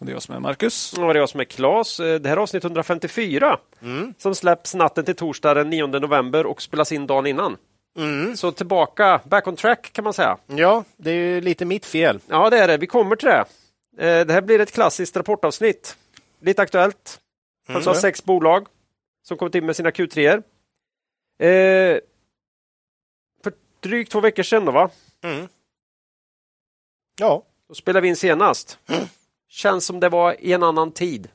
Och det är jag som är Marcus. Och det är jag som är Klas. Eh, Det här är avsnitt 154 som släpps natten till torsdag den 9 november och spelas in dagen innan. Så tillbaka, back on track kan man säga. Ja, det är ju lite mitt fel. Ja, det är det. Vi kommer till det. Eh, Det här blir ett klassiskt rapportavsnitt. Lite aktuellt. Alltså Mm. sex bolag som kommit in med sina Q3. Eh, för drygt två veckor sedan då, va? Ja, Då spelade vi in senast. Känns som det var i en annan tid.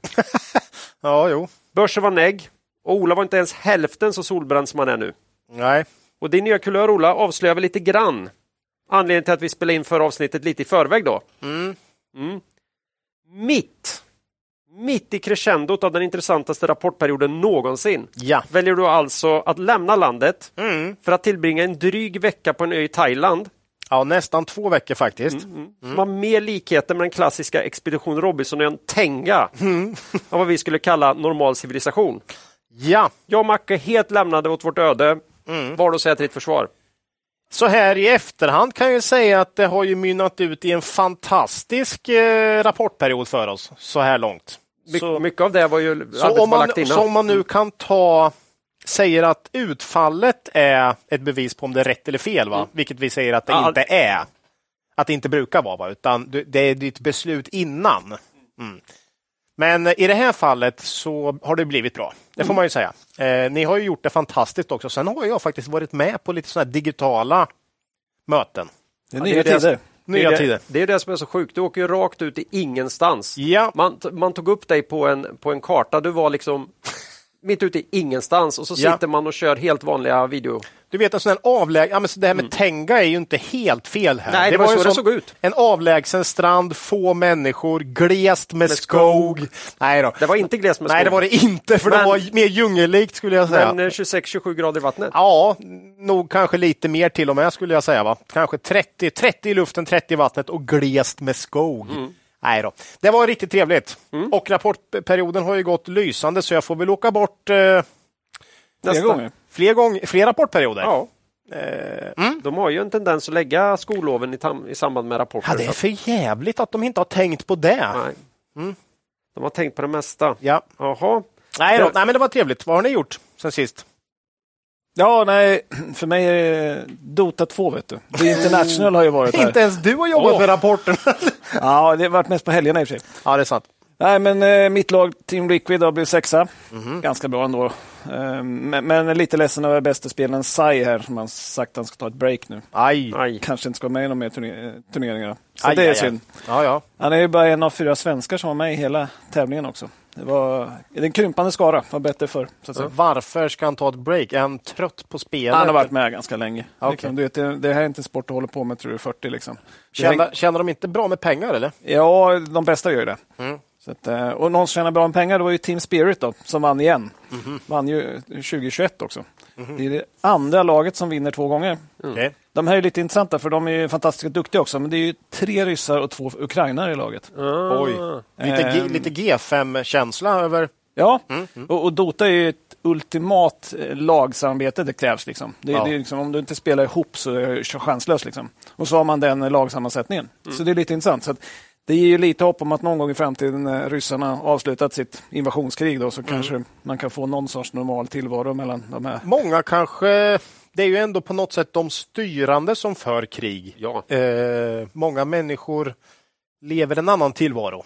ja, jo. Börsen var negg och Ola var inte ens hälften så solbränd som han är nu. Nej, Och din nya kulör Ola avslöjar väl lite grann anledningen till att vi spelar in förra avsnittet lite i förväg då. Mm. Mm. Mitt, mitt i crescendot av den intressantaste rapportperioden någonsin ja. väljer du alltså att lämna landet Mm. för att tillbringa en dryg vecka på en ö i Thailand Ja, nästan två veckor faktiskt. som har mer likheter med den klassiska Expedition Robinson en Tenga av vad vi skulle kalla normal civilisation. Ja, Jag och Macke helt lämnade åt vårt öde. Vad har du att säga till ditt försvar? så här i efterhand kan jag säga att det har ju mynnat ut i en fantastisk eh, rapportperiod för oss så här långt. My, Så- mycket av det var ju Så om, man, så om man nu kan ta säger att utfallet är ett bevis på om det är rätt eller fel, va? vilket vi säger att det Mm. Ja, inte är. Att det inte brukar vara, va? utan det är ditt beslut innan. Mm. Men i det här fallet så har det blivit bra. Det får Mm. man ju säga. Eh, ni har ju gjort det fantastiskt också. Sen har jag faktiskt varit med på lite sådana här digitala möten. Det är nya tider. Nya det, är det, det är det som är så sjukt. Du åker ju rakt ut i ingenstans. Ja, Man, man tog upp dig på en, på en karta. Du var liksom mitt ute i ingenstans och så Ja. sitter man och kör helt vanliga video. du vet en sån här avläg... Ja, men det här med Tenga är ju inte helt fel här. Mm. Nej, det var ju så en det såg ut. En avlägsen strand, få människor, glest med, skog. Nej då. Det var inte glest med Nej, det skog, var det inte, för det Men- var mer djungellikt skulle jag säga. men eh, 26-27 grader i vattnet. Ja, nog kanske lite mer till och med skulle jag säga. Va? Kanske 30, 30 i luften, 30 i vattnet och glest med skog. Mm. Nej då. Det var riktigt trevligt. Och rapportperioden har ju gått lysande så jag får väl åka bort eh, Flera Nästa. gånger. fler, gånger, fler rapportperioder. Ja. Eh, De har ju en tendens att lägga skolloven i, i samband med rapporter. ja, det är för jävligt att de inte har tänkt på det. Nej. De har tänkt på det mesta. Ja. Jaha. Nej, då. Nej, men det var trevligt. Vad har ni gjort sen sist? Ja, nej, för mig är det Dota 2, vet du. The International har ju varit här. Inte ens du har jobbat Åh. med rapporten. Ja, det har varit mest på helgerna i och för sig. ja, det är sant. Nej, men eh, mitt lag, Team Liquid, har blivit sexa. Mhm. Ganska bra ändå. Eh, men, men lite ledsen över bästa spelaren Sai här, som han sagt att han ska ta ett break nu. Aj. Aj. Kanske inte ska vara med i de mer turne- eh, turneringarna. Så Aj, det är aj, aj. synd. Ja, ja. Han är ju bara en av fyra svenskar som var med i hela tävlingen också. Det var är en krympande skara, var bättre att säga. Varför ska han ta ett break? Är han trött på spelet? Han har varit med ganska länge. Okej. Liksom, du vet, det, här är inte en sport att hålla på med tror du, 40. Liksom. Tjänar, tjänar de inte bra med pengar eller? Ja, de bästa gör ju det. Mm. Att, eh, och någon som tjänar bra med pengar det var ju Team Spirit då, som vann igen. Mhm. Vann ju 2021 också. Det är det andra laget som vinner två gånger. Okej. De här är lite intressanta för de är ju fantastiskt duktiga också, men det är ju tre ryssar och två ukrainare i laget. Oj. Lite, G, Ehm. lite G5-känsla över... Ja, Mm, Och, och Dota är ju ett ultimat eh, lagsamarbete det krävs. Liksom. Det, Ja. det är liksom, om du inte spelar ihop så är du chanslös. Liksom. Och så har man den lagsammansättningen. Mm. Så det är lite intressant. Så att, det ger ju lite hopp om att någon gång i framtiden när ryssarna avslutat sitt invasionskrig då, så Mm. kanske man kan få någon sorts normal tillvaro mellan de här. Många kanske... Det är ju ändå på något sätt de styrande som för krig. Ja. Eh, många människor lever en annan tillvaro.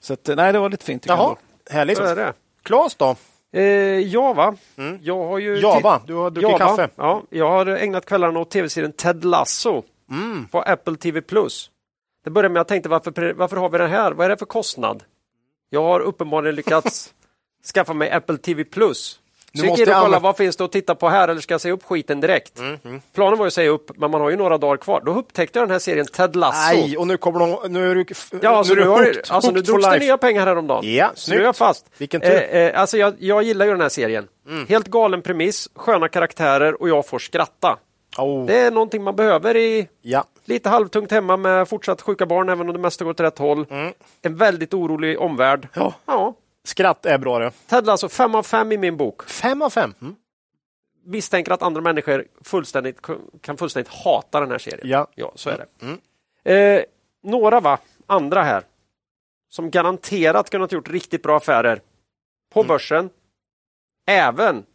Så att, eh, nej, det var lite fint. Jaha, härligt. Så är det. Claes då? Eh, ja, va? Jag har ju... Java, du har druckit Java. kaffe. Ja, jag har ägnat kvällarna åt tv-serien Ted Lasso på Apple TV+. Det började med att jag tänkte varför, varför har vi den här? Vad är det för kostnad? Jag har uppenbarligen lyckats skaffa mig Apple TV+. Nu Så jag gick in och kollade, vad finns det att titta på här eller ska jag säga upp skiten direkt? Mm, Planen var ju att säga upp, men man har ju några dagar kvar. Då upptäckte jag den här serien Ted Lasso. Nej, och nu kommer de... Nu är du, Ja, alltså, nu nu, har, hooked, alltså, nu drogs det nya pengar häromdagen. Ja, så nu är jag snyggt. fast. Vilken tur. Eh, eh, alltså jag, jag gillar ju den här serien. Mm. Helt galen premiss, sköna karaktärer och jag får skratta. Oh, Det är någonting man behöver i ja. Lite halvtungt hemma med fortsatt sjuka barn, även om det mesta går åt rätt håll. En väldigt orolig omvärld. Mm. Ja. ja. Skratt är bra det. Ted Lasso, fem av fem i min bok. Fem av fem. Mm. Misstänker att andra människor fullständigt, kan fullständigt hata den här serien. Ja. Ja, så är det. Eh, några va, andra här, som garanterat kunnat gjort riktigt bra affärer på börsen, även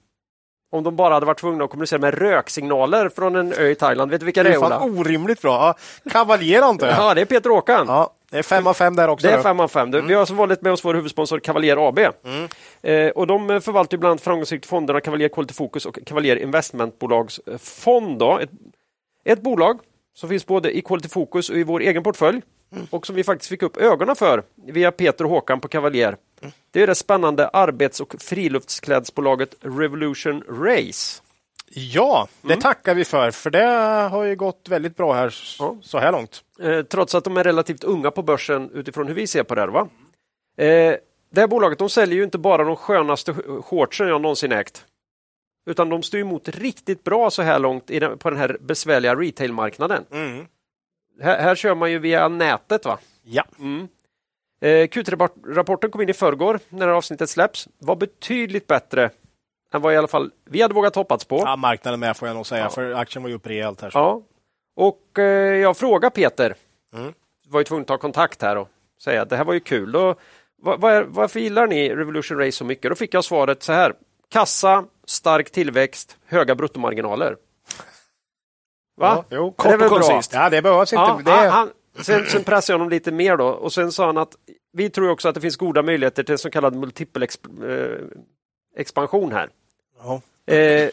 om de bara hade varit tvungna att kommunicera med röksignaler från en ö i Thailand. Vet du vilka det Det är, är Ola? fan orimligt bra. Ja, Kavaljer antar jag. Ja, det är Peter Åkan. Ja, det är fem av fem där också. Det är fem av fem. Du, Vi har som vanligt med oss vår huvudsponsor Cavalier AB. Eh, och de förvaltar bland annat framgångsrikt fonderna Cavalier Quality Focus och Cavalier Investmentbolags eh, fond. Ett, ett bolag som finns både i Quality Focus och i vår egen portfölj och som vi faktiskt fick upp ögonen för via Peter och Håkan på Cavalier. Det är det spännande arbets och friluftsklädsbolaget Revolution Race. Ja, det Mm. tackar vi för, för det har ju gått väldigt bra här Ja. så här långt. Eh, trots att de är relativt unga på börsen utifrån hur vi ser på det här. Va? Eh, det här bolaget de säljer ju inte bara de skönaste sh- shortsen jag någonsin ägt. Utan de står emot riktigt bra så här långt den, på den här besvärliga retailmarknaden. Här, här kör man ju via nätet. va? Ja. Eh, Q3-rapporten kom in i förrgår när det här avsnittet släpps. Var betydligt bättre än vad i alla fall vi hade vågat hoppats på. ja, marknaden med får jag nog säga, Ja. för aktien var ju upp rejält här. Ja. Och eh, jag frågade Peter, Mm. var ju tvungen att ta kontakt här och säga att det här var ju kul. Då, vad, vad är, varför gillar ni Revolution Race så mycket? Då fick jag svaret så här. Kassa, stark tillväxt, höga bruttomarginaler. Va? Ja, jo, kort och koncist. Ja, det behövs inte. Ja, det han, sen, sen pressade jag honom lite mer då och sen sa han att vi tror också att det finns goda möjligheter till en så kallad multipel exp, eh, expansion här. Ja. Eh,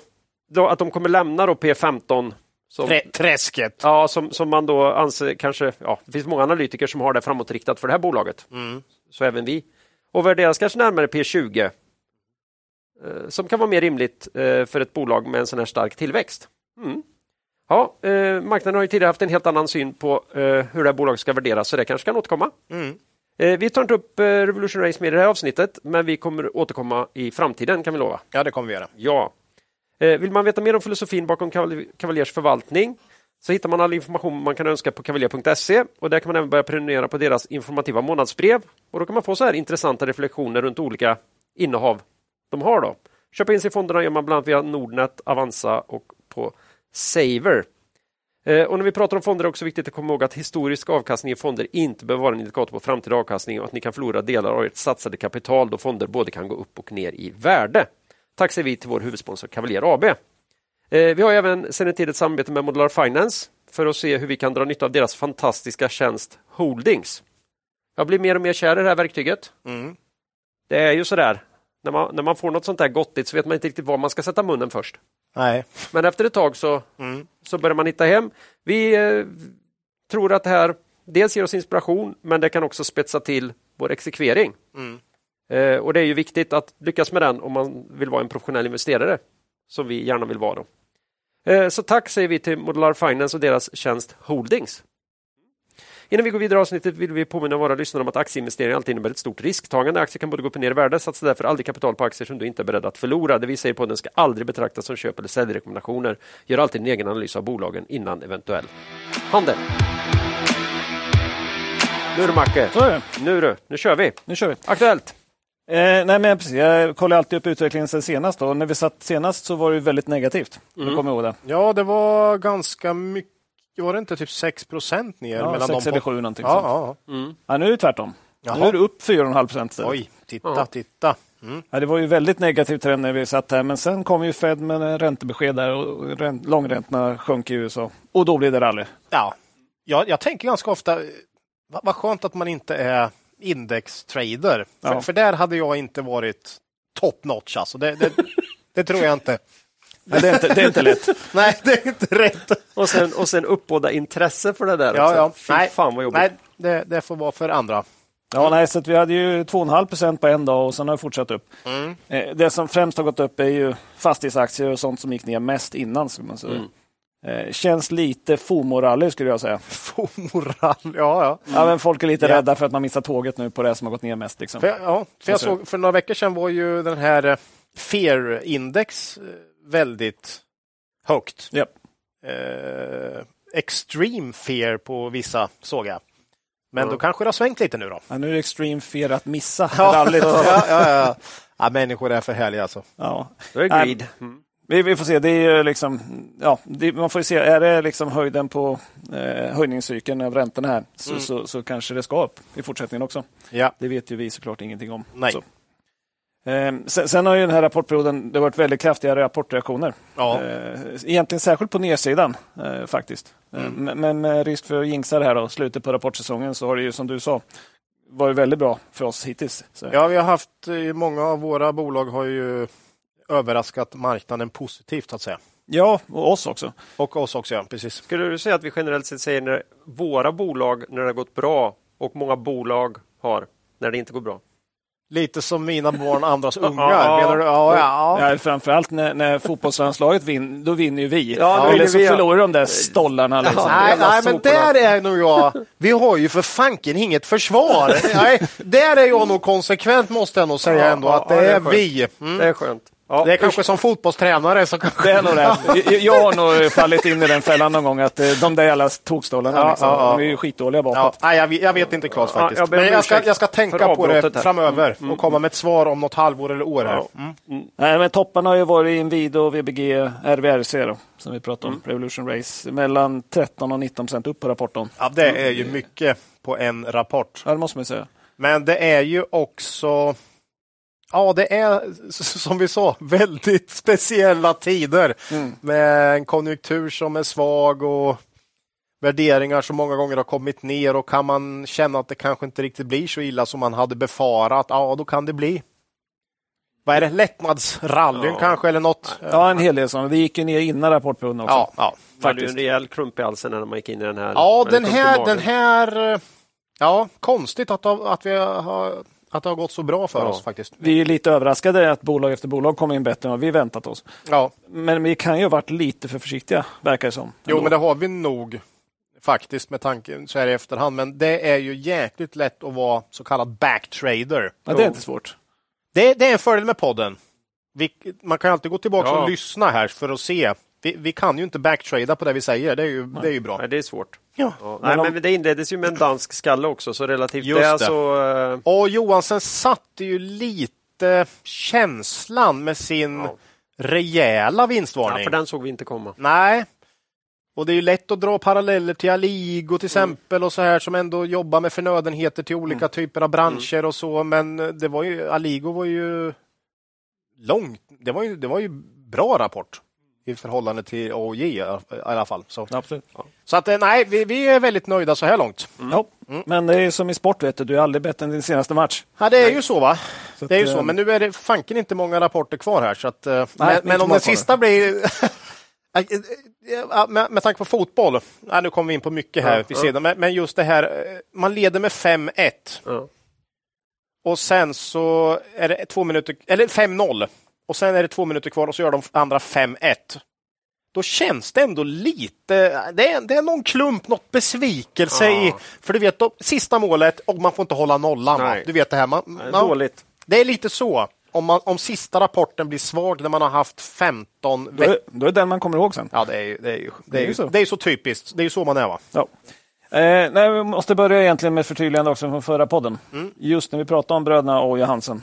då, att de kommer lämna då P15 som, Trä- Träsket. Ja, som, som man då anser kanske, ja, det finns många analytiker som har det framåtriktat för det här bolaget. Så även vi. Och värderas kanske närmare P20. Eh, som kan vara mer rimligt eh, för ett bolag med en sån här stark tillväxt. Mm. Ja, eh, marknaden har ju tidigare haft en helt annan syn på eh, hur det här bolaget ska värderas, så det kanske kan återkomma. Mm. Eh, vi tar inte upp eh, Revolution Race med i det här avsnittet, men vi kommer återkomma i framtiden kan vi lova. Ja, det kommer vi göra. Ja. Eh, Vill man veta mer om filosofin bakom Cavaliers förvaltning så hittar man all information man kan önska på kavaljer.se och där kan man även börja prenumerera på deras informativa månadsbrev. Och då kan man få så här intressanta reflektioner runt olika innehav de har. då. Köpa in sig i fonderna gör man bland annat via Nordnet, Avanza och på Saver. Eh, Och när vi pratar om fonder är det också viktigt att komma ihåg att historisk avkastning i fonder inte behöver vara en indikator på framtida avkastning och att ni kan förlora delar av ert satsade kapital då fonder både kan gå upp och ner i värde. Tack säger vi till vår huvudsponsor Cavalier AB. Eh, Vi har även sedan en tid ett samarbete med Modular Finance för att se hur vi kan dra nytta av deras fantastiska tjänst Holdings. Jag blir mer och mer kär i det här verktyget. Mm. Det är ju sådär, när man, när man får något sånt där gottigt så vet man inte riktigt var man ska sätta munnen först. Nej. Men efter ett tag så, Mm. så börjar man hitta hem. Vi eh, tror att det här dels ger oss inspiration, men det kan också spetsa till vår exekvering. Mm. Eh, och det är ju viktigt att lyckas med den om man vill vara en professionell investerare, som vi gärna vill vara. Då. Eh, så tack säger vi till Modular Finance och deras tjänst Holdings. Innan vi går vidare i avsnittet vill vi påminna våra lyssnare om att aktieinvestering alltid innebär ett stort risktagande. Aktier kan både gå upp och ner i värde. Satsa därför aldrig kapital på aktier som du inte är beredd att förlora. Det vi säger på den ska aldrig betraktas som köp eller säljrekommendationer. Gör alltid en egen analys av bolagen innan eventuell handel. Nu du Macke, Så är det. nu du, nu kör vi. Nu kör vi. Aktuellt! Eh, nej, men precis. Jag kollar alltid upp utvecklingen sen senast. Då. När vi satt senast så var det väldigt negativt. Mm. Jag kommer ihåg det. Ja, det var ganska mycket. Var det inte typ 6 procent ner? Ja, mellan sex de eller på... sju någonting Ja, sånt. ja, Ja, nu är det tvärtom. Jaha. Nu är det upp 4,5 procent istället. Oj, titta, Ja. titta. Mm. Ja, det var ju väldigt negativ trend när vi satt här, men sen kom ju Fed med räntebesked där och ränt- långräntorna sjönk i USA. Och då blev det rally. Ja, jag, jag tänker ganska ofta, vad, vad skönt att man inte är indextrader. För, Ja. för där hade jag inte varit top notch alltså. Det, det, det tror jag inte. Men det är inte, det är inte lätt. Nej, det är inte rätt. Och sen, och sen uppbåda intresse för det där Ja, också. ja. Fy Nej, fan vad jobbigt. Nej, det, det får vara för andra. Ja, nej, så att vi hade ju 2,5 procent på en dag och sen har det fortsatt upp. Mm. Eh, Det som främst har gått upp är ju fastighetsaktier och sånt som gick ner mest innan. Skulle man säga. Mm. Eh, Känns lite FOMO-rally skulle jag säga. Fomoral, ja ja. Ja, men folk är lite Ja. rädda för att man missar tåget nu på det som har gått ner mest. Liksom. För, ja, för jag såg, för några veckor sedan var ju den här eh, Fear-index väldigt högt. Japp. Eh, extreme fear på vissa såg jag. Men då kanske det har svängt lite nu då. Ja, nu är det extreme fear att missa Ja, rallyt. ja, ja, ja. ja, människor är för härliga alltså. Ja. Då är det greed. Mm. Vi, vi får se. Det är ju liksom, ja, det, man får ju se. Är det liksom höjden på eh, höjningscykeln av räntorna här så, Mm. så, så kanske det ska upp i fortsättningen också. Ja. Det vet ju vi såklart ingenting om. Nej. Så. Eh, sen, sen har ju den här rapportperioden det varit väldigt kraftiga rapportreaktioner. Ja. Eh, egentligen särskilt på nedsidan eh, faktiskt. Eh, Mm. men, men med risk för att jinxa det här då, slutet på rapportsäsongen så har det ju som du sa varit väldigt bra för oss hittills. Så. ja, vi har haft, eh, många av våra bolag har ju överraskat marknaden positivt så att säga. ja, och oss också. Och oss också, ja. Precis. Skulle du säga att vi generellt sett säger när våra bolag när det har gått bra och många bolag har när det inte går bra? Lite som mina barn, andras ungar. Ja. Menar du? Ja, ja. Ja, framförallt när, när fotbollslandslaget vinner, då vinner ju vi. Ja, Eller så vi, förlorar de där stollarna. Liksom. Nej, nej, men där är nog jag. Vi har ju för fanken inget försvar. Nej, där är jag nog konsekvent måste jag nog säga ändå att det ja, det är är vi. Mm. Det är skönt. Ja, Det är kanske som fotbollstränare så kanske... Det är nog det. Jag- har nog fallit in i den fällan någon gång att eh, de där jävla tokstollarna, Ja, liksom, ja, ja. de är ju skitdåliga Ja, bakåt. nej, jag, vet- jag vet inte Claes Ja, faktiskt. jag Men jag ska, jag ska tänka på det framöver och komma med ett svar om något halvår eller år. Här. Ja. Mm. Nej, men topparna har ju varit Inwido, VBG, RVRC då, som vi pratade om, Mm. Revolution Race. Mellan 13 och 19 procent upp på rapporten. Ja, det är ju mycket på en rapport. Ja, det måste man ju säga. Men det är ju också... Ja, det är som vi sa väldigt speciella tider Mm. med en konjunktur som är svag och värderingar som många gånger har kommit ner och kan man känna att det kanske inte riktigt blir så illa som man hade befarat, ja då kan det bli. Vad är det? Lättnadsrallyn Ja. kanske eller något? Ja, en hel del sådana. Vi gick ju ner innan rapportperioden också. Ja, ja. Det hade ju en faktiskt. rejäl klump i halsen när man gick in i den här. ja den här, den här... eh, Ja, konstigt att, att, vi har, att det har gått så bra för Ja. oss faktiskt. Vi är lite överraskade att bolag efter bolag kommer in bättre än vad vi väntat oss. Ja, Men vi kan ju ha varit lite för försiktiga, verkar det som. Jo, Ändå. men det har vi nog faktiskt med tanke så här i efterhand. Men det är ju jäkligt lätt att vara så kallad backtrader. ja, det är inte svårt. Det, det är en fördel med podden. Vi, man kan alltid gå tillbaka Ja. och lyssna här för att se. Vi, vi kan ju inte backtrada på det vi säger. Det är ju, det är ju bra. Nej, det är svårt. Ja. Ja. Men Nej, men det inleddes ju med en dansk skalle också, så relativt Just det, det. så... eh, Och Johansen satte ju lite känslan med sin Ja. rejäla Ja, vinstvarning. för den såg vi inte komma. Nej. Och det är ju lätt att dra paralleller till Aligo till exempel och så här som ändå jobbar med förnödenheter till olika typer av branscher och så. Men det var ju, Aligo var ju långt. Det var ju, det var ju bra rapport i förhållande till AOJ i alla fall. Så, Absolut. så att eh, nej, vi, vi är väldigt nöjda så här långt. Ja. Men det är som i sport, vet du. Du är aldrig bättre än din senaste match. Ja, det är ju så va. Så att, Det är ju eh, så, men nu är det fanken inte många rapporter kvar här. Så att, eh, men, inte men om den sista blir... Ja, med, med tanke på fotboll, ja, nu kommer vi in på mycket här Ja, vid sidan, men, men just det här, eh, man leder med 5-1 Ja. och sen så är det två minuter, eller 5-0 och sen är det två minuter kvar och så gör de andra 5-1. Då känns det ändå lite, det är, det är någon klump, något besvikelse Ja. i, för du vet, då, sista målet och man får inte hålla nollan. Va? Du vet det här, man, Nej, man, Dåligt. det är lite så. Om, man, om sista rapporten blir svag när man har haft 15 Då veckor. är, då är det den man kommer ihåg sen. Ja, det är, ju- det, är, ju- det, Det är är så. det är ju så typiskt. Det är ju så man är. Va? Ja. Eh, nej, vi måste börja egentligen med förtydligande också från förra podden. Mm. Just när vi pratade om bröderna och Johansen.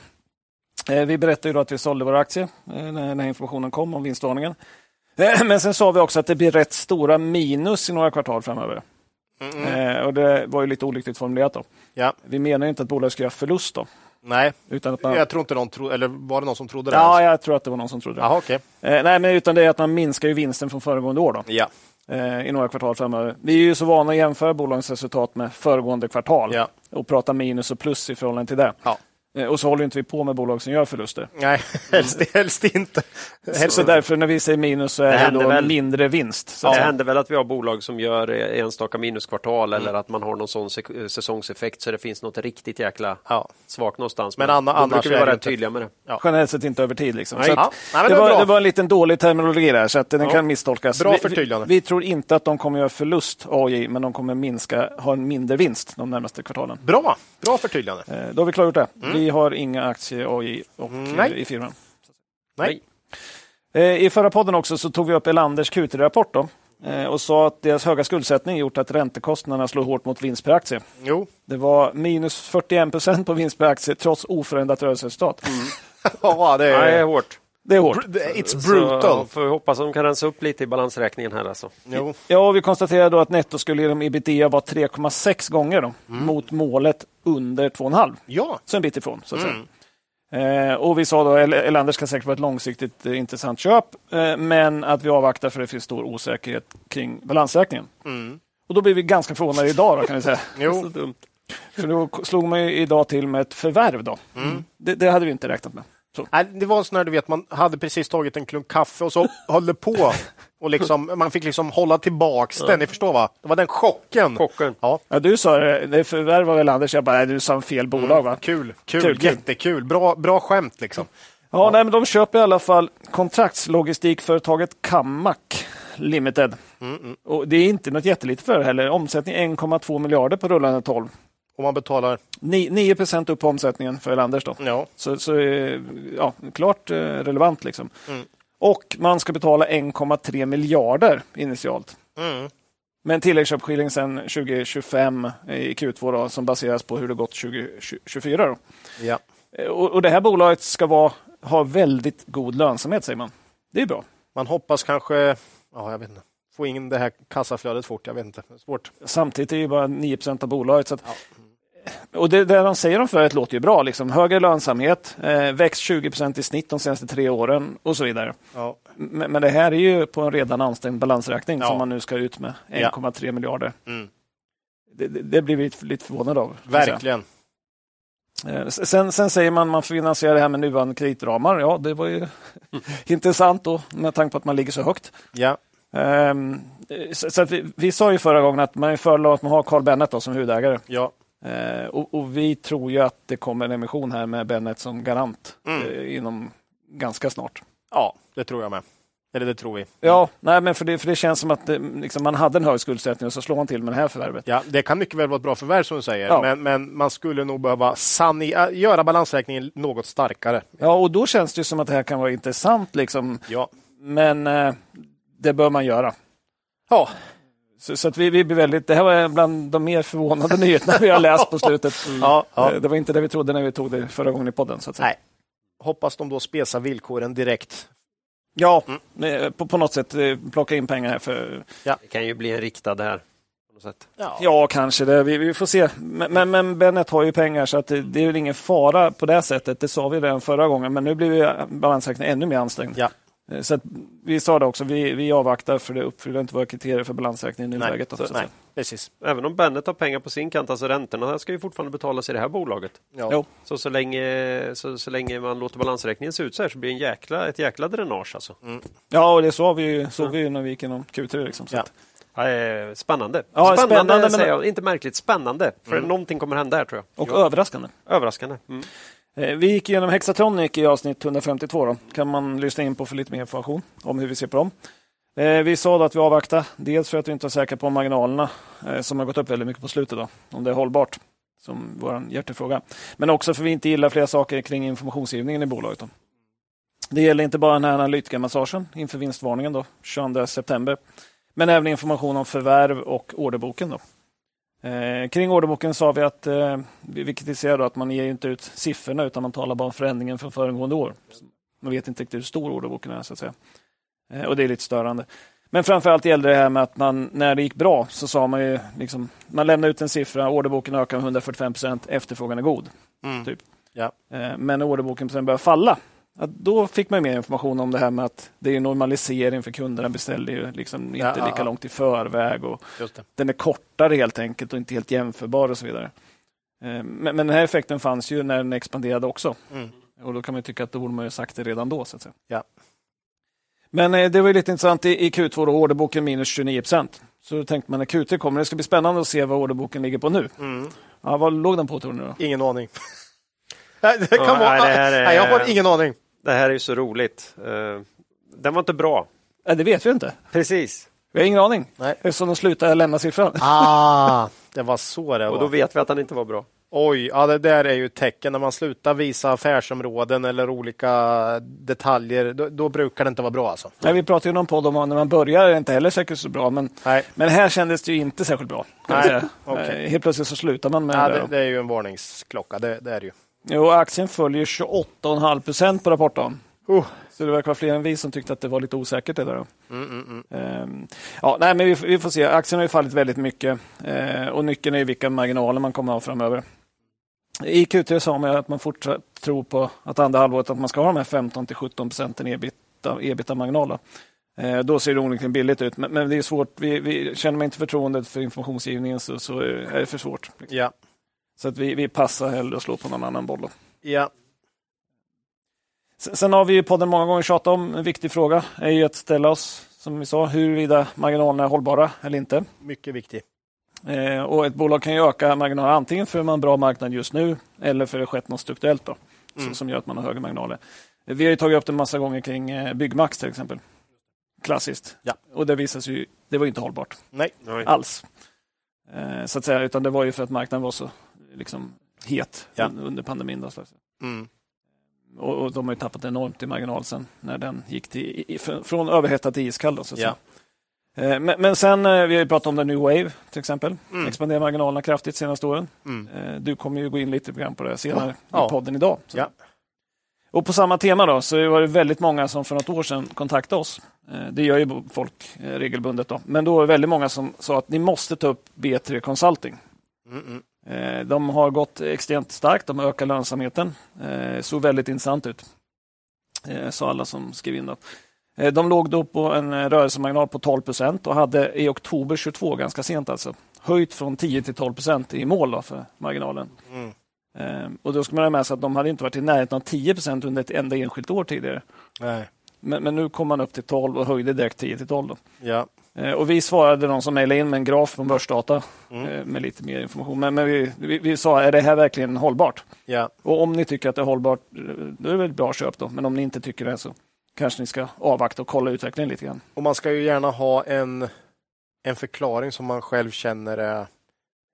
Eh, vi berättade ju då att vi sålde våra aktier eh, när informationen kom om vinstvarningen. Eh, men sen sa vi också att det blir rätt stora minus i några kvartal framöver. Eh, och det var ju lite olyckligt formulerat då. Ja. Vi menar ju inte att bolaget ska göra förlust då. Nej, Utan att man... jag tror inte någon trodde, eller var det någon som trodde det? Ja, jag tror att det var någon som trodde det. Jaha, okej. Eh, nej, men utan det är att man minskar ju vinsten från föregående år då. Ja. i några kvartal framöver. Vi är ju så vana att jämföra bolagens resultat med föregående kvartal Ja. och prata minus och plus i förhållande till det. Ja. Eh, Och så håller inte vi på med bolag som gör förluster. Nej, helst, helst inte. Så, så därför när vi säger minus så är Det det, då väl. mindre vinst. Så det säga. händer väl att vi har bolag som gör eh, enstaka minuskvartal eller att man har någon sån sek- säsongseffekt så det finns något riktigt jäkla Ja. svagt någonstans. Men anna- då annars brukar vi vara rätt tydliga med det. Generellt sett inte över tid. Liksom. Så Ja. Nej, men det, det var, det var en liten dålig terminologi där, så att den Ja. kan misstolkas. Bra Vi- förtydligande. Vi, vi tror inte att de kommer göra förlust, AJ, men de kommer minska, ha en mindre vinst de närmaste kvartalen. Bra, bra förtydligande. Eh, Då har vi klargjort det. Vi har inga aktier AJ och, Mm, eh, nej. i firman. Nej. Eh, I förra podden också så tog vi upp Elanders Q3-rapport då, eh, och sa att deras höga skuldsättning gjort att räntekostnaderna slår hårt mot vinst per aktie. Jo, Det var minus 41 procent på vinst per aktie trots oförändrat rörelseresultat. ja, det Nej, det är är... hårt. Det är hårt. It's Så brutal. får vi hoppas att de kan rensa upp lite i balansräkningen här alltså. Jo. Ja, vi konstaterar då att netto skulle genom ebitda vara 3,6 gånger då, mot målet under 2,5. Ja, Så en bit ifrån. Så att säga. Eh, och vi sa då att Elanders ska säkert vara ett långsiktigt eh, intressant köp, eh, men att vi avvaktar för det finns stor osäkerhet kring balansräkningen. Och då blir vi ganska förvånade idag då, kan vi säga. jo. Så dumt. För då slog man ju idag till med ett förvärv. Då. Det, det hade vi inte räknat med. Så. Nej, det var en sån här, du vet, man hade precis tagit en klunk kaffe och så höll det på. Och liksom, man fick liksom hålla tillbaks den, ni förstår va? Det var den chocken. Chocken. Ja, Ja, du sa det, det är förvärv av Elanders. Jag bara, nej, du sa fel bolag va? kul, kul, Kul, kul. jättekul. Bra, bra skämt liksom. Ja, Nej, men de köper i alla fall kontraktslogistikföretaget Kammac Limited. Och Det är inte något jättelitet för heller. Omsättning 1,2 miljarder på rullande 12. Om man betalar, 9 procent upp på omsättningen för Elanders. Då. ja, Så, så eh, ja, klart eh, relevant. Liksom. Och man ska betala 1,3 miljarder initialt. Mm. Med en tilläggsköpskilling sedan 2025 i Q2 då, som baseras på hur det gått 2024. Då. ja. Eh, Och, och det här bolaget ska vara, ha väldigt god lönsamhet säger man. Det är bra. Man hoppas kanske, ja, jag vet inte, få in det här kassaflödet fort. Jag vet inte, svårt. Samtidigt är det bara 9% av bolaget. Så att, Och det, det de säger om företaget låter ju bra. Liksom. Högre lönsamhet, eh, växt 20% i snitt de senaste tre åren och så vidare. Ja. Men, men det här är ju på en redan ansträngd balansräkning Ja. som man nu ska ut med Ja. 1,3 miljarder. Mm. Det, det, det blir vi lite, lite förvånade av. Verkligen. Eh, Sen, sen säger man att man finansierar det här med nuvarande kreditramar. Ja, det var ju intressant då med tanke på att man ligger så högt. Ja. Ehm, Så, så att vi, vi sa ju förra gången att man är föredrar att man har Carl Bennet då, som huvudägare. Ja. Eh, och, och vi tror ju att det kommer en emission här med Bennet som garant eh, inom ganska snart. ja, det tror jag med. Eller det tror vi. Ja, nej, men för det, för det känns som att det, liksom, man hade en hög skuldsättning och så slår man till med det här förvärvet. Ja, det kan mycket väl vara ett bra förvärv som du säger, Ja. men, men man skulle nog behöva sanni- äh, göra balansräkningen något starkare. Ja, och då känns det som att det här kan vara intressant, liksom. Ja. men eh, det bör man göra. Ja, Så, så att vi, vi blir väldigt, det här var bland de mer förvånande nyheterna vi har läst på slutet. ja, ja. Eh, Det var inte det vi trodde när vi tog det förra gången i podden. Så att säga. Nej. Hoppas de då spesar villkoren direkt. Ja, eh, på, på något sätt eh, plocka in pengar här. för Det kan ju bli en riktad här. På något sätt. Ja, kanske det. Vi, vi får se. Men, men, men Bennet har ju pengar så att det, det är väl ingen fara på det sättet. Det sa vi redan förra gången, men nu blir vi balansräkningen ännu mer ansträngd. Ja. Eh, Så att vi sa det också, vi, vi avvaktar för det uppfyller inte våra kriterier för balansräkningen i Nej, nuläget. så- nej, säga. precis. Även om Bennet har pengar på sin kant, alltså räntorna ska ju fortfarande betalas i det här bolaget. Ja. Så, så, länge, så, så länge man låter balansräkningen se ut så här så blir det en jäkla, ett jäkla dränage. Alltså. Ja, och det såg vi såg vi ju när vi gick igenom Q3. Liksom, så Ja. Ja, eh, spännande. Ja, spännande, spännande, men- säger jag. Inte märkligt, spännande. För någonting kommer hända här tror jag. och överraskande. Överraskande. Mm. Eh, vi gick igenom Hexatronic i avsnitt 152. Då. kan man lyssna in på för lite mer information om hur vi ser på dem. Eh, vi sa då att vi avvaktar, dels för att vi inte är säkra på marginalerna eh, som har gått upp väldigt mycket på slutet, då, om det är hållbart, som vår hjärtefråga. Men också för att vi inte gillar flera saker kring informationsgivningen i bolaget. Då. Det gäller inte bara den här analytikermassagen inför vinstvarningen då, 22 september, men även information om förvärv och orderboken. Då. Eh, kring orderboken sa vi att eh, vi kritiserar att man ger inte ut siffrorna utan man talar bara om förändringen från föregående år. Man vet inte riktigt hur stor orderboken är så att säga. Eh, och det är lite störande. Men framförallt gällde det här med att man när det gick bra så sa man ju liksom, man lämnade ut en siffra, orderboken ökar med 145 procent, efterfrågan är god. Mm. Typ. Ja. Men när orderboken sen började falla, att då fick man mer information om det här med att det är normalisering för kunderna beställer ju liksom inte Ja, ja, lika ja. långt i förväg och Just det. den är kortare helt enkelt och inte helt jämförbar och så vidare. Eh, Men, men den här effekten fanns ju när den expanderade också. Mm. Och då kan man tycka att då borde man ju sagt det redan då. Så att säga. Ja. Men eh, det var ju lite intressant i, i Q2 då orderboken minus 29 procent. Så då tänkte man när Q3 kommer, det ska bli spännande att se vad orderboken ligger på nu. Mm. Ja, vad låg den på tror ni då? Ingen aning. Nej, det kan Ja, vara... nej, det är- nej, jag har ingen aning. Det här är ju så roligt. Eh, Den var inte bra. Nej, det vet vi inte. Precis. Vi har ingen aning. Nej. Eftersom de slutade lämna siffran. Ah, det var så det Och var. då vet vi att den inte var bra. Oj, ja, det där är ju ett tecken. När man slutar visa affärsområden eller olika detaljer, då, då brukar det inte vara bra alltså. Nej, vi pratade ju någon podd om att när man börjar är det inte heller säkert så bra. Men, Nej, men här kändes det ju inte särskilt bra. Nej, okej. Eh, Helt plötsligt så slutar man med ja, det. det, det är ju en varningsklocka, det, det är det ju. Jo, aktien följer 28,5 procent på rapportdagen. Uh. Så det verkar vara fler än vi som tyckte att det var lite osäkert. Det där. Mm, mm. Ehm, ja, nej, men vi, får- vi får se. Aktien har ju fallit väldigt mycket eh, och nyckeln är ju vilka marginaler man kommer att ha framöver. I Q3 sa man att man fortsatt tror på att andra halvåret att man ska ha de här 15 till 17 procenten ebita, ebita-marginaler. Eh, då ser det onekligen billigt ut, men, men det är svårt. Vi, vi, känner man inte förtroendet för informationsgivningen så, så är det för svårt. Ja, Så att vi, vi passar hellre och slår på någon annan boll. Då. ja, Sen, har vi i podden många gånger tjatat om en viktig fråga är ju att ställa oss, som vi sa, huruvida marginalerna är hållbara eller inte. mycket viktig. Eh, och ett bolag kan ju öka marginaler antingen för att man har en bra marknad just nu eller för att det skett något strukturellt då, Mm. som, som gör att man har högre marginaler. Vi har ju tagit upp det en massa gånger kring eh, Byggmax till exempel. Klassiskt. Ja. Och det visade sig ju, det var inte hållbart Nej, Nej. alls. Eh, så att säga, utan det var ju för att marknaden var så liksom, het Ja. un- under pandemin. Då, mm. och, och de har ju tappat enormt i marginal sen när den gick till, i, från överhettad till iskall. Då, så Ja. Eh, Men, men sen, eh, vi har ju pratat om the new wave till exempel. Mm. Expanderar marginalerna kraftigt senaste åren. Mm. Eh, Du kommer ju gå in lite grann på det senare Ja. i podden idag. Ja. Och på samma tema då, så var det väldigt många som för något år sedan kontaktade oss. Det gör ju folk regelbundet. Då. Men då var det väldigt många som sa att ni måste ta upp B3 Consulting. Mm, mm. Eh, De har gått extremt starkt, de ökar lönsamheten. Eh, Såg väldigt intressant ut, eh, sa alla som skrev in. Då. De låg då på en rörelsemarginal på 12 procent och hade i oktober 22, ganska sent alltså, höjt från 10 till 12 procent i mål då för marginalen. Mm. Och då ska man ha med sig att de hade inte varit i närheten av 10 procent under ett enda enskilt år tidigare. Nej. Men, men nu kom man upp till 12 och höjde direkt 10 till 12. Då. Ja. Eh, Och vi svarade de som mejlade in med en graf från Börsdata Mm. eh, med lite mer information. Men, men vi, vi, vi sa, är det här verkligen hållbart? Ja. Och om ni tycker att det är hållbart, eh, då är det väl ett bra köp då. Men om ni inte tycker det så kanske ni ska avvakta och kolla utvecklingen lite grann. Och man ska ju gärna ha en, en förklaring som man själv känner är,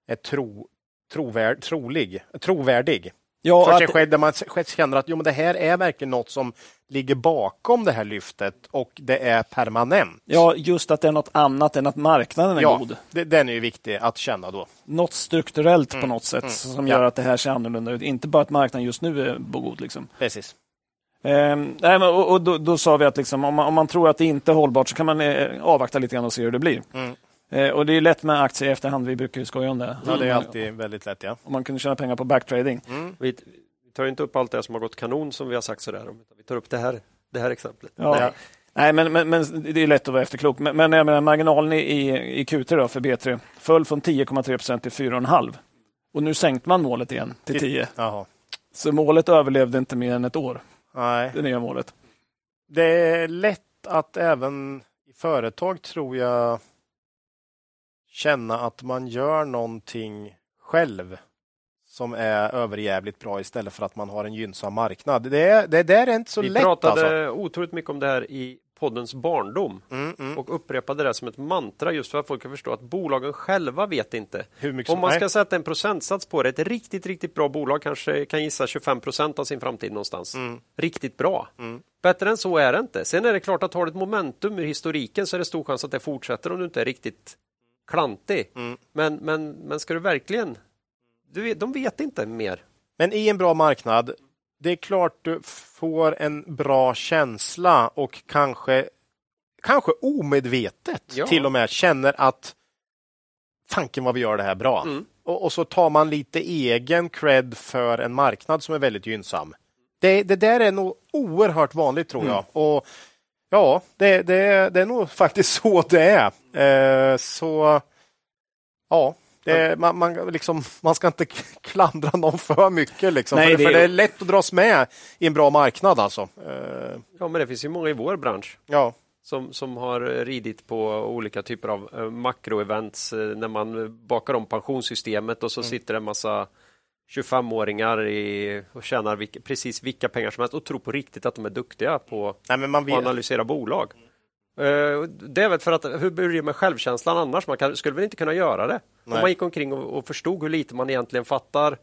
är tro, trovärd, trolig, trovärdig. Ja, för sig att, själv, där man känner att jo, men det här är verkligen något som ligger bakom det här lyftet och det är permanent. ja, just att det är något annat än att marknaden är Ja. god. Det, den är ju viktig att känna då. Något strukturellt på Mm, något sätt mm, som ja. gör att det här ser annorlunda ut. Inte bara att marknaden just nu är god. Liksom. Precis. Ehm, nej, men, och, och då, då sa vi att liksom, om, man, om man tror att det inte är hållbart så kan man eh, avvakta lite grann och se hur det blir. Mm. Eh, och det är lätt med aktier i efterhand. Vi brukar ju skoja om det. Ja, det är Om- alltid väldigt lätt. Ja. Om man kunde tjäna pengar på backtrading. Mm. Vi, tar ju inte upp allt det som har gått kanon som vi har sagt sådär om. utan Vi tar upp det här, det här exemplet. Ja. Ja. Nej, men, men, men det är lätt att vara efterklok. Men, men jag menar, marginalen i, i, i Q3 då, för B3 föll från 10,3 procent till 4,5. Och nu sänkte man målet igen till 10. Jaha. Så målet överlevde inte mer än ett år, Nej. det nya målet. Det är lätt att även i företag tror jag känna att man gör någonting själv som är överjävligt bra istället för att man har en gynnsam marknad. Det, är, det där är inte så vi lätt pratade alltså. otroligt mycket om det här i poddens barndom Mm, mm. och upprepade det som ett mantra just för att folk ska förstå att bolagen själva vet inte. Om man ska nej. sätta en procentsats på det, ett riktigt, riktigt bra bolag kanske kan gissa 25 procent av sin framtid någonstans. Mm. Riktigt bra. Mm. Bättre än så är det inte. Sen är det klart att har du ett momentum ur historiken så är det stor chans att det fortsätter om du inte är riktigt klantig. Mm. Men, men, men ska du verkligen... Du vet, de vet inte mer. Men i en bra marknad, det är klart du får en bra känsla och kanske, kanske omedvetet Ja. till och med känner att fanken vad vi gör det här bra. Mm. Och, och så tar man lite egen cred för en marknad som är väldigt gynnsam. Det, det där är nog oerhört vanligt tror jag. Och Ja, det, det, det är nog faktiskt så det är. Eh, så ja, Det, man, man, liksom, man ska inte klandra någon för mycket. Liksom, Nej, för, det för är- det är lätt att dras med i en bra marknad. Alltså. Eh, Ja, men det finns ju många i vår bransch ja. som, som har ridit på olika typer av eh, makroevents eh, när man bakar om pensionssystemet och så Mm. sitter en massa 25-åringar i, och tjänar vilka, precis vilka pengar som helst och tror på riktigt att de är duktiga på Nej, man att analysera bolag. Eh, Det är väl för att hur blir det med självkänslan annars? Man kan, skulle väl inte kunna göra det? Om Nej. man gick omkring och, och förstod hur lite man egentligen fattar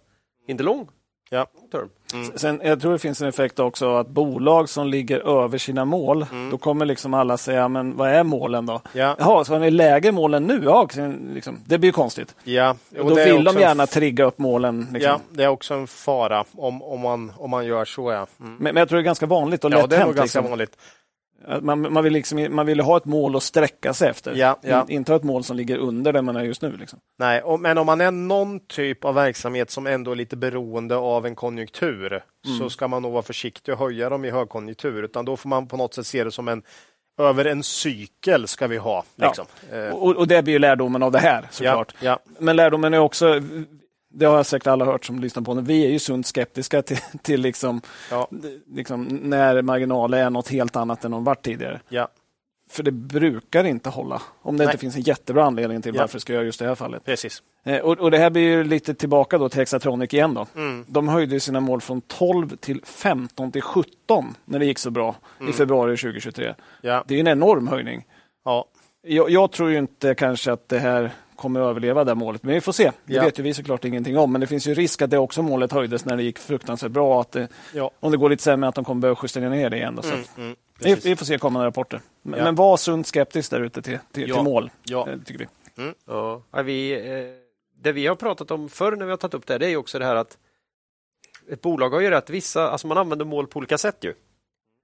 in the long ja. term. Sen, jag tror det finns en effekt också att bolag som ligger över sina mål, då kommer liksom alla säga, men vad är målen då? Ja. Jaha, så har ni lägre mål än nu? Ja, liksom, det blir ju konstigt. Ja. Och Och då vill de en gärna trigga upp målen. Liksom. Ja, det är också en fara om, om, man, om man gör så. Ja, mm. Men, men jag tror det är ganska vanligt och ja lätt det är nog hänt. ganska Liksom. vanligt. Man, man, vill liksom, man vill ha ett mål att sträcka sig efter. Ja, ja. In, inte ha ett mål som ligger under där man är just nu. Liksom. Nej, och, men om man är någon typ av verksamhet som ändå är lite beroende av en konjunktur Mm. så ska man nog vara försiktig och höja dem i högkonjunktur. Utan då får man på något sätt se det som en över en cykel ska vi ha. Ja. Liksom. Eh, Och, och det blir ju lärdomen av det här såklart. Ja, ja. Men lärdomen är också, det har jag säkert alla hört som lyssnar på nu, vi är ju sunt skeptiska till, till liksom, Ja. liksom när marginaler är något helt annat än de varit tidigare. Ja, För det brukar inte hålla. Om det Nej. inte finns en jättebra anledning till Ja. varför det ska göra just det här fallet. precis. Eh, Och, och det här blir ju lite tillbaka då till Hexatronic igen. Då. Mm. De höjde sina mål från 12 till 15 till 17 när det gick så bra Mm. i februari 2023. Ja, Det är en enorm höjning. ja. Jag, jag tror ju inte kanske att det här kommer att överleva det här målet, men vi får se. Det Ja. vet ju vi såklart ingenting om, men det finns ju risk att det också målet höjdes när det gick fruktansvärt bra. Att det, ja. om det går lite sämre, att de kommer behöva justera ner det igen. Då, så. Mm, mm, vi, vi får se kommande rapporter. Men, Ja. men var sunt skeptisk där ute till, till, Ja. till mål, Ja. eh, tycker vi. Ja, ja, vi, eh, det vi har pratat om förr när vi har tagit upp det, det är ju också det här att ett bolag har ju rätt, vissa, alltså man använder mål på olika sätt ju.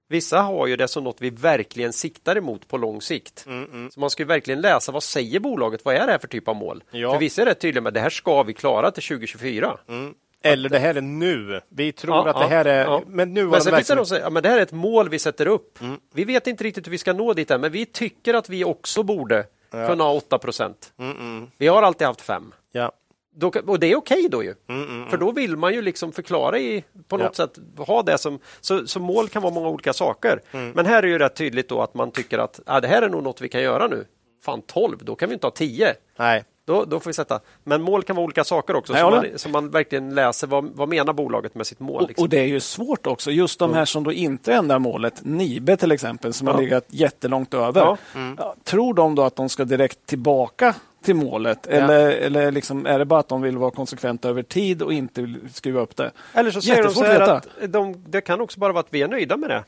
Vissa har ju det som något vi verkligen siktar emot på lång sikt. Mm, mm. Så man ska ju verkligen läsa vad säger bolaget, vad är det här för typ av mål? Ja. För vissa är rätt tydliga med det här ska vi klara till 2024. Mm. Eller det här är nu. Vi tror Ja, att det här är... ja. Men nu Men sen finns det de säger, ja, men det här är ett mål vi sätter upp. Mm. Vi vet inte riktigt hur vi ska nå dit än, men vi tycker att vi också borde kunna ha 8 procent. Mm, mm. Vi har alltid haft 5. Ja. Då, och det är okej då ju. Mm, mm, För då vill man ju liksom förklara i, på något Ja. sätt, ha det som, så, så mål kan vara många olika saker. Mm. Men här är ju rätt tydligt då att man tycker att ah, det här är nog något vi kan göra nu. Fan 12, då kan vi inte ha 10. Nej. Då, då får vi sätta. Men mål kan vara olika saker också, Nej, så man, så man verkligen läser vad, vad menar bolaget med sitt mål. Och, Liksom. och det är ju svårt också. Just de här som då inte ändrar målet, Nibe till exempel, som Ja. har legat jättelångt över. Ja. Ja, tror de då att de ska direkt tillbaka till målet? Eller, eller liksom, är det bara att de vill vara konsekventa över tid och inte vill skruva upp det? Eller så säger de så att att de, det kan också bara vara att vi är nöjda med det.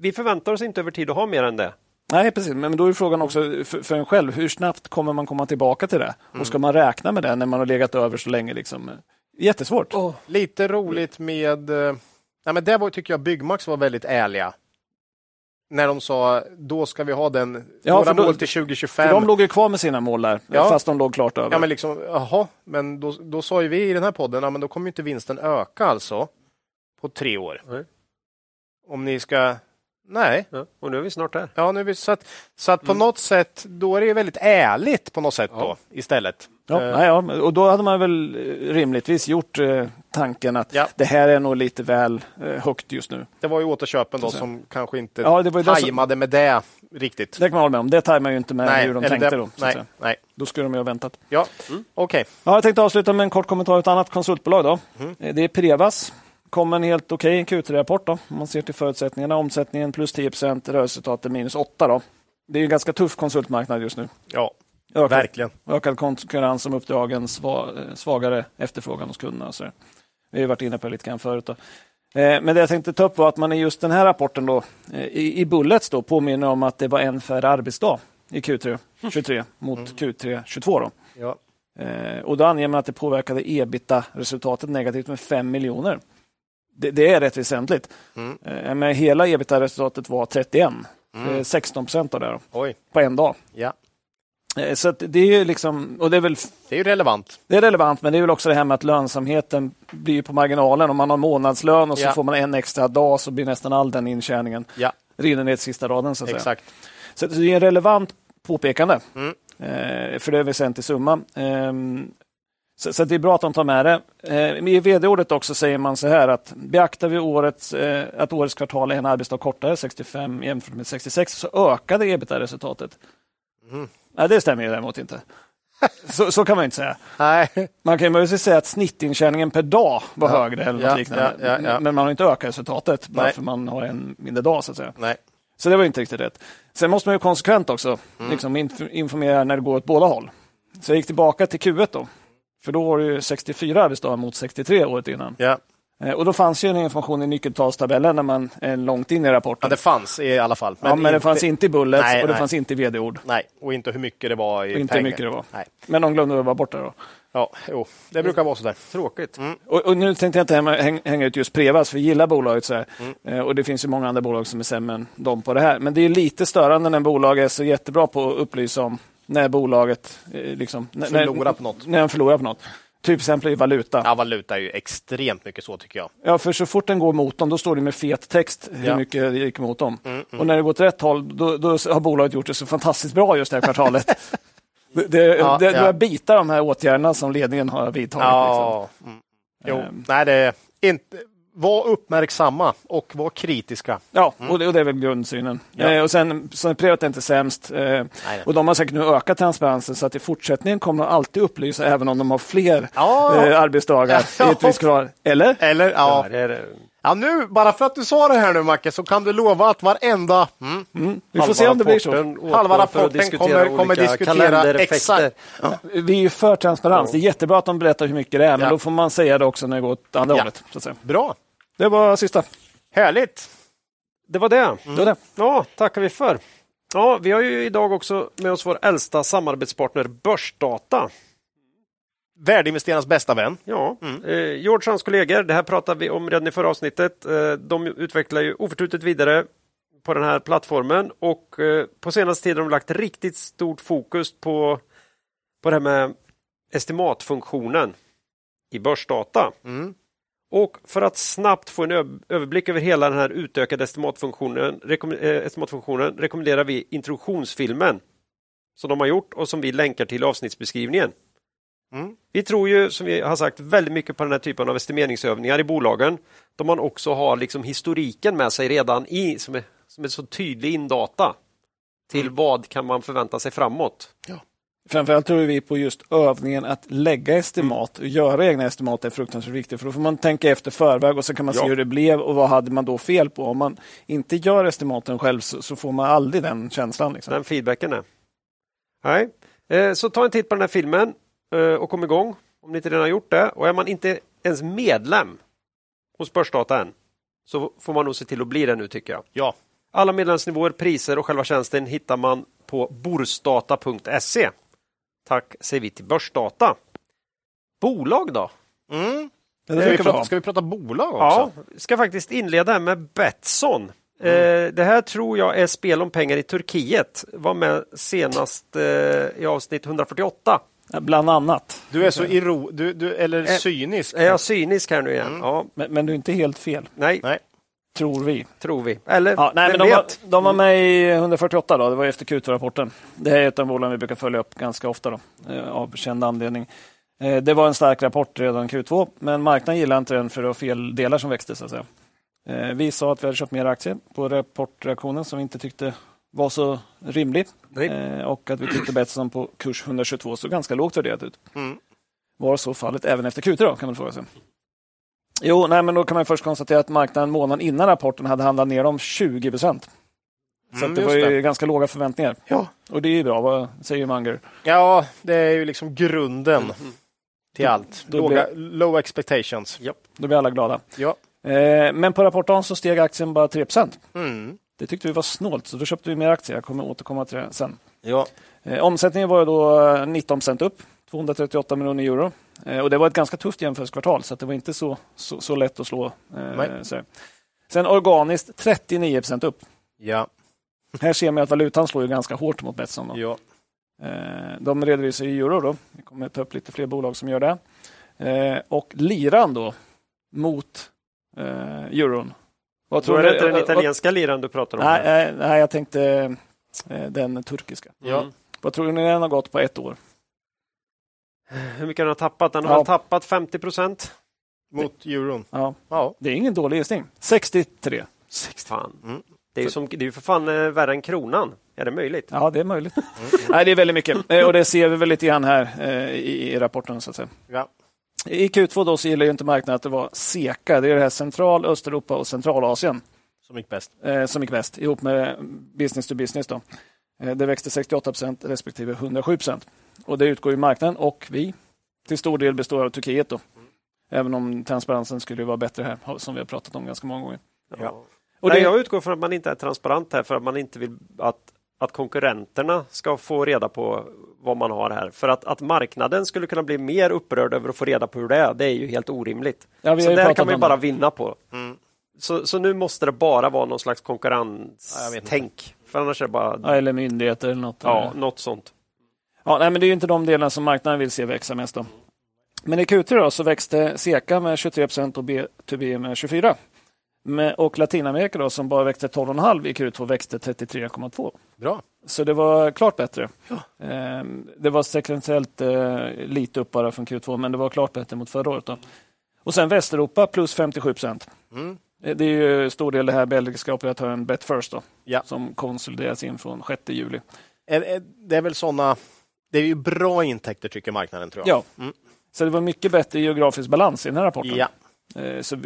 Vi förväntar oss inte över tid att ha mer än det. Nej, precis. Men då är frågan också för, för en själv, hur snabbt kommer man komma tillbaka till det? Och ska man räkna med det när man har legat över så länge? Liksom? Jättesvårt. Lite roligt med... eh, Nej, men där var, tycker jag Byggmax var väldigt ärliga. När de sa då ska vi ha den, Ja, våra för då- mål till För 2025. de låg ju kvar med sina mål där, Ja. fast de låg klart över. Ja, men liksom, jaha, men då, då sa ju vi i den här podden, ja, men då kommer ju inte vinsten öka alltså på tre år. Nej. Om ni ska... Nej, Ja, och nu är vi snart där. ja, nu är vi, så att, så att på något sätt, då är det ju väldigt ärligt på något sätt Mm. Ja. då istället. Ja, Eh, nej, ja, och då hade man väl eh, rimligtvis gjort eh, tanken att Ja. det här är nog lite väl eh, högt just nu. Det var ju återköpen då som kanske inte Ja, det var ju det som- tajmade med det riktigt. Det kan man hålla med om. Det tajmar ju inte med hur de tänkte det, då. Nej, nej. Då skulle de ju ha väntat. Ja, okej. Ja, jag tänkte avsluta med en kort kommentar om ett annat konsultbolag. Då. Eh, Det är Prevas. kom en helt okej Q3-rapport. Om man ser till förutsättningarna. Omsättningen plus 10% rörelseresultatet minus 8 då. Det är en ganska tuff konsultmarknad just nu. Ja, Ökad, verkligen. ökad konkurrens om uppdragen, sva- svagare efterfrågan hos kunderna. Så. Vi har varit inne på det lite grann förut. Då. Eh, Men det jag tänkte ta upp var att man i just den här rapporten då, eh, i, i Bullets då, påminner om att det var en färre arbetsdag i Q3 23 mot Q3 22. Då. Ja. Eh, och då anger man att det påverkade ebita-resultatet negativt med 5 miljoner. Det, det är rätt väsentligt. Mm. Men hela ebita-resultatet var 31. Mm. Eh, 16 procent av det då, på en dag. ja. Eh, så det är ju liksom, och det är väl Det är ju relevant. det är relevant, men det är väl också det här med att lönsamheten blir på marginalen. Om man har månadslön och så Ja. får man en extra dag så blir nästan all den intjäningen Ja, rinner ner till sista raden. Så att säga. exakt. Så det är en relevant påpekande. Mm. Eh, för det är en väsentlig summa. Ehm, Så, så det är bra att de tar med det. Eh, I vd-ordet också säger man så här att beaktar vi årets, eh, att årets kvartal är en arbetsdag kortare, 65 jämfört med 66, så ökade ebitda-resultatet. Mm. Nej, det stämmer ju däremot inte. Så, så kan man inte säga. Nej. Man kan ju möjligtvis säga att snittintjäningen per dag var Ja. högre eller något Ja, liknande. ja. Men man har inte ökat resultatet bara Nej. för man har en mindre dag. så att säga. Nej. Så det var inte riktigt rätt. Sen måste man ju konsekvent också Mm. liksom inf- informera när det går åt båda håll. Så jag gick tillbaka till Q1 då. För då var det ju 64 arbetsdagar mot 63 året innan. Ja. Eh, Och då fanns ju en information i nyckeltalstabellen när man är långt in i ja, rapporten. det fanns i alla fall. Men, ja, men det fanns inte i Bullets Nej, och det nej. fanns inte i vd-ord. Nej, och inte hur mycket det var i Och inte pengar. hur mycket det var. Nej. Men de glömde att vara borta då. Ja, jo, det brukar vara sådär. Tråkigt. Och, och nu tänkte jag inte hänga- häng- hänga ut just Prevas, för vi gillar bolaget. Så här. Mm. Eh, och det finns ju många andra bolag som är sämre än de på det här. Men det är lite störande när bolag är så jättebra på att upplysa om när bolaget eh, liksom, när, Förlorar på något. När de förlorar på något. Typ exempel i valuta. Ja, valuta är ju extremt mycket så tycker jag. Ja, för så fort den går mot dem, då står det med fet text hur Ja. Mm, mycket det gick mot dem. Och när det går åt rätt håll, då, då har bolaget gjort det så fantastiskt bra just det här kvartalet. det, det, Ja, det, ja. börjar bita de här åtgärderna som ledningen har vidtagit. Liksom. Ja, mm. jo, Ehm. nej det är inte... Var uppmärksamma och var kritiska. Ja, och, det, och det är väl grundsynen. Ja. Eh, och sen, så är Privat inte sämst. Eh, nej. och de har säkert nu ökat transparensen så att i fortsättningen kommer de alltid upplysa även om de har fler Ja. eh, arbetsdagar Ja. i ett visst. Eller? Eller, ja. Ja, det är det. ja, nu, bara för att du sa det här nu Macke, så kan du lova att varenda... Mm, Mm. Vi får se om det blir så. Halva rapporten kommer- kommer diskutera exakt. Vi är ju för transparens. Det är jättebra att de berättar hur mycket det är, men Ja. då får man säga det också när det går åt andra Ja. hållet. Så att säga. Bra, Det var sista. härligt. Det var det. Det var det. Ja, tackar vi för. Ja, vi har ju idag också med oss vår äldsta samarbetspartner Börsdata. Värdeinvesterarnas bästa vän. Ja, eh, George och hans kollegor, det här pratade vi om redan i förra avsnittet. Eh, de utvecklar ju oförtrutet vidare på den här plattformen och eh, på senaste tiden har de lagt riktigt stort fokus på, på det här med estimatfunktionen i börsdata. Mm. Och för att snabbt få en överblick över hela den här utökade estimatfunktionen, rekom eh, estimatfunktionen rekommenderar vi introduktionsfilmen som de har gjort och som vi länkar till avsnittsbeskrivningen. Mm. Vi tror ju, som vi har sagt, väldigt mycket på den här typen av estimeringsövningar i bolagen, då man också har liksom historiken med sig redan i, som är, som är så tydlig indata till vad kan man förvänta sig framåt. Framförallt tror vi på just övningen att lägga estimat och göra egna estimat är fruktansvärt viktigt. För då får man tänka efter förväg och så kan man Ja. se hur det blev och vad hade man då fel på. Om man inte gör estimaten själv så, så får man aldrig den känslan. Liksom. Den feedbacken är. Nej. Eh, Så ta en titt på den här filmen eh, och kom igång om ni inte redan har gjort det. Och är man inte ens medlem hos Börsdata än så får man nog se till att bli det nu tycker jag. Ja, Alla medlemsnivåer, priser och själva tjänsten hittar man på borsdata.se. Tack säger vi till Börsdata. Bolag då? mm. Det Ska, vi prata, ska vi prata bolag också? Ja, ska faktiskt inleda här med Betsson. Eh, det här tror jag är spel om pengar i Turkiet. Var med senast eh, i avsnitt 148. Ja, Bland annat. Du är så iro... Du, du, eller Eh, cynisk. Är jag cynisk här nu igen? Ja, Men, men du är inte helt fel, nej, Nej. Tror vi. tror vi. Eller, Ja, nej, men de, var, de var med i 148 då, det var efter Q2-rapporten. Det här är ett av bolagen vi brukar följa upp ganska ofta då, eh, av känd anledning. Eh, Det var en stark rapport redan Q2, men marknaden gillade inte den för det var fel delar som växte. Så att säga. Eh, Vi sa att vi hade köpt mer aktier på rapportreaktionen som vi inte tyckte var så rimlig. Nej. Och att vi tyckte Betsson på kurs 122 såg ganska lågt värderat ut. Mm. Var så fallet även efter Q3 då, kan man fråga sig. Jo, nej, men då kan man först konstatera att marknaden månaden innan rapporten hade handlat ner om 20 procent. Så Mm, det var ju det. ganska låga förväntningar. Ja. Och det är ju bra, vad säger Munger? ja, det är ju liksom grunden till allt. Då Låga, low expectations. Japp. Då blir alla glada. Ja. Eh, men på rapporten så steg aktien bara 3 procent. Mm. Det tyckte vi var snålt, så då köpte vi mer aktier. Jag kommer återkomma till det sen. Ja. Eh, omsättningen var ju då eh, 19 procent upp, 238 miljoner euro. Eh, och det var ett ganska tufft jämförelsekvartal, så det var inte så, så, så lätt att slå. Nej. Eh, så. Sen organiskt 39 procent upp. Ja. Här ser man att valutan slår ju ganska hårt mot Betsson. Då. ja. Eh, De redovisar i euro. Då. Vi kommer ta upp lite fler bolag som gör det. Och liran då mot euron. Vad Då tror är ni- det inte den italienska liran du pratar om? Nej, nej, nej, jag tänkte den turkiska. Ja. Vad tror ni den har gått på ett år? Hur mycket har den tappat? Den har Ja. tappat 50 procent. Mot euron. Ja, Ja. det är ingen dålig gissning. 63. Fan. Mm. Det är ju som, det är ju för fan eh, värre än kronan. Är det möjligt? Ja, det är möjligt. Nej, det är väldigt mycket. Eh, Och det ser vi väl lite grann här eh, i, i rapporten. så att säga. Ja. I Q2 då så gillar ju inte marknaden att det var SECA. Det är det här Central, Östeuropa och Centralasien Som gick bäst. eh, som gick bäst ihop med business to business. Då. Eh, det växte 68 procent respektive 107 procent. Och det utgår ju marknaden och vi till stor del består av Turkiet. Då. Även om transparensen skulle vara bättre här, som vi har pratat om ganska många gånger. Ja. Och Nej, det, jag utgår från att man inte är transparent här för att man inte vill att, att konkurrenterna ska få reda på vad man har här. För att, att marknaden skulle kunna bli mer upprörd över att få reda på hur det är, det är ju helt orimligt. Ja, så där kan man bara det. vinna på. Mm. Så, så nu måste det bara vara någon slags Ja, konkurrenstänk. För annars är det bara ja, eller myndigheter eller något. ja, något sånt. Ja, nej, men det är ju inte de delarna som marknaden vill se växa mest. Då. Men i Q3 då, så växte SECA med 23 procent och B2B med 24. Men, och Latinamerika då, som bara växte 12,5 i Q2 växte 33,2. Bra. Så det var klart bättre. Ehm, det var sekventiellt eh, lite upp bara från Q2, men det var klart bättre mot förra året. Då. Och sen Västeuropa plus 57 procent. Mm. Det är ju stor del det här belgiska operatören BetFirst då, Ja. som konsolideras in från 6 juli. Det är väl sådana... Det är ju bra intäkter tycker marknaden tror jag. Ja. Mm. Så det var mycket bättre geografisk balans i den här rapporten. Ja. Eh, Så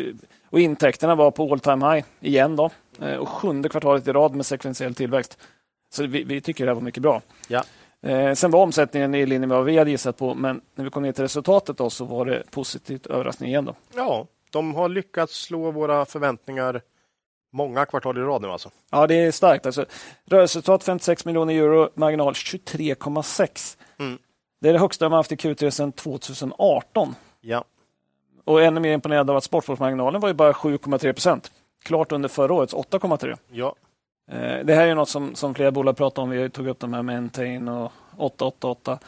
och intäkterna var på all time high igen då. Eh, Och sjunde kvartalet i rad med sekventiell tillväxt. Så vi, vi tycker det här var mycket bra. Ja. Eh, Sen var omsättningen i linje med vad vi hade gissat på, men när vi kom ner till resultatet då, så var det positivt överraskning igen. Då. ja, de har lyckats slå våra förväntningar många kvartal i rad nu alltså. Ja, det är starkt. Alltså, rörelseresultat 56 miljoner euro, marginal 23,6. Mm. Det är det högsta man haft i Q3 sedan 2018. Ja. Och ännu mer imponerad av att sportvårdsmarginalen var ju bara 7,3 procent. Klart under förra årets 8,3. Ja. Eh, Det här är något som, som flera bolag pratar om. Vi tog upp de här med Entain och 888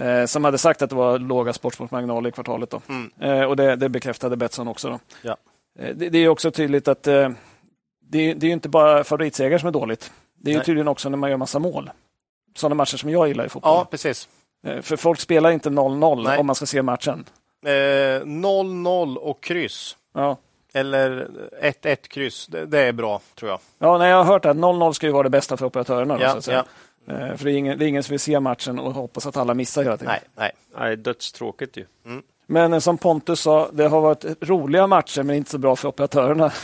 eh, som hade sagt att det var låga sportsportmarginaler i kvartalet. Då. Mm. Eh, och det, det bekräftade Betsson också. Då. Ja. Eh, det, det är också tydligt att eh, det, det är ju inte bara favoritseger som är dåligt. Det är ju tydligen också när man gör massa mål. Sådana matcher som jag gillar i fotboll. ja, precis. Eh, För folk spelar inte 0-0 Nej. om man ska se matchen. Eh, 0-0 och kryss. Ja. Eller 1-1 kryss. Det, det är bra tror jag. Ja, nej, jag har hört att 0-0 ska ju vara det bästa för operatörerna. Då, Ja, så att säga. Eh, För det är, ingen, det är ingen som vill se matchen och hoppas att alla missar hela tiden. Nej, nej. Nej, dödstråkigt ju. Men eh, som Pontus sa, det har varit roliga matcher men inte så bra för operatörerna.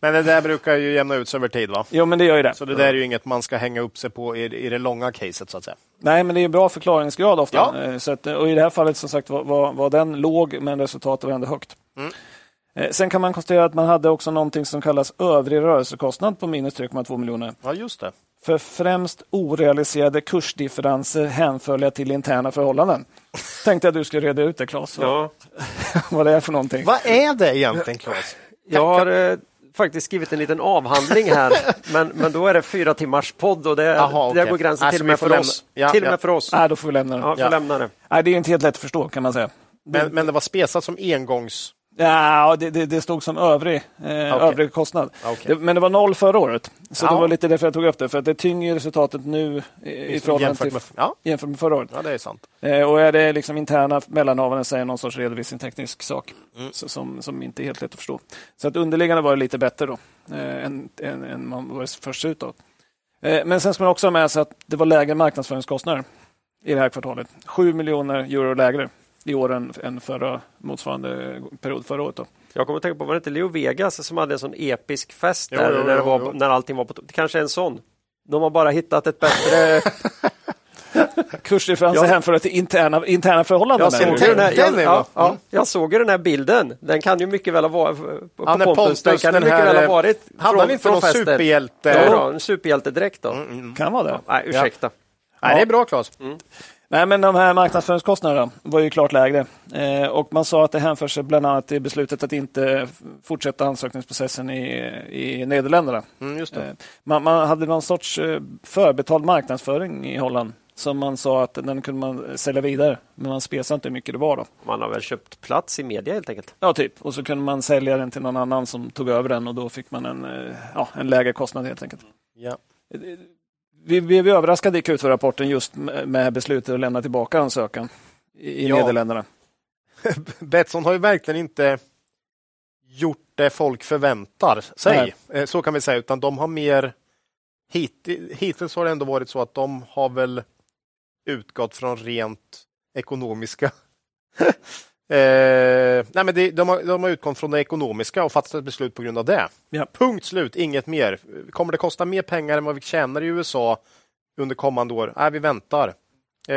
Men det där brukar ju jämna ut sig över tid va? jo, men det gör ju det. Så det där är ju inget man ska hänga upp sig på i, i det långa caset så att säga. Nej, men det är bra förklaringsgrad ofta. Ja. Eh, Så att, och I det här fallet som sagt var, var, var den låg, men resultatet var ändå högt. Mm. Eh, Sen kan man konstatera att man hade också någonting som kallas övrig rörelsekostnad på minus 3,2 miljoner. Ja, just det. För främst orealiserade kursdifferenser hänförliga till interna förhållanden. Tänkte att du skulle reda ut det, Claes. Ja. Vad det är för någonting. Vad är det egentligen Claes? Jag har eh, faktiskt skrivit en liten avhandling här, men, men då är det fyra timmars podd och det, Jaha, där okej. går gränsen Alltså, till och lämna- oss. Ja, till och ja. med för oss. Nej, då får vi lämna det. Ja, Ja. lämna det. Nej, det är inte helt lätt att förstå kan man säga. Men, men det var spesat som engångs... Ja, det, det, det stod som övrig, eh, övrig kostnad. Okej. Det, men det var noll förra året. Så Ja. det var lite därför jag tog upp det. För att det tynger resultatet nu i, i jämfört till med, ja, jämfört med förra året. ja, det är sant. Eh, och är det liksom interna mellanhavanden så är det någon sorts redovisningsteknisk sak Mm. så, som, som inte är helt lätt att förstå. Så att underliggande var det lite bättre då eh, än, än, än man var först ut. Eh, men sen ska man också ha med sig att det var lägre marknadsföringskostnader i det här kvartalet. 7 miljoner euro lägre i år än, än förra motsvarande period förra året. Då. Jag kommer att tänka på, var det inte Leo Vegas som hade en sån episk fest Jo, där jo, när, jo, var, jo. när allting var på topp? Det kanske är en sån. De har bara hittat ett bättre... Kursdifferenser Ja. hänförda till interna, interna förhållanden. Jag såg, där. ju den här, jag, ja, ja, Mm. jag såg ju den här bilden. Den kan ju mycket väl ha varit på Ja, när Pontus. Den Pontus, kan den mycket här, väl ha eh, varit Hade han inte någon superhjälte? Ja, då, en superhjältedräkt då. Mm. Kan vara det. Nej, ursäkta. Nej, det är bra Claes. Nej, men de här marknadsföringskostnaderna var ju klart lägre. Eh, och man sa att det hänför sig bland annat till beslutet att inte fortsätta ansökningsprocessen i, i Nederländerna. Mm. Eh, man, man hade någon sorts eh, förbetald marknadsföring i Holland som man sa att den kunde man sälja vidare, men man spesade inte hur mycket det var. Då. Man har väl köpt plats i media helt enkelt. Ja, typ. Och så kunde man sälja den till någon annan som tog över den och då fick man en, eh, ja, en lägre kostnad helt enkelt. Ja. Vi blev överraskade i Q2-rapporten just med beslutet att lämna tillbaka ansökan. i, Ja. Nederländerna. Betsson har ju verkligen inte gjort det folk förväntar sig. Eh, Så kan vi säga, utan de har mer hit, hittills har det ändå varit så att de har väl utgått från rent ekonomiska eh, nej men det, de, har, de har utgått från det ekonomiska och fattat ett beslut på grund av det. Ja. Punkt slut, inget mer. Kommer det kosta mer pengar än vad vi tjänar i USA under kommande år? Nej, vi väntar. Eh,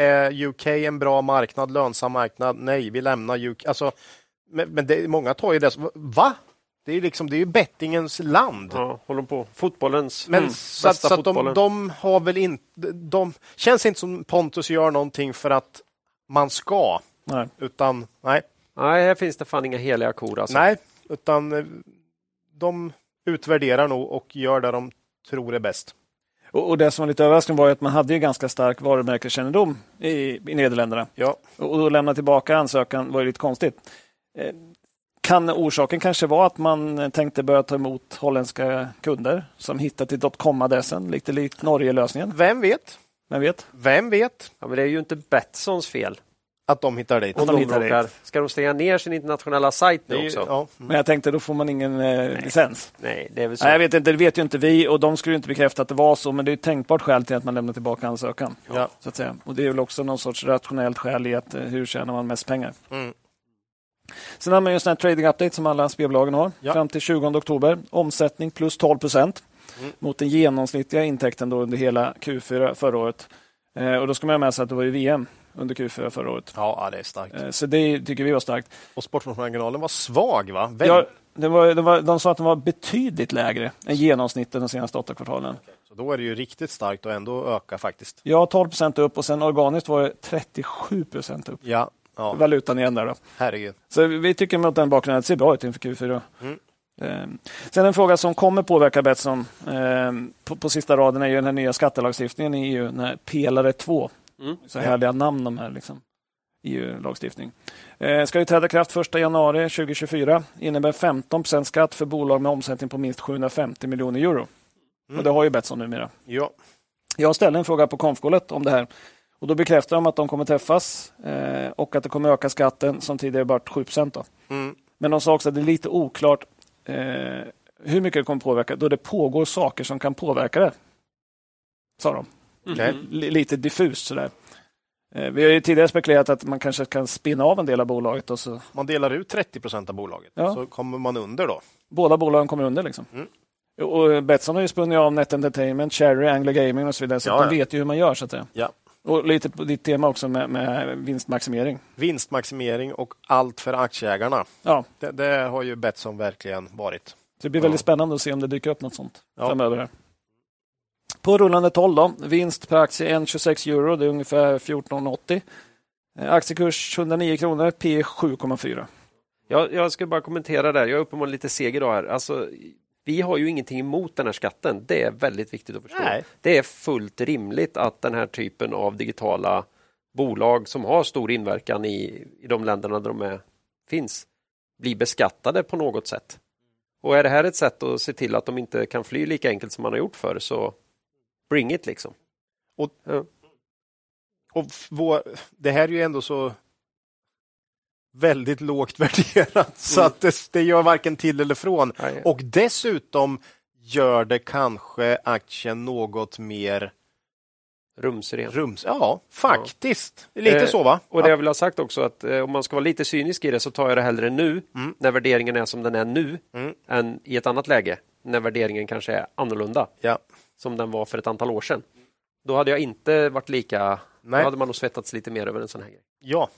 är UK en bra marknad, lönsam marknad? Nej, vi lämnar UK. Alltså, men men det, många tar ju det som, va? Det är ju liksom, det är ju bettingens land. Ja, håller på. Fotbollens Men mm, så, att, bästa så att de, fotbollen. de har väl inte, de känns inte som Pontus gör någonting för att man ska, Nej. utan nej, Nej, här finns det fan inga heliga kor alltså. nej, utan eh, de utvärderar nog och gör det de tror är bäst. Och, och det som var lite överraskande var ju att man hade ju ganska stark varumärkeskännedom i, i Nederländerna. Ja, Och att lämna tillbaka ansökan var ju lite konstigt. Eh, Kan orsaken kanske vara att man tänkte börja ta emot holländska kunder som hittat till .com-adressen, lite likt Norge-lösningen? vem vet? Vem vet? Vem vet Ja, men det är ju inte Betssons fel. Att de hittar dit? Att de de hittar råkar, dit. ska de stänga ner sin internationella sajt nu också? ja. Men jag tänkte, då får man ingen eh, licens. Nej, det är väl så. Nej, jag vet inte, det vet ju inte vi och de skulle inte bekräfta att det var så, men det är ett tänkbart skäl till att man lämnar tillbaka ansökan. Ja. Så att säga. Och det är väl också någon sorts rationellt skäl i att eh, hur tjänar man mest pengar? Mm. Sen har man ju en sån här trading update som alla spelbolagen har Ja. fram till 20 oktober. Omsättning plus 12 procent Mm. mot den genomsnittliga intäkten då under hela Q4 förra året. Eh, och då ska man ha med sig att det var ju VM under Q4 förra året. ja, det är starkt. Eh, så det tycker vi var starkt. Och sportmarginalen var svag, va? Vem? Ja, det var, det var, de sa att den var betydligt lägre än genomsnittet de senaste åtta kvartalen. Så då är det ju riktigt starkt och ändå öka faktiskt. Ja, 12 procent upp och sen organiskt var det 37 procent upp. Ja, ja. Valutan igen där då. herregud. Så vi tycker mot den bakgrunden att det ser bra ut inför Q4. Mm. Eh, Sen en fråga som kommer påverka Betsson eh, på, på sista raden är ju den nya skattelagstiftningen i EU, den här pelare 2. Mm. Så härliga namn de här liksom. EU-lagstiftning. Eh, ska ju träda kraft 1 januari 2024. Innebär 15 procent skatt för bolag med omsättning på minst 750 miljoner euro. Mm. Och det har ju Betsson numera. Ja, Jag ställde en fråga på konfkålet om det här. Och då bekräftar de att de kommer träffas eh, och att det kommer öka skatten som tidigare varit 7 då. mm. Men de sa också att det är lite oklart eh, hur mycket det kommer påverka då det pågår saker som kan påverka det. Sa de. L- lite diffust sådär. Eh, vi har ju tidigare spekulerat att man kanske kan spinna av en del av bolaget och så Man delar ut 30 procent av bolaget, Ja. så kommer man under då. båda bolagen kommer under. Liksom. Mm. Och Betsson har ju spunnit av Net Entertainment, Cherry, Anglo Gaming och så vidare. Så Ja, ja. de vet ju hur man gör. Så att säga. Ja. Och lite på ditt tema också med, med vinstmaximering. Vinstmaximering och allt för aktieägarna. Ja, Det, det har ju Betsson verkligen varit. så det blir väldigt spännande att se om det dyker upp något sånt framöver. Här. På rullande 12 då, vinst per aktie 1,26 euro, det är ungefär 14,80. Eh, Aktiekurs 109 kronor, P 7,4. Jag, jag ska bara kommentera där. Jag är uppenbarligen lite seg idag här. Alltså, vi har ju ingenting emot den här skatten. Det är väldigt viktigt att förstå. Nej. Det är fullt rimligt att den här typen av digitala bolag som har stor inverkan i, i de länderna där de är, finns blir beskattade på något sätt. Och är det här ett sätt att se till att de inte kan fly lika enkelt som man har gjort förr så bring it liksom. Och- ja. Och vår, det här är ju ändå så väldigt lågt värderat så Mm. att det, det gör varken till eller från. Nej. Och dessutom gör det kanske aktien något mer Rumsren. rums... Ja, faktiskt. Lite Eh, så va? Och det jag vill ha sagt också att eh, om man ska vara lite cynisk i det så tar jag det hellre nu Mm. när värderingen är som den är nu Mm. än i ett annat läge när värderingen kanske är annorlunda Ja. Som den var för ett antal år sedan. Då hade jag inte varit lika, Nej. då hade man nog svettats lite mer över en sån här grej. Ja.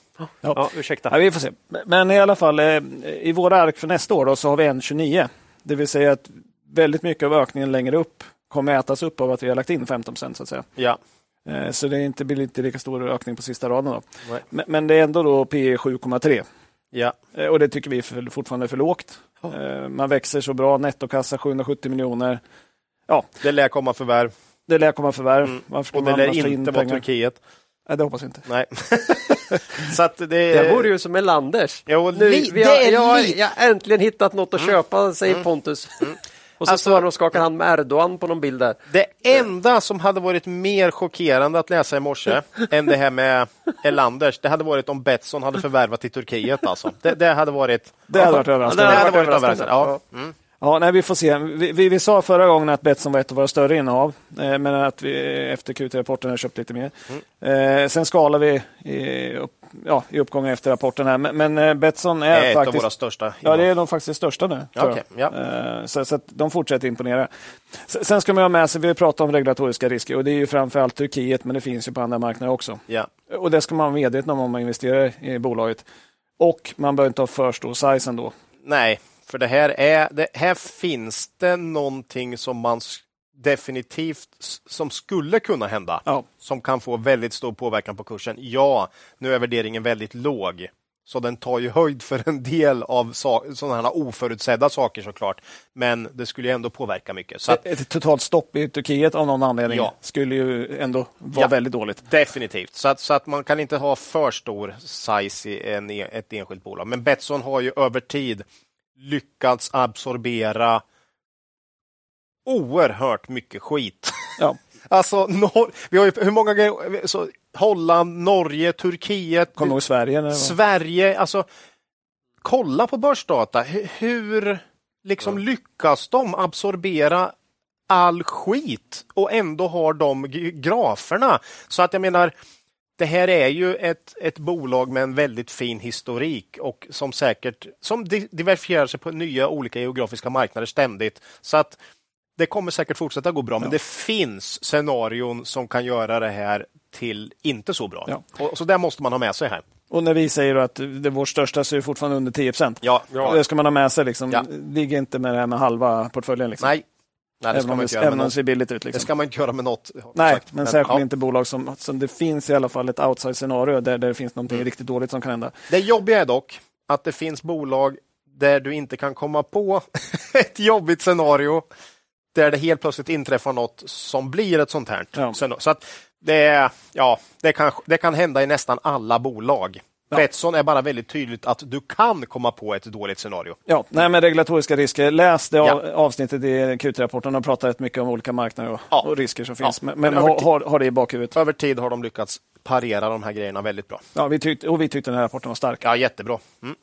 Ja, ursäkta. Ja, vi får se. Men i alla fall, eh, i våra ark för nästa år då, så har vi 1,29. Det vill säga att väldigt mycket av ökningen längre upp kommer ätas upp av att vi har lagt in 15 procent så att säga. Ja. Eh, Så det är inte, blir inte lika stor ökning på sista raden. Då. Nej. Men, men det är ändå då P 7,3 Ja. Eh, och det tycker vi är för, fortfarande är för lågt. Eh, Man växer så bra, nettokassa 770 miljoner. Det lär komma förvärv Det lär komma förvärv. Mm. Varför och det lär ta in inte vara pengar? Turkiet. Nej, det hoppas jag inte. Nej. så att det... Det vore ju som Melanders. Jo, Nu, vi har, jag, har, jag har äntligen hittat något att köpa, säger Pontus. Och så Alltså- står han och skakar hand med Erdogan på någon bild där. Det enda som hade varit mer chockerande att läsa i morse än det här med Elanders, det hade varit om Betsson hade förvärvat i Turkiet. Alltså. Det, det hade varit... Det hade varit Ja, överraskande. det hade varit överraskande. Ja. Mm. Ja, nej, vi får se. Vi, vi, vi sa förra gången att Betsson var ett av våra större innehav, eh, men att vi efter Q3-rapporten har köpt lite mer. Eh, sen skalar vi i, upp, ja, i uppgången efter rapporten. här. Men, men eh, Betsson är, är ett av faktiskt... våra största. Ja, det är nog faktiskt det största nu. Jag. ja. Eh, Så, så de fortsätter imponera. Sen ska man ha med sig, vi har pratat om regulatoriska risker och det är ju framförallt Turkiet, men det finns ju på andra marknader också. Ja. Och det ska man vara medveten om om man investerar i bolaget. Och man behöver inte ha för stor size ändå. Nej, för det här, är, det här finns det någonting som man definitivt som skulle kunna hända. Ja. Som kan få väldigt stor påverkan på kursen. Ja, nu är värderingen väldigt låg. Så den tar ju höjd för en del av sådana här oförutsedda saker såklart. Men det skulle ju ändå påverka mycket. Att, Ett, totalt stopp i Turkiet av någon anledning Ja. skulle ju ändå vara Ja. väldigt dåligt. Definitivt. Så att, så att man kan inte ha för stor size i en, ett enskilt bolag. Men Betsson har ju över tid lyckats absorbera oerhört mycket skit. Ja. Alltså, Nor- vi har ju, hur många grejer? Så, Holland, Norge, Turkiet, Kommer ihåg Sverige? Sverige. Alltså, kolla på börsdata. Hur, hur liksom lyckas de absorbera all skit och ändå har de graferna? Så att jag menar, det här är ju ett, ett bolag med en väldigt fin historik och som säkert som di- diversifierar sig på nya olika geografiska marknader ständigt. Så att det kommer säkert fortsätta gå bra, men det finns scenarion som kan göra det här till inte så bra. Ja. Och, så det måste man ha med sig här. Och när vi säger att det är vår största så är det fortfarande under 10 procent. Ja, Det ska man ha med sig. Liksom. Ja. Ligg inte med det här med halva portföljen. Liksom. Nej, Nej det även om det, även det något. ser billigt ut. Det Liksom. ska man inte göra med något. Nej, sagt. men särskilt ja. inte bolag som, som det finns i alla fall ett outside-scenario där, där det finns någonting riktigt dåligt som kan hända. Det jobbiga är dock att det finns bolag där du inte kan komma på ett jobbigt scenario där det helt plötsligt inträffar något som blir ett sånt här. Ja. scenario. Så att det, ja, det, kan, det kan hända i nästan alla bolag. Ja. Betsson är bara väldigt tydligt att du kan komma på ett dåligt scenario. Ja, nej, men regulatoriska risker. Läs det Ja. av, avsnittet i Q3-rapporten och pratar rätt mycket om olika marknader och, Ja. och risker som finns. Men, men ha, ha, ha det i bakhuvudet. Över tid har de lyckats parera de här grejerna väldigt bra. Ja, vi tyckte, och vi tyckte den här rapporten var stark. Ja, jättebra. Mm.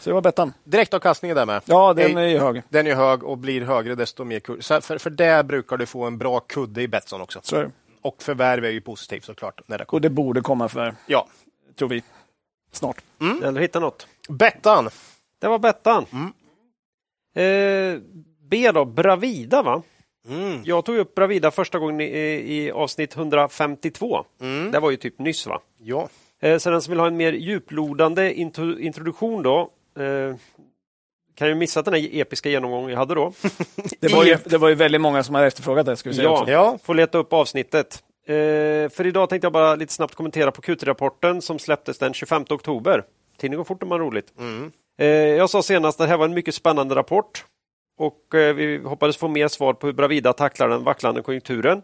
Så det var Bettan. Direktavkastningen där med. Ja, den är ju hög. Den är hög och blir högre desto mer kurs. För, för där brukar du få en bra kudde i Betsson också. Så det. Och förvärv är ju positivt såklart. När det kommer. Och det borde komma för, Ja. Tror vi, snart. Eller hitta något. Bettan. Det var Bettan. Mm. Eh, B då, Bravida va? Mm. Jag tog upp Bravida första gången i, i avsnitt 152. Mm. Det var ju typ nyss va? Ja. Eh, så den som vill ha en mer djuplodande intro, introduktion då eh, kan ju missat den här episka genomgången jag hade då. Det var, ju, det var ju väldigt många som har efterfrågat det. Ska vi säga Ja. också. Ja. Får leta upp avsnittet. Eh, för idag tänkte jag bara lite snabbt kommentera på Q3-rapporten som släpptes den 25 oktober. Tiden går fort när man har roligt. Mm. Eh, jag sa senast att det här var en mycket spännande rapport och eh, vi hoppades få mer svar på hur Bravida tacklar den vacklande konjunkturen.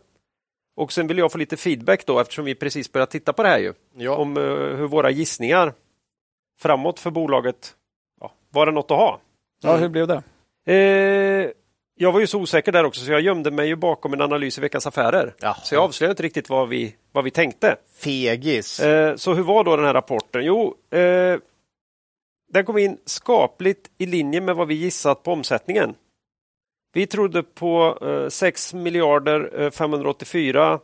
Och sen vill jag få lite feedback då eftersom vi precis börjat titta på det här ju. Ja. Om eh, hur våra gissningar framåt för bolaget, ja, var det något att ha? Ja, hur blev det? Eh, jag var ju så osäker där också så jag gömde mig ju bakom en analys i Veckans Affärer. Jaha. Så jag avslöjade inte riktigt vad vi, vad vi tänkte. Fegis. Eh, så hur var då den här rapporten? Jo, eh, den kom in skapligt i linje med vad vi gissat på omsättningen. Vi trodde på eh, 6 miljarder eh, 584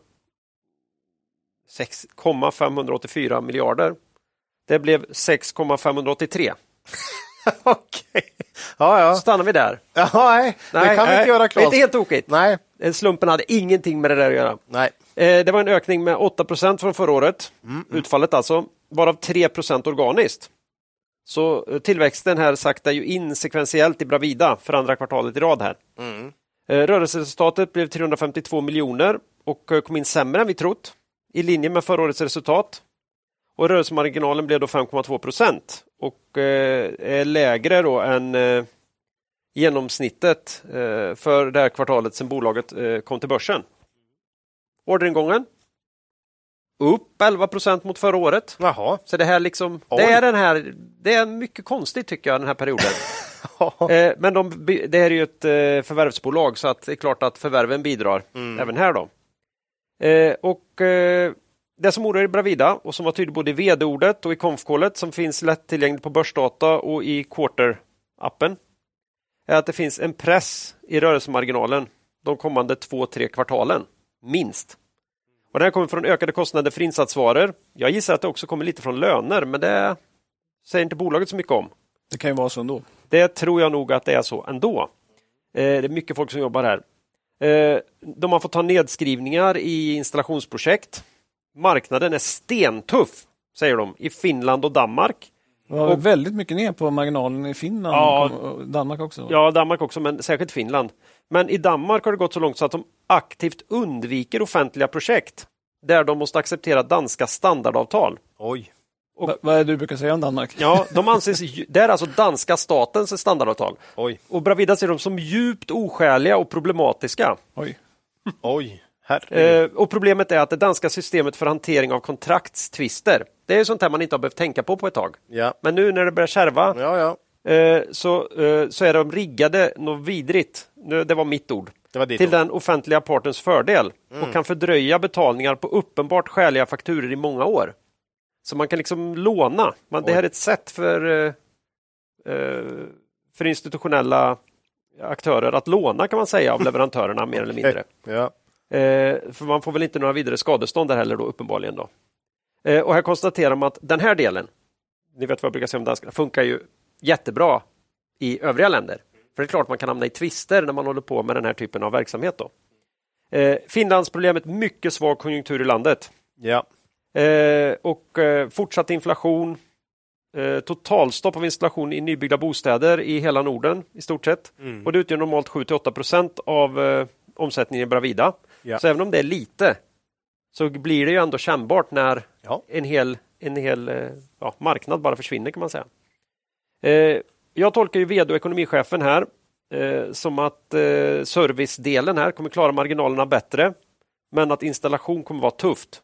6,584 miljarder. Det blev 6,583. Okej. Ja, ja. Stannar vi där. ja nej, det kan vi inte göra Det är Claes. inte helt tokigt. Nej. Eh, Slumpen hade ingenting med det där att göra. Nej. Eh, Det var en ökning med 8% från förra året, Mm, utfallet alltså, varav 3% organiskt. Så eh, tillväxten här saktar ju in sekventiellt i Bravida för andra kvartalet i rad här. Mm. Rörelseresultatet blev 352 miljoner och kom in sämre än vi trott, i linje med förra årets resultat. Och rörelsemarginalen blev då 5,2 procent och eh, är lägre då än eh, genomsnittet eh, för det här kvartalet sedan bolaget kom till börsen. Orderingången upp 11 procent mot förra året. Jaha. Så det här liksom, Oj. det är den här, det är mycket konstigt tycker jag den här perioden. eh, men de, det här är ju ett eh, förvärvsbolag så att det är klart att förvärven bidrar även här då. Eh, och det som oroar i Bravida och som var tydligt både i vd-ordet och i konfkålet som finns lättillgängligt på börsdata och i Quarter-appen är att det finns en press i rörelsemarginalen de kommande två, tre kvartalen, minst. Och det här kommer från ökade kostnader för insatsvaror. Jag gissar att det också kommer lite från löner, men det säger inte bolaget så mycket om. Det kan ju vara så ändå. Det tror jag nog att det är så ändå. Eh, det är mycket folk som jobbar här. Eh, de har fått ta nedskrivningar i installationsprojekt. Marknaden är stentuff, säger de, i Finland och Danmark. Det var Och- väldigt mycket ner på marginalen i Finland Ja. och Danmark också. Ja, Danmark också, men särskilt Finland. Men i Danmark har det gått så långt så att de aktivt undviker offentliga projekt där de måste acceptera danska standardavtal. Oj. Va- vad är det du brukar säga om Danmark? Ja, de anses, det är alltså danska statens standardavtal. Oj. Och Bravida ser dem som djupt oskäliga och problematiska. Oj. Oj. Eh, och problemet är att det danska systemet för hantering av kontraktstvister, det är sånt här man inte har behövt tänka på på ett tag. Ja. Men nu när det börjar kärva Ja, ja. eh, så, eh, så är de riggade något vidrigt, nu, det var mitt ord, var till ord. Mm. den offentliga partens fördel och kan fördröja betalningar på uppenbart skäliga fakturer i många år. Så man kan liksom låna. Man, det här är ett sätt för, eh, för institutionella aktörer att låna kan man säga av leverantörerna mer eller mindre. Ja. Eh, för man får väl inte några vidare skadestånd där heller då uppenbarligen. Då. Eh, och här konstaterar man att den här delen, ni vet vad jag brukar säga om danskarna, funkar ju jättebra i övriga länder. För det är klart man kan hamna i tvister när man håller på med den här typen av verksamhet. Då. Eh, Finlandsproblemet, mycket svag konjunktur i landet. Ja. Eh, och eh, fortsatt inflation, eh, totalstopp av installation i nybyggda bostäder i hela Norden i stort sett. Mm. Och det utgör normalt 7-8 procent av eh, omsättningen i Bravida. Ja. Så även om det är lite så blir det ju ändå kännbart när Ja. en hel, en hel eh, ja, marknad bara försvinner kan man säga. Eh, jag tolkar ju vd och ekonomichefen här eh, som att eh, servicedelen här kommer klara marginalerna bättre men att installation kommer vara tufft.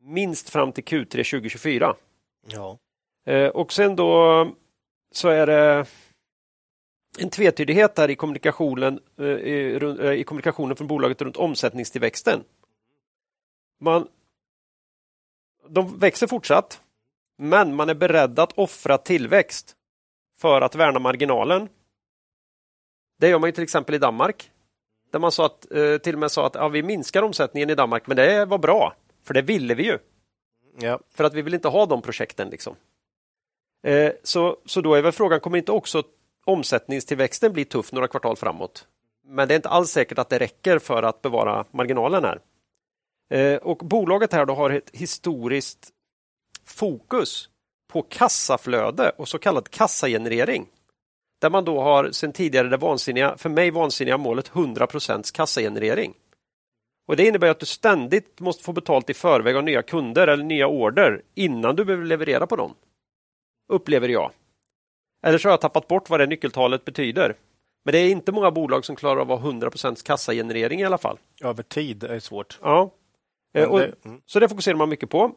Minst fram till Q3 2024. Ja. Eh, och sen då så är det en tvetydighet där i kommunikationen, eh, i, eh, i kommunikationen från bolaget runt omsättningstillväxten. Man, de växer fortsatt, men man är beredd att offra tillväxt för att värna marginalen. Det gör man ju till exempel i Danmark. Där man sa att, eh, till och med sa att ja, vi minskar omsättningen i Danmark, men det var bra, för det ville vi ju. Ja. För att vi vill inte ha de projekten. Liksom. Så, så då är väl frågan, kommer inte också omsättningstillväxten blir tuff några kvartal framåt? Men det är inte alls säkert att det räcker för att bevara marginalen här. Eh, och bolaget här då har ett historiskt fokus på kassaflöde och så kallad kassagenerering. Där man då har sedan tidigare det vansinniga, för mig vansinniga målet 100% kassagenerering. Och Det innebär att du ständigt måste få betalt i förväg av nya kunder eller nya order innan du behöver leverera på dem. Upplever jag. Eller så har jag tappat bort vad det nyckeltalet betyder. Men det är inte många bolag som klarar av att ha 100 kassagenerering i alla fall. Över tid är svårt. Ja. Eh, och, mm. Så det fokuserar man mycket på.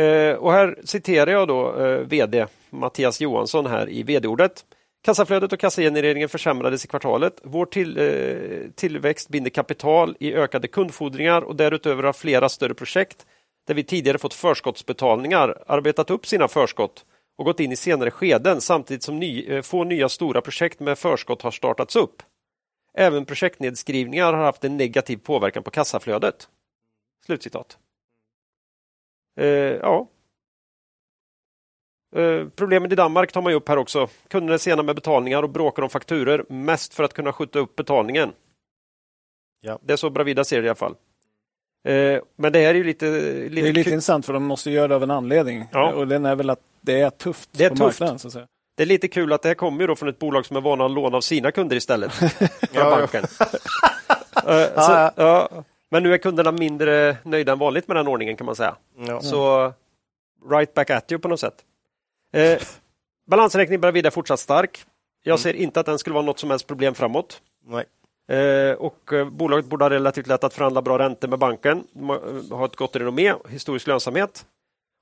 Eh, och här citerar jag då eh, VD Mattias Johansson här i VD-ordet. Kassaflödet och kassagenereringen försämrades i kvartalet. Vår till, eh, tillväxt binder kapital i ökade kundfordringar och därutöver har flera större projekt där vi tidigare fått förskottsbetalningar arbetat upp sina förskott och gått in i senare skeden samtidigt som ny, eh, få nya stora projekt med förskott har startats upp. Även projektnedskrivningar har haft en negativ påverkan på kassaflödet. Slutcitat. Eh, ja. Eh, problemen i Danmark tar man upp här också. Kunderna är sena med betalningar och bråkar om fakturer, mest för att kunna skjuta upp betalningen. Ja. Det är så Bravida ser det i alla fall. Eh, men det här är ju lite... Det lite är lite intressant för de måste göra det av en anledning. Ja. Och den är väl att det är tufft Det är på tufft. marknaden. Så att säga. Det är lite kul att det här kommer då från ett bolag som är vana att låna av sina kunder istället. Från Ja, banken. Eh, så, Ja. Men nu är kunderna mindre nöjda än vanligt med den ordningen kan man säga. Ja. Så right back at you på något sätt. Eh, balansräkningen Bravida är fortsatt stark. Jag Mm. ser inte att den skulle vara något som helst problem framåt. Eh, och eh, bolaget borde ha relativt lätt att förhandla bra räntor med banken. Har- har ett gott renommé, historisk lönsamhet.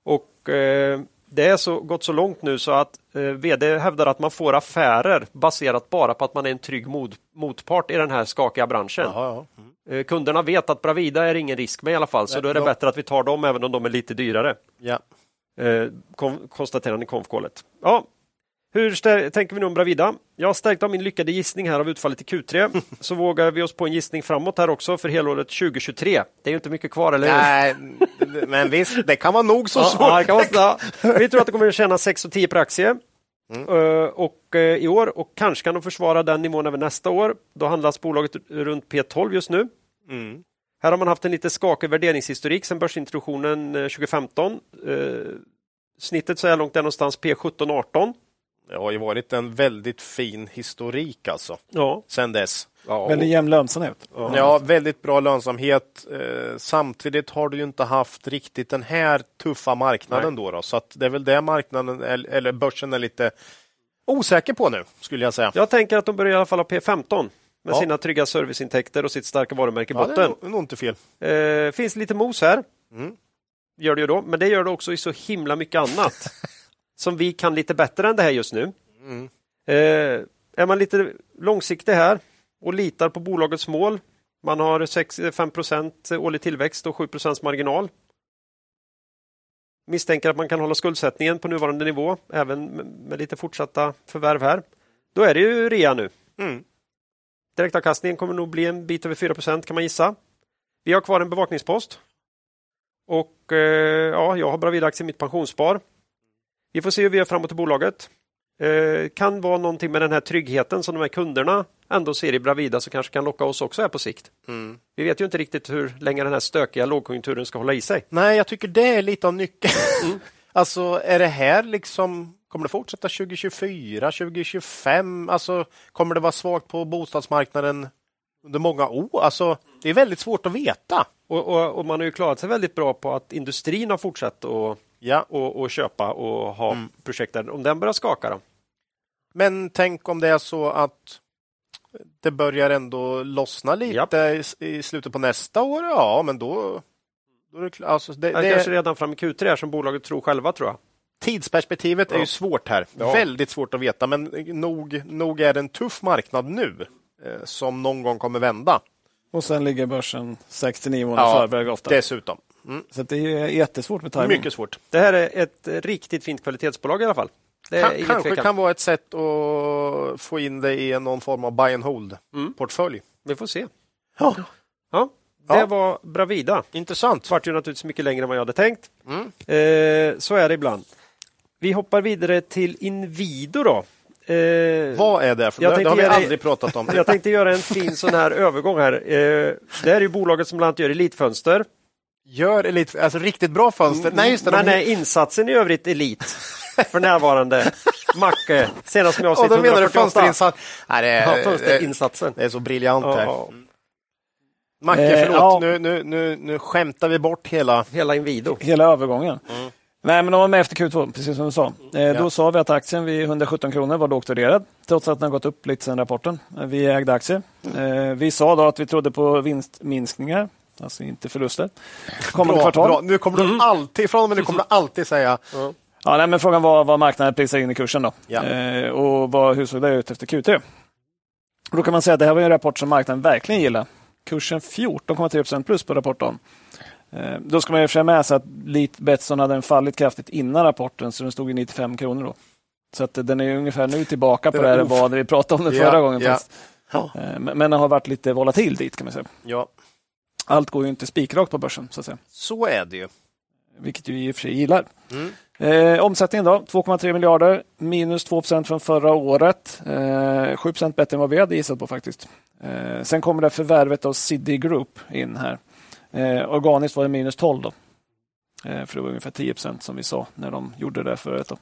Och eh, det är så gått så långt nu så att eh, VD hävdar att man får affärer baserat bara på att man är en trygg mod, motpart i den här skakiga branschen. Jaha, ja. Mm. Eh, kunderna vet att Bravida är ingen risk med i alla fall, så Nej, då är det de- bättre att vi tar dem även om de är lite dyrare. ja. Eh, kom, konstaterar han i konfkålet. Ja, hur tänker vi nu om Bravida? Jag har stärkt av min lyckade gissning här av utfallet i Q3, så vågar vi oss på en gissning framåt här också för helåret 2023. Det är ju inte mycket kvar, eller hur? Nej, men visst, det kan vara nog så svårt. ja, kan vara. Ja. Vi tror att det kommer att tjäna 6 och 10 per aktie Mm. Eh, och, eh, i år och kanske kan de försvara den nivån även nästa år. Då handlas bolaget runt P12 just nu. Mm. Här har man haft en lite skakig värderingshistorik sedan börsintroduktionen eh, 2015. Eh, snittet så här långt är någonstans P17-18. Det har ju varit en väldigt fin historik alltså, Ja. sen dess. ja. Väldigt jämn lönsamhet. Ja, väldigt bra lönsamhet. Eh, samtidigt har du ju inte haft riktigt den här tuffa marknaden då, då. Så att det är väl det marknaden, eller eller börsen är lite osäker på nu, skulle jag säga. Jag tänker att de börjar i alla fall ha P15 med Ja. sina trygga serviceintäkter och sitt starka varumärke i Ja, det är botten. nog inte fel. Eh, finns lite mos här. Mm. Gör det ju då, men det gör det också i så himla mycket annat. som vi kan lite bättre än det här just nu. Mm. Eh, är man lite långsiktig här och litar på bolagets mål. Man har 6, 5 årlig tillväxt och 7% marginal. Misstänker att man kan hålla skuldsättningen på nuvarande nivå även med, med lite fortsatta förvärv här. Då är det ju rea nu. Mm. Direktavkastningen kommer nog bli en bit över 4% kan man gissa. Vi har kvar en bevakningspost. Och eh, ja, jag har Bravida-aktier i mitt pensionsspar. Vi får se hur vi gör framåt i bolaget. Eh, kan vara någonting med den här tryggheten som de här kunderna ändå ser i Bravida som kanske kan locka oss också här på sikt. Mm. Vi vet ju inte riktigt hur länge den här stökiga lågkonjunkturen ska hålla i sig. Nej, jag tycker det är lite av nyckeln. alltså, är det här liksom... Kommer det fortsätta 2024, 2025? Alltså, kommer det vara svagt på bostadsmarknaden under många år? Alltså, det är väldigt svårt att veta. Och, och, och man har ju klarat sig väldigt bra på att industrin har fortsatt att Ja. och, och köpa och ha Mm. projekt där. Om den börjar skaka då? Men tänk om det är så att det börjar ändå lossna lite i, i slutet på nästa år. Ja, men då... då är det, alltså, det, Det det, kanske redan fram i Q3 här som bolaget tror själva tror jag. tidsperspektivet är Ja. ju svårt här. Ja. Väldigt svårt att veta, men nog, nog är det en tuff marknad nu eh, som någon gång kommer vända. Och sen ligger börsen 69 månader Ja, förväg ofta. Dessutom. Mm. Så att det är jättesvårt med timing. Mycket svårt. Det här är ett riktigt fint kvalitetsbolag i alla fall. Det är Kan, kanske tvekan. kan vara ett sätt att få in det i någon form av buy and Mm. hold-portfölj. Vi får se. Ja. Ja, det Ja. var Bravida. Intressant. Svart ju naturligtvis mycket längre än vad jag hade tänkt. Mm. Eh, så är det ibland. Vi hoppar vidare till Inwido då. Eh, Vad är det? För Jag det, har vi aldrig pratat om. Jag tänkte göra en fin sån här övergång här. Eh, det här är ju bolaget som bland annat gör elitfönster. Gör elit, alltså riktigt bra fönster. Nej, just det. Men de, är insatsen i övrigt elit för närvarande. Macke, senast som jag har och sett då menar du 148. fönsterinsats. Nej, det, Ja, är, fönsterinsatsen. det är så briljant Ja, här. ja. Macke, Eh, förlåt. ja. Nu, nu, nu, nu skämtar vi bort hela... Hela Inwido. Hela övergången. Nej, men de var med efter Q2, precis som du sa. Eh, Ja. Då sa vi att aktien vid 117 kronor var lågt värderad, trots att den har gått upp lite sedan rapporten. Eh, Vi ägde aktier. Eh, vi sa då att vi trodde på vinstminskningar, alltså inte förluster, kommande Bra, kvartal. bra. Nu kommer du alltid, från och med nu kommer du alltid säga Ja, nej, men frågan var vad marknaden prisar in i kursen då. Ja. Eh, och vad, hur såg det ut efter Q3? Och då kan man säga att det här var en rapport som marknaden verkligen gillar. Kursen 14,3% plus på rapporten. Eh, då ska man ju för med sig att Leet Betsson hade fallit kraftigt innan rapporten, så den stod i 95 kronor då. Så att den är ungefär nu tillbaka på Det det var här off. vad vi pratade om den Ja, förra gången. ja. faktiskt. Eh, Men men den har varit lite volatil dit kan man säga. ja, Allt går ju inte spikrakt på börsen så att säga. så är det ju. Vilket ju i och för sig gillar. Mm. Eh, omsättningen då, 2,3 miljarder, minus 2% från förra året. Eh, 7% bättre än vad vi hade gissat på faktiskt. Eh, sen kommer det förvärvet av City Group in här. Eh, organiskt var det minus 12 då. Eh, för det var ungefär 10% som vi sa när de gjorde det förut. Då.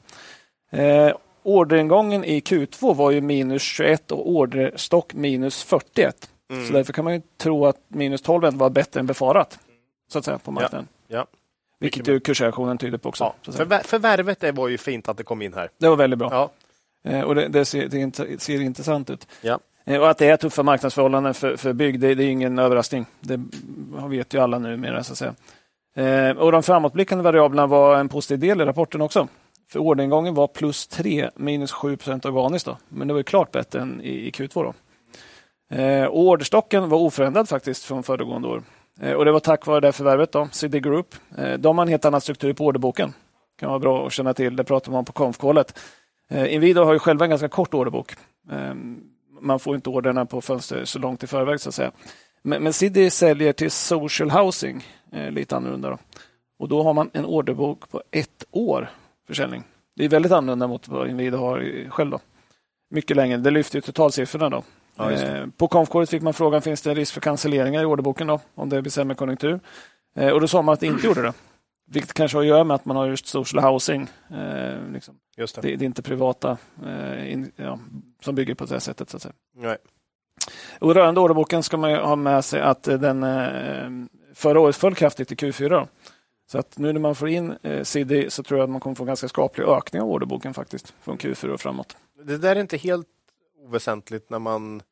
Eh, orderingången i Q2 var ju minus 21 och orderstock minus 41. Mm. Så därför kan man ju tro att minus 12 ändå var bättre än befarat. Så att säga på marknaden. ja. Vilket ju kursreaktionen tyder på också. Ja. Förvär, förvärvet det var ju fint att det kom in här. Det var väldigt bra. Ja. Eh, och det, det, ser, det ser intressant ut. Ja. Och att det är tuffa marknadsförhållanden för, för bygg, det, det är ingen överraskning. Det vet ju alla numera. Så att säga. Och de framåtblickande variablerna var en positiv del i rapporten också. För orderingången var plus 3, minus 7 procent organiskt. Då. Men det var klart bättre än i, i Q2. Då. Eh, orderstocken var oförändrad faktiskt från föregående år. Eh, och Det var tack vare det förvärvet, då, CD Group. Eh, de har en helt annan struktur på orderboken. Det kan vara bra att känna till. Det pratar man om på konfkålet. Eh, Inwido har ju själva en ganska kort orderbok. Eh, man får inte orderna på fönster så långt i förväg. så att säga. Men, men CD säljer till social housing, eh, lite annorlunda. Då. Och då har man en orderbok på ett år försäljning. Det är väldigt annorlunda mot vad Inwido har själv. Då. Mycket längre. Det lyfter ju totalsiffrorna. Då. Ja, eh, på konfkåret fick man frågan, finns det risk för cancelleringar i orderboken då, om det blir sämre konjunktur? Eh, och då sa man att det inte gjorde det. Vilket kanske har att göra med att man har just social housing. Eh, liksom. det. Det, det. är inte privata eh, in, ja, som bygger på det sättet. Så att säga. Nej. Och rörande orderboken ska man ha med sig att den eh, förra året föll kraftigt i Q4. Då. Så att nu när man får in eh, CD så tror jag att man kommer få ganska skaplig ökning av orderboken faktiskt från Q4 och framåt. Det där är inte helt oväsentligt när man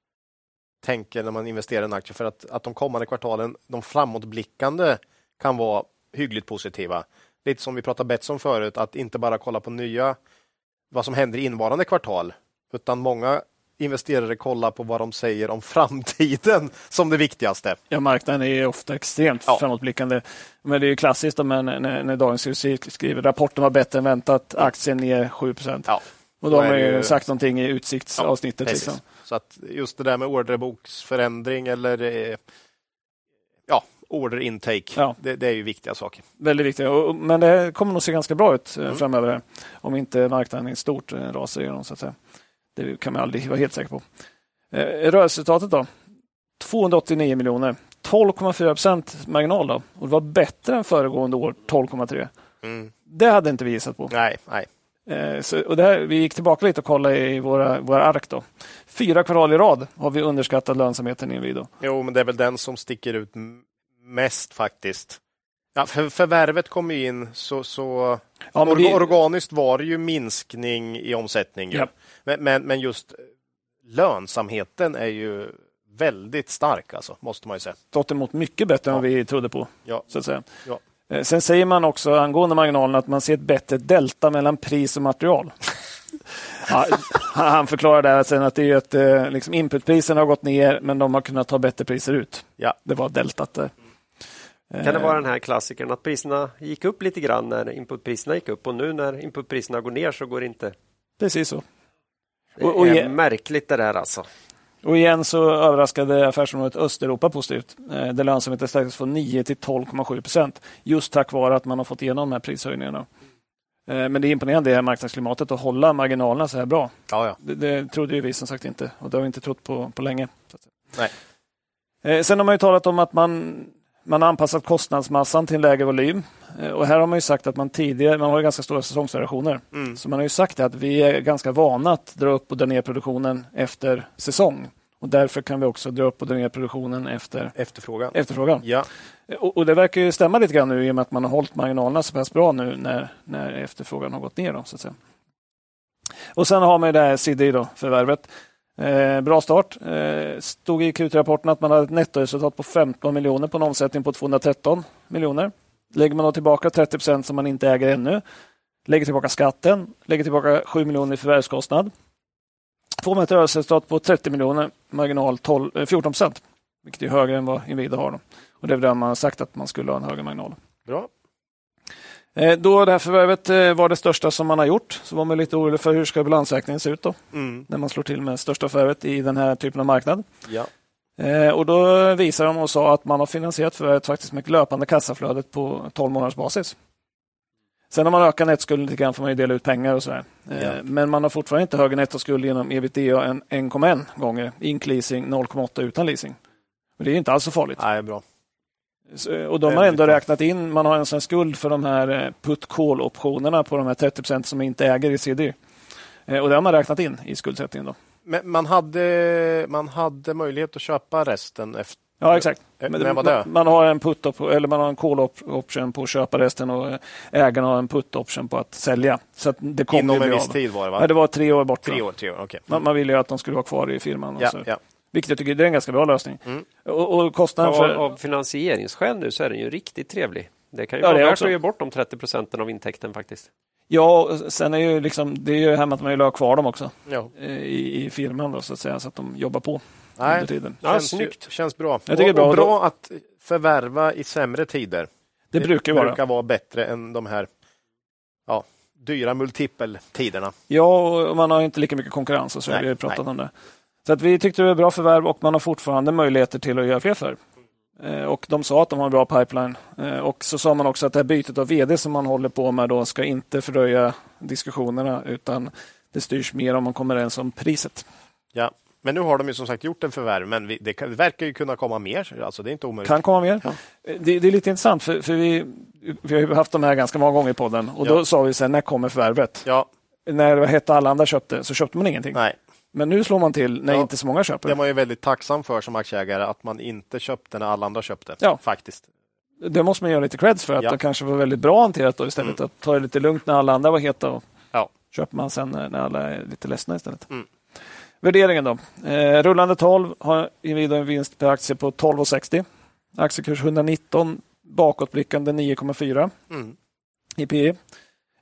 tänker när man investerar i en aktie för att, att de kommande kvartalen, de framåtblickande kan vara hyggligt positiva. Lite som vi pratade Betsson förut, att inte bara kolla på nya, vad som händer i invarande kvartal, utan många investerare kollar på vad de säger om framtiden som det viktigaste. Ja, marknaden är ofta extremt ja. framåtblickande. Men det är klassiskt när, när, när Dagens Industri skriver rapporten var bättre än väntat, aktien ner 7 ja. Och de har ju sagt någonting i utsiktsavsnittet. Ja, liksom. Så att just det där med orderboksförändring eller eh, ja, order intake, ja. Det, det, är ju viktiga saker. Väldigt viktiga, men det kommer nog se ganska bra ut eh, mm. framöver om inte marknaden i stort eh, rasar igenom. Så att säga. Det kan man aldrig vara helt säker på. Rörelseresultatet då? 289 miljoner. 12,4 procent marginal. Då. Och det var bättre än föregående år, 12,3. Mm. Det hade inte vi gissat på. Nej, nej. Eh, så, och här, vi gick tillbaka lite och kollade i våra, våra ark. Då. Fyra kvartal i rad har vi underskattat lönsamheten i Inwido. Jo, men det är väl den som sticker ut mest faktiskt. Ja, för, förvärvet kom in så, så ja, orga, vi... organiskt var det ju minskning i omsättning. Ja. Men, men, men, just lönsamheten är ju väldigt stark, alltså, måste man ju säga. Emot mycket bättre ja. än vi trodde på. Ja. Så att säga. Ja. Eh, sen säger man också angående marginalen att man ser ett bättre delta mellan pris och material. Ja, han förklarar där sen att det är ett, eh, liksom inputpriserna har gått ner men de har kunnat ta bättre priser ut. Ja. Det var deltat där. Kan det vara den här klassikern att priserna gick upp lite grann när inputpriserna gick upp och nu när inputpriserna går ner så går det inte? Precis så. Det är och, och, märkligt det där alltså. Och igen så överraskade affärsområdet Östeuropa positivt. Eh, där lönsamheten stärktes från 9 till 12,7 procent. Just tack vare att man har fått igenom de här prishöjningarna. Eh, men det är imponerande det här marknadsklimatet att hålla marginalerna så här bra. Ja, ja. Det, det trodde ju vi som sagt inte och det har vi inte trott på, på länge. Nej. Eh, sen har man ju talat om att man, man har anpassat kostnadsmassan till en lägre volym. Och här har man ju sagt att man tidigare, man har ganska stora säsongsvariationer. Mm. Så man har ju sagt att vi är ganska vana att dra upp och dra ner produktionen efter säsong. Och därför kan vi också dra upp och dra ner produktionen efter efterfrågan. efterfrågan. Ja. Och, och, det verkar ju stämma lite grann nu i och med att man har hållit marginalerna så pass bra nu när, när efterfrågan har gått ner. Då, så att säga. Och sen har man det här CD då, förvärvet. Eh, bra start. Eh, stod i Q3-rapporten att man hade ett nettoresultat på 15 miljoner på en omsättning på 213 miljoner. Lägger man då tillbaka 30 procent som man inte äger ännu, lägger tillbaka skatten, lägger tillbaka 7 miljoner i förvärvskostnad får man ett rörelseresultat på 30 miljoner, marginal 12, 14 eh, procent, vilket är högre än vad Inwido har. Då. Och det är där man har sagt att man skulle ha en högre marginal. Bra. Eh, då det här förvärvet eh, var det största som man har gjort så var man lite orolig för hur ska balansräkningen se ut då? Mm. När man slår till med största förvärvet i den här typen av marknad. Ja. Och Då visade de och sa att man har finansierat förvärvet faktiskt med löpande kassaflödet på 12 månaders basis. Sen när man ökar nettskulden lite grann får man ju dela ut pengar och sådär. Eh, ja. Men man har fortfarande inte högre nettoskuld genom ebitda än 1,1 gånger. Ink leasing 0,8 utan leasing. Men det är inte alls så farligt. Nej, bra. Och de har ändå räknat in, man har en sån skuld för de här eh, put call optionerna på de här 30 procent som inte äger i CD. Eh, och det har man räknat in i skuldsättningen. Då. Men man hade, man hade möjlighet att köpa resten efter Ja, exakt. Eh, Men man, man har en put op, eller man har en call op option på att köpa resten och ägarna har en put option på att sälja. Så att det kommer Inom en viss tid var det va? Ja, det var tre år bort. Tre år, tre år, okej. Man, man ville ju att de skulle vara kvar i firman. Ja, ja. Vilket jag tycker det är en ganska bra lösning. Mm. Och, och kostnaden Av, för... av finansieringsskäl nu så är den ju riktigt trevlig. Det kan ju Ja, det vara är värt att ge bort de 30 procenten av intäkten faktiskt. Ja, och sen är ju liksom, det är ju här att man vill ha kvar dem också Ja. eh, i, i firman då, så att säga, så att de jobbar på Nej, under tiden. Ja, känns, snyggt. känns bra. Jag tycker och, bra. och bra att förvärva i sämre tider. Det brukar ju vara. brukar vara bättre än de här ja, dyra multipeltiderna. Ja, och man har inte lika mycket konkurrens och så. Nej, vi har ju pratat nej. om det. Så att vi tyckte det var bra förvärv och man har fortfarande möjligheter till att göra fler förvärv. Eh, Och de sa att de har en bra pipeline. Eh, Och så sa man också att det här bytet av vd som man håller på med då ska inte fördröja diskussionerna utan det styrs mer om man kommer överens om priset. Ja. Men nu har de ju som sagt gjort en förvärv, men vi, det, kan, det verkar ju kunna komma mer. Alltså, det är inte omöjligt. Kan komma mer. Ja. Eh, Det, det är lite intressant för, för vi, vi har ju haft de här ganska många gånger i podden och då Ja. sa vi sen när kommer förvärvet? Ja, När det hette alla andra köpte så köpte man ingenting. nej. Men nu slår man till när Ja. inte så många köper. Det man ju väldigt tacksam för som aktieägare, att man inte köpte när alla andra köpte. Ja. Faktiskt. Det måste man göra lite creds för att Ja. det kanske var väldigt bra hanterat då istället. Att ta det lite lugnt när alla andra var heta och Ja. köper man sen när alla är lite ledsna istället. Mm. Värderingen då. Eh, rullande 12 har Inwido en vinst per aktie på 12,60. Aktiekurs 119, bakåtblickande 9,4 Mm. i P E. Eh,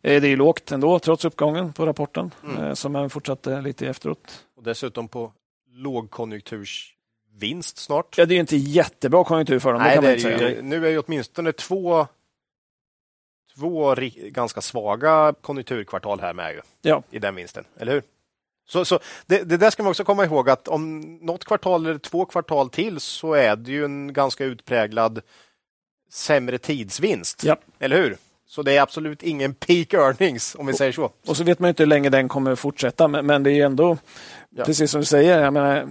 Det är lågt ändå trots uppgången på rapporten Mm. eh, som även fortsatte lite efteråt. Och dessutom på lågkonjunktursvinst snart. Ja, det är ju inte jättebra konjunktur för dem, det Nej, det inte är säga. ju, nu är ju åtminstone två, två ganska svaga konjunkturkvartal här med ju, Ja. i den vinsten, eller hur? Så, så det, det där ska man också komma ihåg att om något kvartal eller två kvartal till så är det ju en ganska utpräglad sämre tidsvinst, Ja. eller hur? Så det är absolut ingen peak earnings om vi säger så. Och så vet man inte hur länge den kommer fortsätta, men, men det är ju ändå, Ja. precis som du säger, jag menar,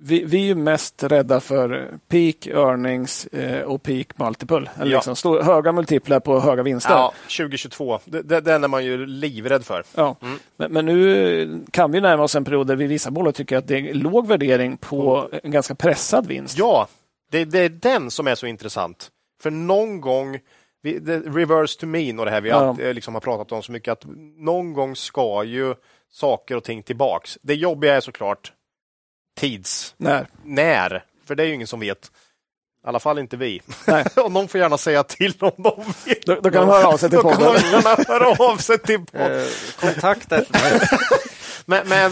vi, vi är ju mest rädda för peak earnings eh, och peak multiple. Eller Ja. liksom stor, höga multiplar på höga vinster. Ja, 2022, det, det, den är man ju livrädd för. Ja. Mm. Men, men nu kan vi närma oss en period där vi vissa bolag tycker att det är låg värdering på en ganska pressad vinst. Ja, det, det är den som är så intressant. För någon gång, vi, det, reverse to mean och det här vi Ja. alltid, liksom har pratat om så mycket, att någon gång ska ju saker och ting tillbaks. Det jobbiga är såklart tids, När? när, för det är ju ingen som vet. I alla fall inte vi. Nej. och någon får gärna säga till om de vet. Då, då kan de höra av sig till Då kan podden. de höra av sig till podden. Eh, kontakta Men, men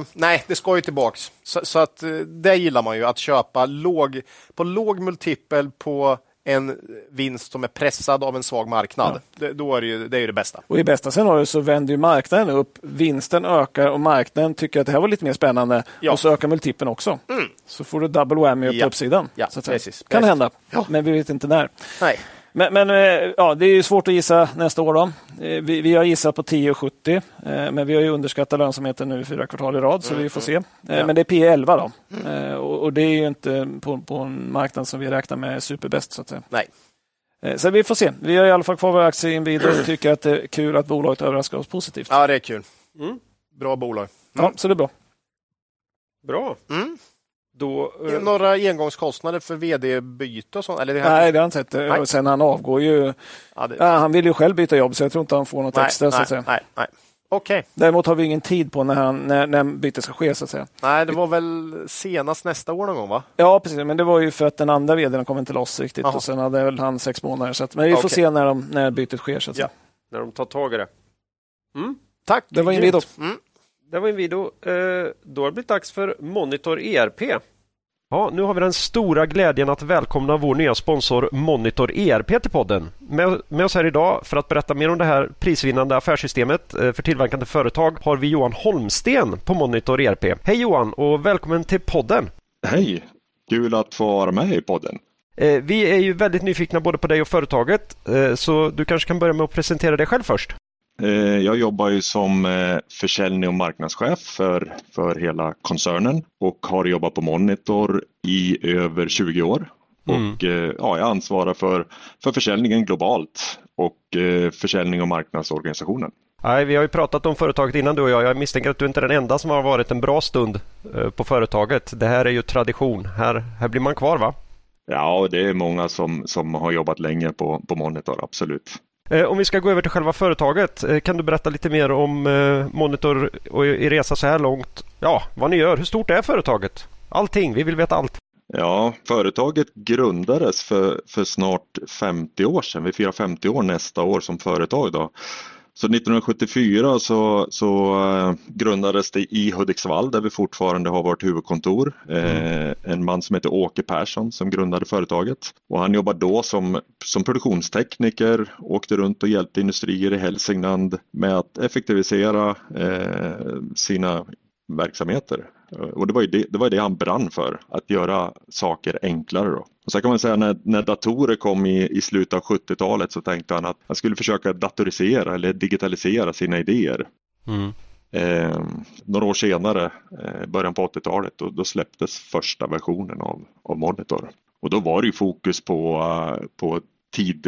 eh, nej, det ska ju tillbaks. Så, så att eh, det gillar man ju, att köpa låg, på låg multipel på en vinst som är pressad av en svag marknad. Det, då är det, ju, det är ju det bästa. Och i bästa scenario så vänder marknaden upp, vinsten ökar och marknaden tycker att det här var lite mer spännande Ja. och så ökar multipeln också. Så får du double whammy upp Ja. på uppsidan. Ja, precis. Kan Precis. hända, Ja. men vi vet inte när. Nej. Men, men eh, ja, det är ju svårt att gissa nästa år. Då. Eh, Vi, vi har gissat på 10,70 eh, men vi har ju underskattat lönsamheten nu i fyra kvartal i rad så vi får se. Mm. Ja. Men det är P 11 då. Eh, Och, och det är ju inte på, på en marknad som vi räknar med superbäst så att säga. Nej. Så vi får se. Vi har i alla fall kvar vår aktie i Inwido och tycker att det är kul att bolaget överraskar oss positivt. Ja, det är kul. Mm. Bra bolag. Ja, så det är bra. Bra. Mm. Då, eh, Några engångskostnader för vd-byte och sånt? Eller det här? Nej, det har jag inte sett. Nej. Och sen han avgår ju. Ja, det... Ja, han vill ju själv byta jobb så jag tror inte han får något nej, extra. Så nej, att säga. nej, nej. Okej. Däremot har vi ingen tid på när, han, när, när bytet ska ske. Så att säga. Nej, det var väl senast nästa år någon gång, va? Ja, precis. Men det var ju för att den andra vdn kom inte loss riktigt Jaha. och sen hade väl han sex månader. Så att, men vi får se när, de, när bytet sker. Så att Ja. säga. när de tar tag i det. Mm. Tack. Det var. Inwido. Mm. Det var en video. Eh, då har det blivit dags för Monitor ERP. Ja, nu har vi den stora glädjen att välkomna vår nya sponsor Monitor ERP till podden. Med, med oss här idag för att berätta mer om det här prisvinnande affärssystemet eh, för tillverkande företag har vi Johan Holmsten på Monitor ERP. Hej Johan och välkommen till podden! Hej! Kul att få vara med i podden. Eh, vi är ju väldigt nyfikna både på dig och företaget eh, så du kanske kan börja med att presentera dig själv först. Eh, Jag jobbar ju som eh, försäljning och marknadschef för, för hela koncernen och har jobbat på Monitor i över 20 år. Mm. Och eh, ja, jag ansvarar för, för försäljningen globalt och försäljning och marknadsorganisationen. Nej, vi har ju pratat om företaget innan du och jag. Jag misstänker att du inte är den enda som har varit en bra stund på företaget. Det här är ju tradition. Här, här blir man kvar va? Ja, det är många som, som har jobbat länge på, på Monitor, absolut. Eh, om vi ska gå över till själva företaget, eh, kan du berätta lite mer om eh, Monitor och er resa så här långt? Ja, vad ni gör. Hur stort är företaget? Allting, vi vill veta allt. Ja, företaget grundades för, för snart 50 år sedan. Vi firar 50 år nästa år som företag. Då. Så 1974 så, så eh, grundades det i Hudiksvall där vi fortfarande har vårt huvudkontor. Mm. En man som heter Åke Persson som grundade företaget. Och han jobbade då som, som produktionstekniker, åkte runt och hjälpte industrier i Hälsingland med att effektivisera eh, sina verksamheter. Och det var ju det, det, var det han brann för, att göra saker enklare. Då. Och så kan man säga när, när datorer kom i, i slutet av 70-talet så tänkte han att han skulle försöka datorisera eller digitalisera sina idéer. Mm. Eh, några år senare, eh, början på 80-talet, då, då, släpptes första versionen av, av Monitor. Och då var det ju fokus på, uh, på tid,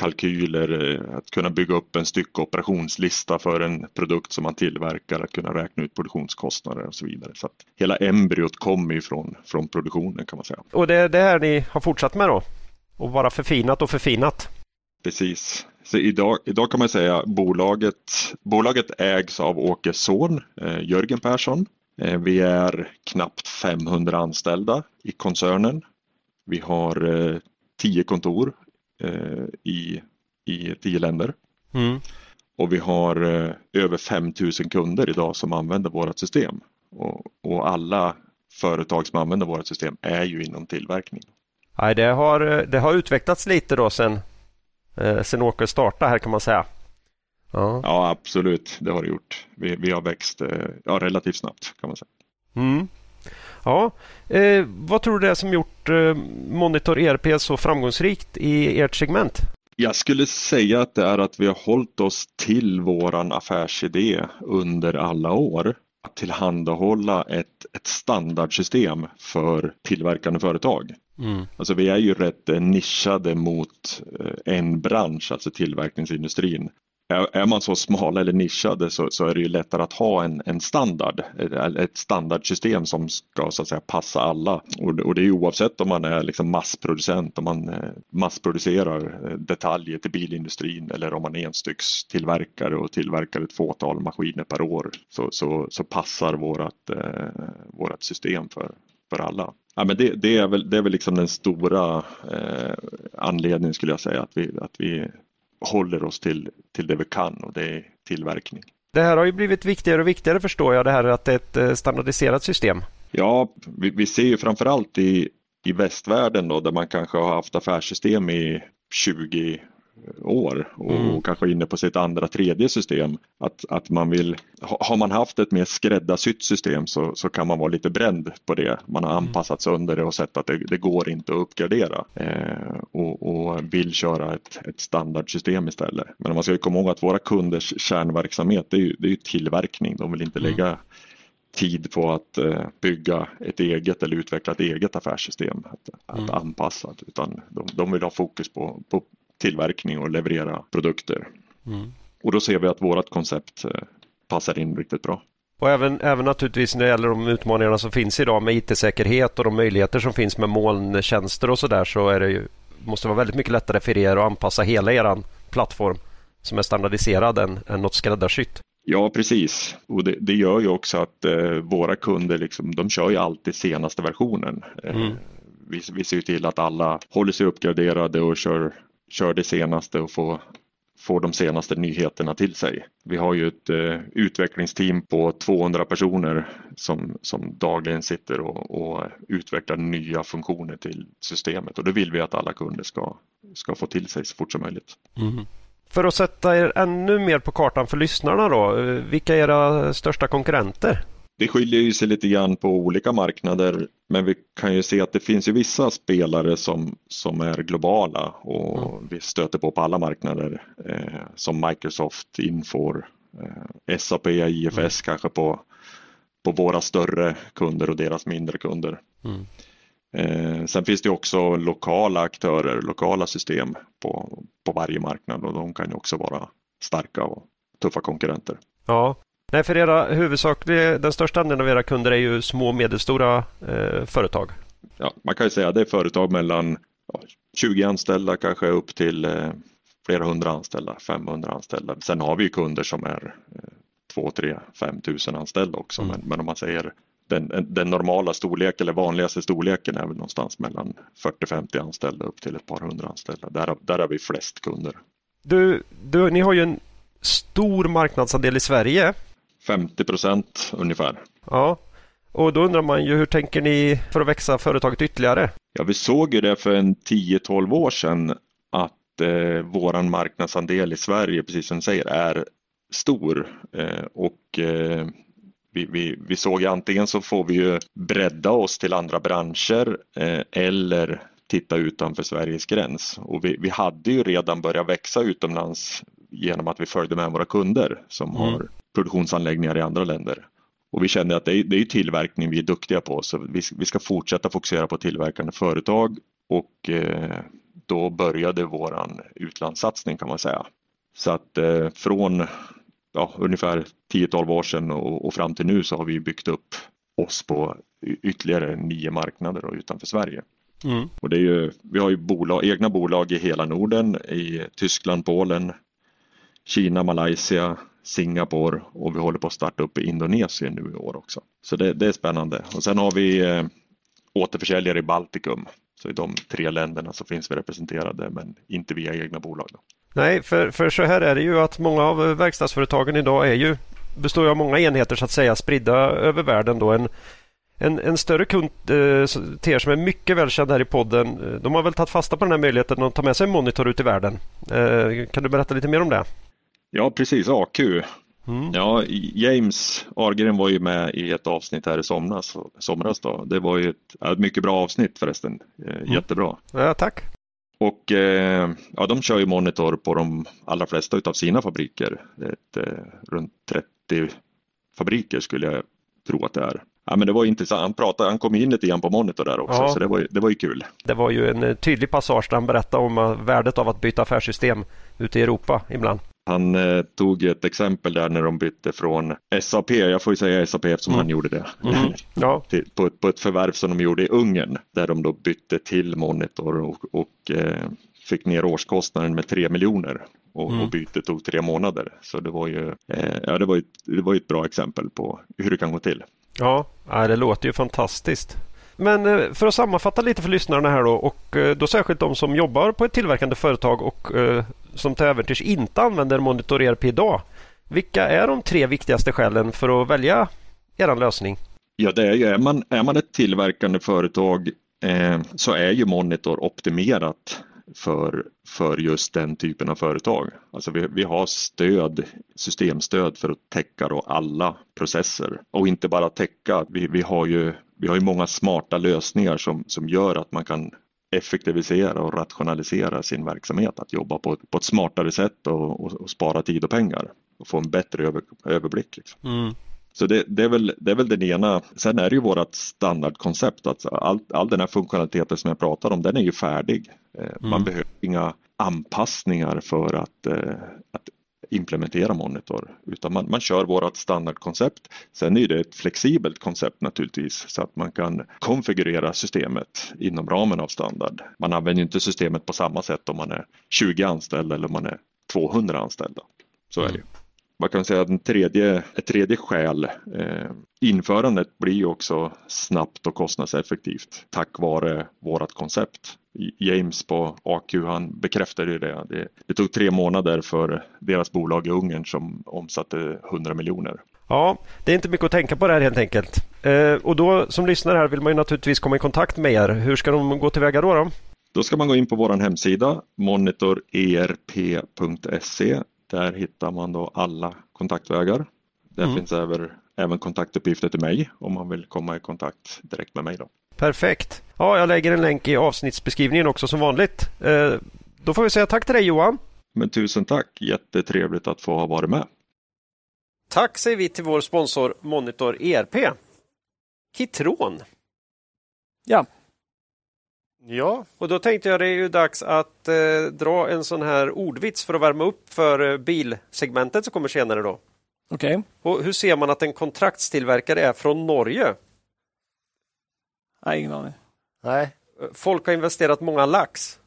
kalkyler, eh, att kunna bygga upp en styckooperationslista för en produkt som man tillverkar, att kunna räkna ut produktionskostnader och så vidare. Så att hela embryot kommer ju från, från produktionen kan man säga. Och det är det här ni har fortsatt med då? Och vara förfinat och förfinat? Precis. Så idag, idag kan man säga bolaget, bolaget ägs av Åkes son eh, Jörgen Persson. Eh, vi är knappt 500 anställda i koncernen. Vi har eh, tio kontor i, i tio länder. Mm. Och vi har eh, över 5000 kunder idag som använder vårt system. Och, och, alla företag som använder vårt system är ju inom tillverkning. Nej, det, har, det har utvecklats lite då sen, eh, sen Åke startade här kan man säga. Ja, ja absolut, det har det gjort. Vi, vi har växt ja, relativt snabbt kan man säga. Mm. Ja, eh, vad tror du det är som gjort eh, Monitor ERP så framgångsrikt i ert segment? Jag skulle säga att det är att vi har hållit oss till våran affärsidé under alla år. Att tillhandahålla ett, ett standardsystem för tillverkande företag. Mm. Alltså vi är ju rätt nischade mot eh, en bransch, alltså tillverkningsindustrin är man så smal eller nischad så, så, är det ju lättare att ha en, en standard, ett standardsystem som ska så att säga passa alla. Och, och det är oavsett om man är liksom massproducent, om man eh, massproducerar eh, detaljer till bilindustrin eller om man är enstyckstillverkare och tillverkar ett fåtal maskiner per år så, så, så passar vårat, eh, vårat system för, för alla. Ja, men det, det, är väl, det är väl liksom den stora eh, anledningen skulle jag säga att vi, att vi håller oss till, till det vi kan och det är tillverkning. Det här har ju blivit viktigare och viktigare förstår jag, det här att det är ett eh, standardiserat system. Ja, vi, vi ser ju framförallt i, i västvärlden då, där man kanske har haft affärssystem i 20 år och mm. kanske inne på sitt andra, tredje system. Att, att man vill, har man haft ett mer skräddarsytt system så, så kan man vara lite bränd på det. Man har mm. anpassat sönder det och sett att det, det går inte att uppgradera eh, och, och, vill köra ett, ett standardsystem istället. Men man ska komma ihåg att våra kunders kärnverksamhet det är ju, det är ju tillverkning. De vill inte mm. lägga tid på att eh, bygga ett eget eller utveckla ett eget affärssystem att, att mm. anpassa utan de, de vill ha fokus på, på tillverkning och leverera produkter. Mm. Och då ser vi att vårt koncept eh, passar in riktigt bra. Och även, även naturligtvis när det gäller de utmaningarna som finns idag med IT-säkerhet och de möjligheter som finns med molntjänster och sådär så är det ju, måste vara väldigt mycket lättare för er att anpassa hela er plattform som är standardiserad än, än något skräddarsytt. Ja precis och det, det gör ju också att eh, våra kunder liksom, de kör ju alltid senaste versionen. Eh, mm. vi, vi ser till att alla håller sig uppgraderade och kör kör det senaste och får, får de senaste nyheterna till sig. Vi har ju ett eh, utvecklingsteam på 200 personer som, som dagligen sitter och, och, utvecklar nya funktioner till systemet och det vill vi att alla kunder ska, ska få till sig så fort som möjligt. Mm. För att sätta er ännu mer på kartan för lyssnarna då, eh, vilka är era största konkurrenter? Det skiljer ju sig lite grann på olika marknader men vi kan ju se att det finns ju vissa spelare som, som är globala och mm. vi stöter på på alla marknader eh, som Microsoft, Infor, eh, SAP, IFS mm. kanske på, på våra större kunder och deras mindre kunder. Mm. Eh, sen finns det också lokala aktörer, lokala system på, på varje marknad och de kan ju också vara starka och tuffa konkurrenter. Ja, Nej, för era huvudsakliga, den största andelen av era kunder är ju små och medelstora eh, företag. Ja, man kan ju säga att det är företag mellan ja, 20 anställda kanske upp till eh, flera hundra anställda, 500 anställda. Sen har vi kunder som är eh, 2, 3, 5 tusen anställda också. Mm. Men, men, om man säger den, den normala storleken eller vanligaste storleken är väl någonstans mellan 40-50 anställda upp till ett par hundra anställda. Där, där har vi flest kunder. Du, du, ni har ju en stor marknadsandel i Sverige 50 procent ungefär. Ja, och då undrar man ju hur tänker ni för att växa företaget ytterligare? Ja, vi såg ju det för en 10-12 år sedan att eh, våran marknadsandel i Sverige, precis som du säger, är stor eh, och eh, vi, vi, vi, såg ju antingen så får vi ju bredda oss till andra branscher eh, eller titta utanför Sveriges gräns. Och vi, vi hade ju redan börjat växa utomlands genom att vi följde med våra kunder som mm. har produktionsanläggningar i andra länder. Och vi kände att det är, det är tillverkning vi är duktiga på så vi, vi ska fortsätta fokusera på tillverkande företag och eh, då började våran utlandssatsning kan man säga. Så att eh, från ja, ungefär 10-12 år sedan och, och, fram till nu så har vi byggt upp oss på ytterligare nio marknader utanför Sverige. Mm. Och det är ju, vi har ju bolag, egna bolag i hela Norden, i Tyskland, Polen, Kina, Malaysia, Singapore och vi håller på att starta upp i Indonesien nu i år också. Så det, det är spännande. Och sen har vi eh, återförsäljare i Baltikum. Så i de tre länderna så finns vi representerade men inte via egna bolag. Då. Nej, för, för så här är det ju att många av verkstadsföretagen idag är ju består av många enheter så att säga spridda över världen. Då. En, en, en större kund eh, till er som är mycket välkänd här i podden, eh, de har väl tagit fasta på den här möjligheten att ta med sig en monitor ut i världen. Eh, kan du berätta lite mer om det? Ja, precis. AQ. Mm. Ja, James Argren var ju med i ett avsnitt här i somras. somras då. Det var ju ett, ett mycket bra avsnitt förresten. Eh, mm. Jättebra. Ja, tack. Och eh, ja, de kör ju monitor på de allra flesta av sina fabriker. Ett, eh, runt 30 fabriker skulle jag tro att det är. Ja, men det var intressant. Han, pratade, han kom in lite grann på monitor där också, ja. så det var, det var ju kul. Det var ju en tydlig passage där han berättade om värdet av att byta affärssystem ute i Europa ibland. Han eh, tog ett exempel där när de bytte från SAP, jag får ju säga SAP eftersom mm. han gjorde det, mm. ja. till, på, ett, på ett förvärv som de gjorde i Ungern där de då bytte till Monitor och, och eh, fick ner årskostnaden med 3 miljoner och, mm. och bytet tog tre månader. Så det var ju, eh, ja, det var ett, det var ett bra exempel på hur det kan gå till. Ja, det låter ju fantastiskt. Men eh, för att sammanfatta lite för lyssnarna här då och eh, då särskilt de som jobbar på ett tillverkande företag och eh, som till äventyrs inte använder Monitor ERP idag. Vilka är de tre viktigaste skälen för att välja er lösning? Ja, det är ju, är man, är man ett tillverkande företag eh, så är ju Monitor optimerat för, för just den typen av företag. Alltså vi, vi har stöd, systemstöd för att täcka då alla processer och inte bara täcka. Vi, vi, har ju, vi har ju många smarta lösningar som, som gör att man kan effektivisera och rationalisera sin verksamhet, att jobba på, på ett smartare sätt och, och, och, spara tid och pengar och få en bättre över, överblick. Liksom. Mm. Så det, det, är väl, det är väl den ena. Sen är det ju vårt standardkoncept att all, all den här funktionaliteten som jag pratar om den är ju färdig. Eh, mm. Man behöver inga anpassningar för att, eh, att implementera Monitor utan man, man kör vårt standardkoncept. Sen är det ett flexibelt koncept naturligtvis så att man kan konfigurera systemet inom ramen av standard. Man använder inte systemet på samma sätt om man är 20 anställda eller om man är 200 anställda. Så är det. Man kan säga att en tredje, ett tredje skäl, eh, införandet blir ju också snabbt och kostnadseffektivt tack vare vårt koncept. James på AQ han bekräftade det. det. det. tog tre månader för deras bolag i Ungern som omsatte 100 miljoner. Ja, det är inte mycket att tänka på det här helt enkelt. Eh, och då som lyssnare här vill man ju naturligtvis komma i kontakt med er. Hur ska de gå tillväga då? Då, då ska man gå in på vår hemsida monitorerp.se där hittar man då alla kontaktvägar. Där mm. finns även, även kontaktuppgifter till mig om man vill komma i kontakt direkt med mig. Då. Perfekt. Ja, jag lägger en länk i avsnittsbeskrivningen också som vanligt. Eh, då får vi säga tack till dig Johan. Men tusen tack, jättetrevligt att få ha varit med. Tack säger vi till vår sponsor Monitor ERP. Kitron. Ja. Ja, Och då tänkte jag det är ju dags att eh, dra en sån här ordvits för att värma upp för eh, bilsegmentet som kommer senare då. Okej. Och hur ser man att en kontraktstillverkare är från Norge? Nej, ingen aning. nej. Eh, Folk har investerat många lax.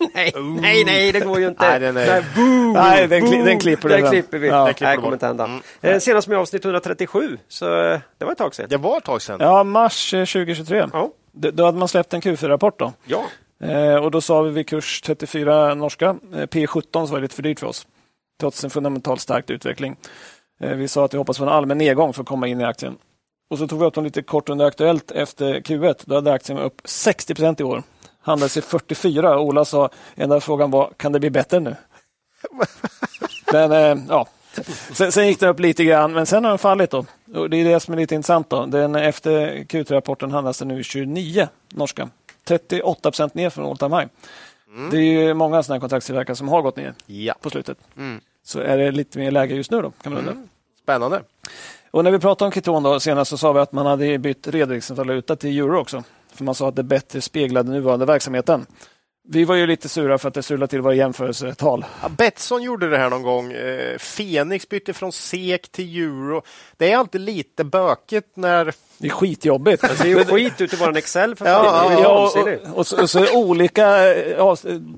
nej, nej, nej, det går ju inte. Nej, den är- nej, boo, Nej, den, kli, boo. den klipper du Den klipper vi. Ja. Nej, klipper du kommer inte hända. Mm. Eh, Senast med avsnitt 137, så eh, det var ett tag sedan. Det var ett tag sedan. Ja, mars eh, 2023. Ja. Då hade man släppt en Q4-rapport. då. Ja. Eh, och då sa vi vid kurs 34 norska, eh, P17 så var det lite för dyrt för oss. Trots en fundamentalt stark utveckling. Eh, vi sa att vi hoppas på en allmän nedgång för att komma in i aktien. Och så tog vi upp dem lite kort under Aktuellt efter Q1. Då hade aktien upp 60 procent i år. Handlades i 44. Ola sa, enda frågan var, kan det bli bättre nu? men ja, sen, sen gick den upp lite grann, men sen har den fallit. då. Och det är det som är lite intressant. då. Den, efter Q3-rapporten handlas den nu i 29 norska. 38 procent ner från all time high. Det är ju många sådana kontraktstillverkare som har gått ner Ja. på slutet. Mm. Så är det lite mer läge just nu då, kan man undra. Spännande. Och när vi pratade om Kitron då, senast så sa vi att man hade bytt redovisningsvaluta till euro också. För man sa att det bättre speglade nuvarande verksamheten. Vi var ju lite sura för att det strulade till våra jämförelsetal. Ja, Betsson gjorde det här någon gång. Eh, Fenix bytte från SEK till euro. Det är alltid lite bökigt när... Det är skitjobbigt. Det ser ju skit ut i våran Excel för Ja, fan. Ju Ja, och, och, och, så, och så olika,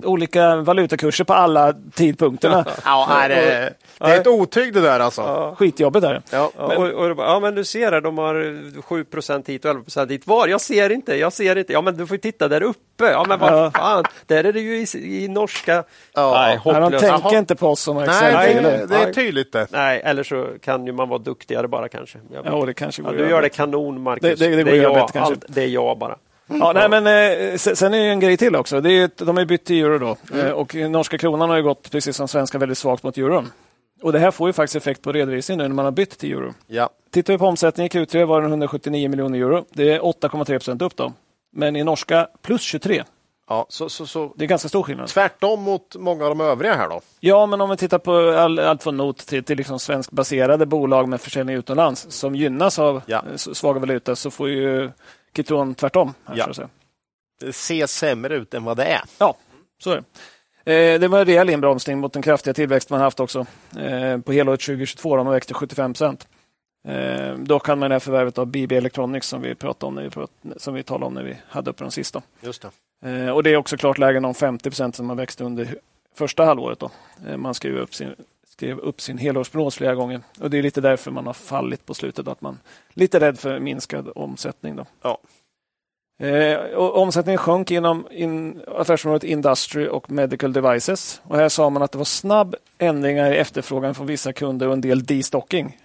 olika valutakurser på alla tidpunkterna. Ja, nej, det, det är ett otyg det där alltså. Skitjobbigt är det. Ja. Ja, och, och, ja, men du ser här, de har 7 hit och 11 dit. Var? Jag ser inte, jag ser inte. Ja, men du får ju titta där uppe. Ja, men Ja. vad fan. Där är det ju i, i norska. Ja. Nej, Men de hopplöst. tänker Jaha. inte på oss som Nej, Excel. det, det är tydligt det. Nej, eller så kan ju man vara duktigare bara kanske. Ja, det kanske Ja, du gör det kanon, Marcus. Det- det- det går är jag, kanske. allt, det är jag bara. Ja, nej, men, eh, sen är det en grej till också. Det är, ett- de har bytt till euro då. Eh, och norska kronan har ju gått, precis som svenska, väldigt svagt mot euron. Och det här får ju faktiskt effekt på redovisningen nu när man har bytt till euro. Ja. Tittar vi på omsättningen i Q3 var den 179 miljoner euro. Det är 8,3 procent upp då. Men i norska plus 23. Ja, så, så, så Det är ganska stor skillnad. tvärtom mot många av de övriga här då. Ja, men om vi tittar på all, allt från not till, till liksom svenskbaserade bolag med försäljning utomlands som gynnas av Ja. svaga valuta så får ju Kitron tvärtom. Här, Ja. så. Det ser sämre ut än vad det är. Ja, så är det. Eh, det var en rejäl inbromsning mot den kraftiga tillväxt man haft också. Eh, på helåret 2022 har man växt till 75 procent. Eh, dock kan man det här förvärvet av BB Electronics som vi pratade om när vi, prat, som vi talade om när vi hade upp de sista. Just det. Eh, och det är också klart lägre än de 50 procent som man växte under första halvåret. Då. Eh, man skrev upp sin, skrev upp sin helårsprognos flera gånger och det är lite därför man har fallit på slutet. Att man är lite rädd för minskad omsättning. Då. Ja. Eh, och omsättningen sjönk inom in, affärsområdet Industry och Medical Devices. Och här sa man att det var snabb ändringar i efterfrågan från vissa kunder och en del destocking.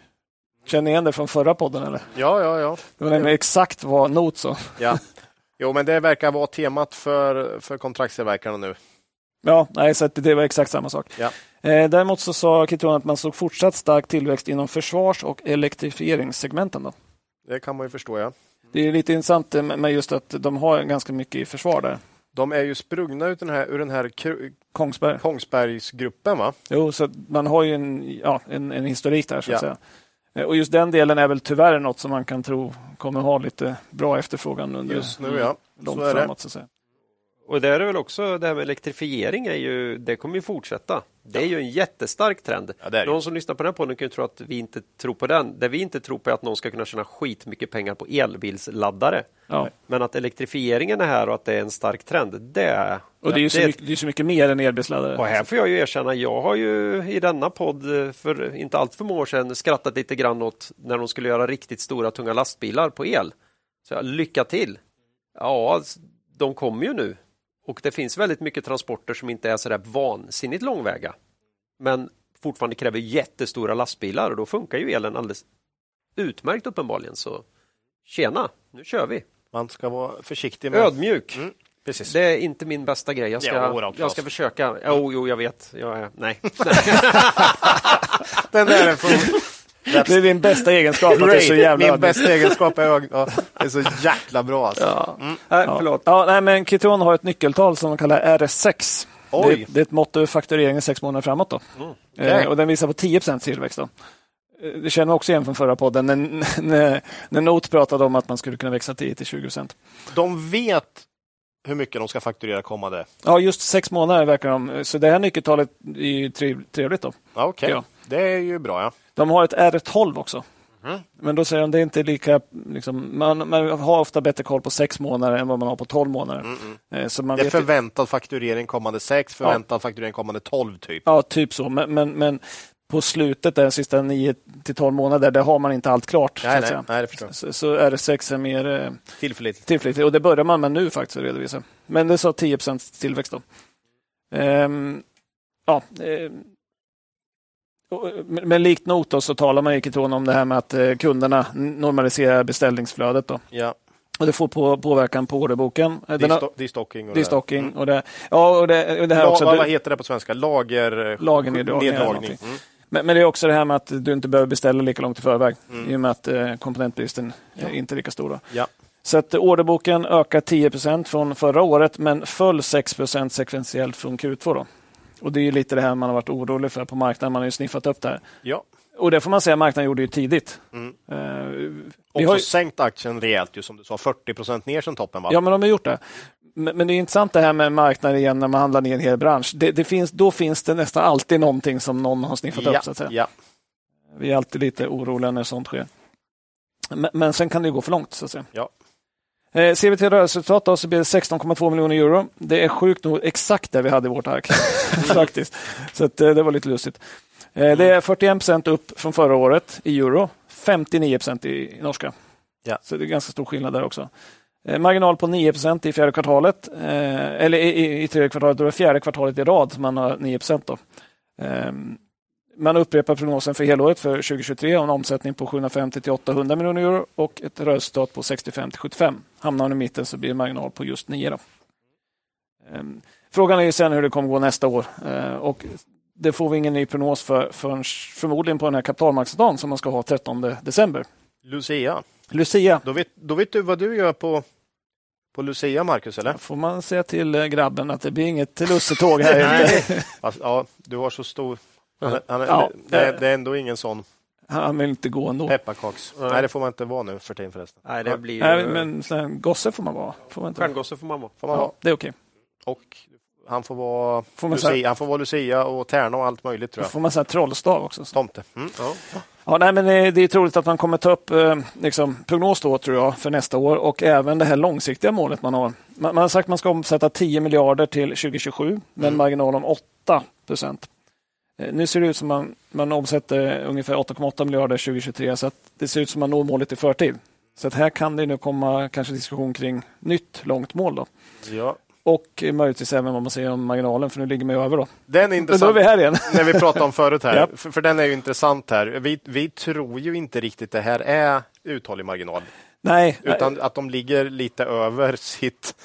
Känner ni igen det från förra podden? Eller? Ja, ja, ja. Det var nämligen exakt vad Not sa. ja. Jo, men det verkar vara temat för, för kontraktstillverkarna nu. Ja, nej, så det var exakt samma sak. Ja. Eh, däremot så sa Kitron att man såg fortsatt stark tillväxt inom försvars och elektrifieringssegmenten. Då. Det kan man ju förstå, ja. Det är lite intressant med just att de har ganska mycket i försvar där. De är ju sprungna ut den här, ur den här Kongsberg. Kongsbergsgruppen, va? Jo, så man har ju en, ja, en, en historik där så att Ja. säga. Eh, Och just den delen är väl tyvärr något som man kan tro kommer ha lite bra efterfrågan under Just nu, ja. långt framåt. Så att säga. Och där är väl också det här med elektrifiering är ju, det kommer ju fortsätta. Det är ju en jättestark trend. Ja, det det. Någon som lyssnar på den här podden kan ju tro att vi inte tror på den. Det vi inte tror på är att någon ska kunna tjäna skitmycket pengar på elbilsladdare. Ja. Men att elektrifieringen är här och att det är en stark trend, det är... Och det är ju så, det- mycket, det är så mycket mer än elbilsladdare. Och här får jag ju erkänna, jag har ju i denna podd för inte allt för många år sedan skrattat lite grann åt när de skulle göra riktigt stora tunga lastbilar på el. Så jag, lycka till! Ja, s- de kommer ju nu. Och det finns väldigt mycket transporter som inte är så där vansinnigt långväga. Men fortfarande kräver jättestora lastbilar och då funkar ju elen alldeles utmärkt uppenbarligen. Så tjena, nu kör vi! Man ska vara försiktig med... Ödmjuk! Mm, precis. Det är inte min bästa grej. Jag ska, Claes. jag ska försöka. Jo, jo, jag vet. Jag är, nej. Den där är från... Det är din bästa egenskap. Att det är så jävla Min bästa egenskap är ög... ja, Det är så jäkla bra alltså. Ja. Nej, Ja. förlåt. Ja, nej, men Kitron har ett nyckeltal som de kallar RS6. Oj. Det, det är ett mått över faktureringen sex månader framåt. Då. Okej. Eh, och den visar på 10% tillväxt. Då. Eh, Det känner man också igen från förra podden när, när, när Not pratade om att man skulle kunna växa 10 till 20% De vet hur mycket de ska fakturera kommande. Ja, just sex månader verkar de. Så det här nyckeltalet är ju trevligt. Då. Ja, Okej, Ja. det är ju bra. ja. De har ett R12 också. Mhm. Men då säger de det är inte lika... Liksom, man, man har ofta bättre koll på sex månader än vad man har på 12 månader. Eh, Så man Mm, Det är förväntad fakturering kommande sex, förväntad fakturering kommande 12 typ. Ja, typ så. Men, men, men på slutet, de sista 9 till 12 månader, där har man inte allt klart. så, Nej, att nej, nej, så, så R6 är mer eh, Tillförlitligt. tillförlitligt. Och det börjar man med nu faktiskt att redovisa. Men det sa 10 tillväxt då. Ehm, ja, ehm, eh, men likt Not då, så talar man i Kitron om det här med att eh, kunderna normaliserar beställningsflödet. Då. Ja, Och det får på, påverkan på orderboken. Destocking. och Destocking. Och det, ja, och det, och det här La, också. vad, heter det på svenska? Lager... Lagerneddragning. Mm. Men, men det är också det här med att du inte behöver beställa lika långt i förväg Mm. i och med att eh, komponentbristen är inte är lika stor. Ja. Så att orderboken ökar 10% från förra året men föll 6% sekventiellt från Q2. Då. Och Det är lite det här man har varit orolig för på marknaden. Man har ju sniffat upp det här. ja. Och det får man säga marknaden gjorde ju tidigt. Mm. Eh, vi Också har ju, sänkt aktien rejält, ju, som du sa. 40 procent ner sedan toppen. Va? ja, men de har gjort det. Men, det är intressant det här med marknaden igen när man handlar ner en hel bransch. Det, det finns, då finns det nästan alltid någonting som någon har sniffat ja, upp. Så att säga. ja. Vi är alltid lite oroliga när sånt sker. Men, men sen kan det gå för långt. Så att säga. Ja. Eh, ser vi till rörelseresultat då, så blir det 16,2 miljoner euro. Det är sjukt nog exakt det vi hade i vårt ark. faktiskt. Så att, eh, det var lite lustigt. Eh, det är 41 procent upp från förra året i euro. 59 procent i, i norska. Ja. Så det är ganska stor skillnad där också. Eh, marginal på 9 i fjärde kvartalet. Eh, eller i, i, tredje kvartalet. Då är det fjärde kvartalet i rad som man har 9. Då. Ehm, man upprepar prognosen för helåret för 2023 och en omsättning på 750 till 800 miljoner euro och ett rörelseresultat på 65 till 75. Hamnar man i mitten så blir det marginal på just 9. Då. Ehm, frågan är ju sen hur det kommer gå nästa år eh, och det får vi ingen ny prognos för förrän förmodligen på den här kapitalmarknadsdagen som man ska ha 13 december. Lucia. Lucia, Då vet, då vet du vad du gör på, på Lucia, Marcus, eller? får man säga till eh, grabben att det blir inget lussetåg här. Nej. inte. Fast, ja, du har så stor... Han, är- han, är- Ja. det, är- det är ändå ingen sån Han vill inte gå ändå. pepparkaks... Nej, det får man inte vara nu för tiden förresten. Nej, det blir Nej, men sen, gosse får man vara. Får man inte vara. Stjärngosse får man vara. Får man vara. Ja, det är okej. Och han får vara, Får säga- Lucia, han får vara Lucia och Tärna och allt möjligt tror Då jag. får man säga trollstav också. Tomte. Mm. Ja. Ja, nej, men det det är troligt att man kommer ta upp eh, liksom, prognos då, tror jag, för nästa år och även det här långsiktiga målet man har. Man, man har sagt att man ska omsätta 10 miljarder till 2027 med en marginal om 8 procent. Eh, nu ser det ut som man, man omsätter ungefär 8,8 miljarder 2023 så att det ser ut som man når målet i förtid. Så att här kan det nu komma kanske diskussion kring nytt långt mål. Då. Ja. Och möjligtvis även vad man säger om marginalen, för nu ligger man ju över. Då. Den är Men då är intressant. vi här igen. när vi pratade om förut här. Japp. för, för den är ju intressant här. Vi, vi tror ju inte riktigt det här är uthållig marginal. Nej, Utan att de ligger lite över sitt,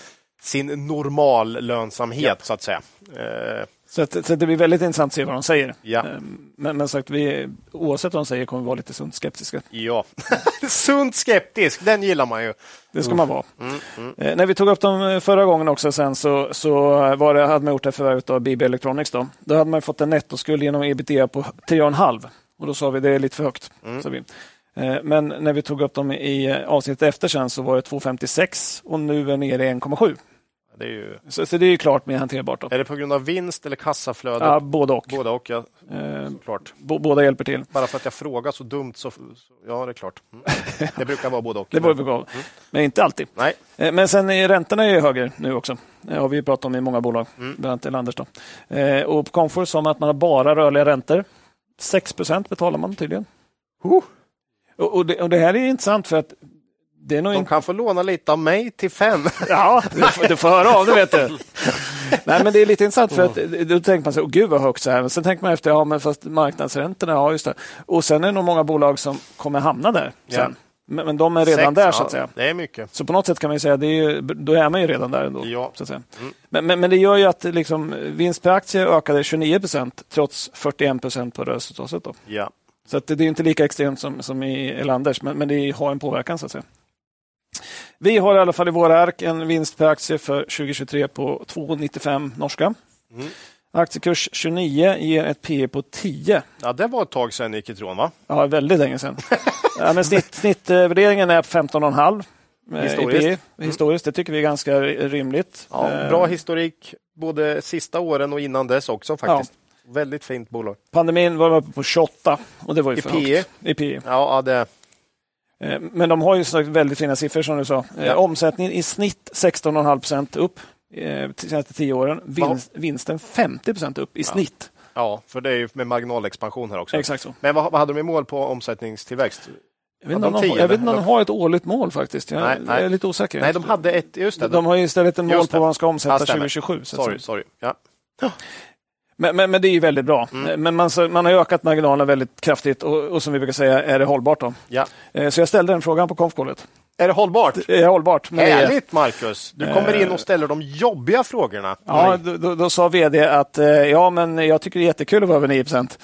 sin normal lönsamhet så att säga. Eh, Så, att, så att det blir väldigt intressant att se vad de säger. Ja. Ehm, Men, men sagt, vi, oavsett vad de säger kommer vi vara lite sunt skeptiska. ja. Sunt skeptisk, den gillar man ju. Det ska man vara. Mm, Eh, när vi tog upp dem eh, förra gången också sen så, så var det, hade man gjort det förvärvet av BB Electronics. Då. då hade man fått en nettoskuld genom ebitda på 3,5 och då sa vi det är lite för högt. Mm. sa vi. Eh, Men när vi tog upp dem i eh, avsnittet efter sen så var det 2,56 och nu är det nere i 1,7. Det är, ju, Så, så det är ju klart mer hanterbart. Då. är det på grund av vinst eller kassaflöde? Ja, både och. Båda och, ja. Eh, Såklart. bo- båda hjälper till. Bara för att jag frågar så dumt så, ja, det är klart. Mm. Det brukar vara både och. Det beror på gav. Men inte alltid. Nej, Eh, Men sen är räntorna är ju högre nu också. Det har vi pratat om i många bolag, Mm. bland annat Elanders. Då. Eh, Och på Comfort sa man att man har bara rörliga räntor. 6% betalar man tydligen. Huh. Och, det, och det här är intressant för att de kan få låna lite av mig till fem. Ja, du, får- du får höra av det vet du. Nej, men det är lite intressant för att då tänker man sig, åh gud vad högt så här. Men sen tänker man efter, ja men fast marknadsräntorna, ja just det. Och sen är det nog många bolag som kommer hamna där sen. Men, men de är redan Sex, där ja, så att säga. Det är mycket. Så på något sätt kan man ju säga, det är ju, då är man ju redan där ändå. Ja. Så att säga. Mm. Men, men, men det gör ju att liksom, vinst per aktie ökade 29 procent trots 41 procent på rörelseresultatet. Ja. Så att det, det är inte lika extremt som, som i Elanders, men, men det har en påverkan så att säga. Vi har i alla fall i våra ark en vinst per aktie för 2023 på 2,95 norska. Mm. Aktiekurs 29 ger ett P på 10. ja, det var ett tag sedan gick ifrån va? Ja, väldigt länge sedan. ja, men snitt, snittvärderingen är på 15,5 eh, Historiskt. i PE. Historiskt, det tycker vi är ganska rimligt. Ja, Eh, bra historik både sista åren och innan dess också faktiskt. Väldigt fint bolag. Pandemin var uppe på 28 och det var ju I för PE? högt. I PE. Ja, ja, det, Eh, Men de har ju sagt väldigt fina siffror som du sa. Eh, Ja. Omsättningen i snitt 16,5 procent upp eh, de senaste tio åren. Vinst, vinsten 50 procent upp i snitt. ja, för det är ju med marginalexpansion här också. Exakt så. Men vad, vad hade de i mål på omsättningstillväxt? Jag vet, Ja, inte om de har- jag vet inte om de har ett årligt mål faktiskt. Jag, Nej, nej. jag är lite osäker. Nej, de hade ett, just det. de har ju istället en mål på vad de ska omsätta Ja, stämmer. 2027. Så att sorry, sorry. Ja. Men, men, men det är ju väldigt bra. Mm. Men man, man har ökat marginalerna väldigt kraftigt och, och som vi brukar säga, är det hållbart då? ja. Eh, Så jag ställde den frågan på konfkålet. Är det hållbart? Är det hållbart? Men är- Härligt Marcus! Du kommer in och ställer de jobbiga frågorna. Ja, då, då, då sa vd att eh, ja, men jag tycker det är jättekul att vara över 9 procent.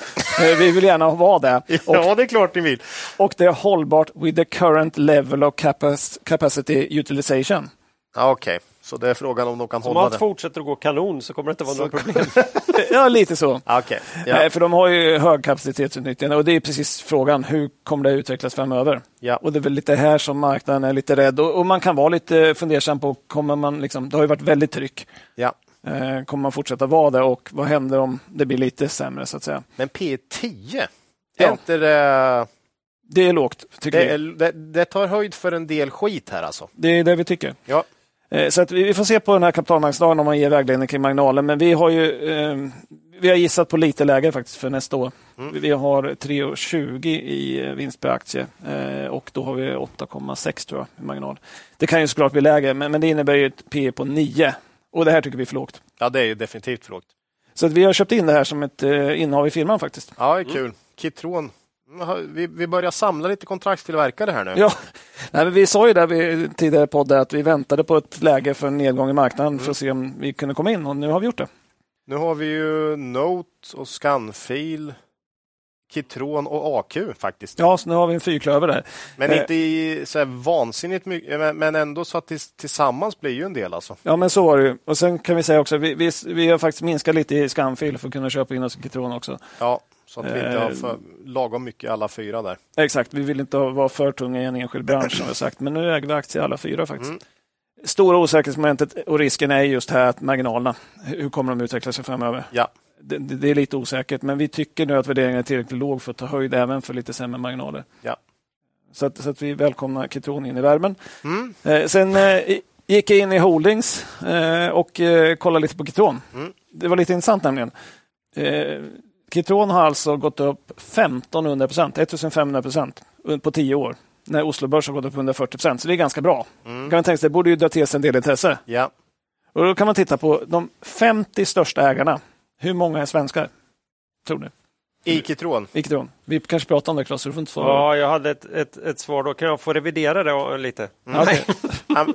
Vi vill gärna vara det. Och, ja, det är klart ni vill. och det är hållbart with the current level of capac- capacity utilization. Okej, så det är frågan om de kan Om hålla allt det. fortsätter att gå kanon så kommer det inte vara några problem. Ja, lite så. Okej, ja. För de har ju hög kapacitetsutnyttjande och det är precis frågan. Hur kommer det utvecklas framöver? Ja. Och det är väl lite här som marknaden är lite rädd och, och man kan vara lite fundersam på, kommer man liksom, det har ju varit väldigt tryck. ja. Eh, kommer man fortsätta vara det och vad händer om det blir lite sämre så att säga? Men P10, är Ja. inte det... Det är lågt, tycker Det, vi. det, det tar höjd för en del skit här alltså. Det är det vi tycker. Ja. Eh, Så att vi får se på den här kapitalmarknadsdagen om man ger vägledning kring marginalen. Men vi har ju eh, vi har gissat på lite lägre faktiskt för nästa år. Mm. Vi har 3,20 i eh, vinst per aktie eh, och då har vi 8,6 tror jag i marginal. Det kan ju såklart bli lägre, men, men det innebär ju ett P på 9 och det här tycker vi är för lågt. Ja, det är ju definitivt för lågt. Så att vi har köpt in det här som ett eh, innehav i firman faktiskt. Ja, det är kul. Kitron. Vi, vi börjar samla lite kontraktstillverkare här nu. Ja, Nej, men vi sa ju där vid tidigare poddar att vi väntade på ett läge för en nedgång i marknaden för att se om vi kunde komma in och nu har vi gjort det. Nu har vi ju Note och Scanfil, Kitron och AQ faktiskt. Ja, så nu har vi en fyrklöver där. Men Eh. inte i så vansinnigt mycket, men- ändå så att tills- tillsammans blir ju en del alltså. Ja, men så var det ju. Och sen kan vi säga också, vi, vi, vi har faktiskt minskat lite i skamfil för att kunna köpa in oss i Kitron också. Ja, så att vi inte har Eh. för, lagom mycket alla fyra där. Exakt, vi vill inte vara för tunga i en enskild bransch som vi sagt, men nu äger vi aktier alla fyra faktiskt. Mm. Stora osäkerhetsmomentet och risken är just här att marginalerna, hur kommer de utveckla sig framöver? Ja, Det, det, är lite osäkert, men vi tycker nu att värderingen är tillräckligt låg för att ta höjd även för lite sämre marginaler. ja. Så att, så att vi välkomnar Kitron in i värmen. Mm. Eh, sen eh, gick jag in i Holdings eh, och eh, kollade lite på Kitron. Mm. Det var lite intressant nämligen. Kitron har alltså gått upp 1500 procent, 1500 procent på tio år. När Oslo Börs har gått upp 140 procent, så det är ganska bra. Mm. Kan man tänka sig, det borde ju dra till sig en del intresse. Ja. Och då kan man titta på de 50 största ägarna. Hur många är svenskar? Tror ni? I Kitron. Vi kanske pratar om det, Claes, så du får inte svara. Ja, jag hade ett, ett, ett svar då. Kan jag få revidera det lite? Okej. Han-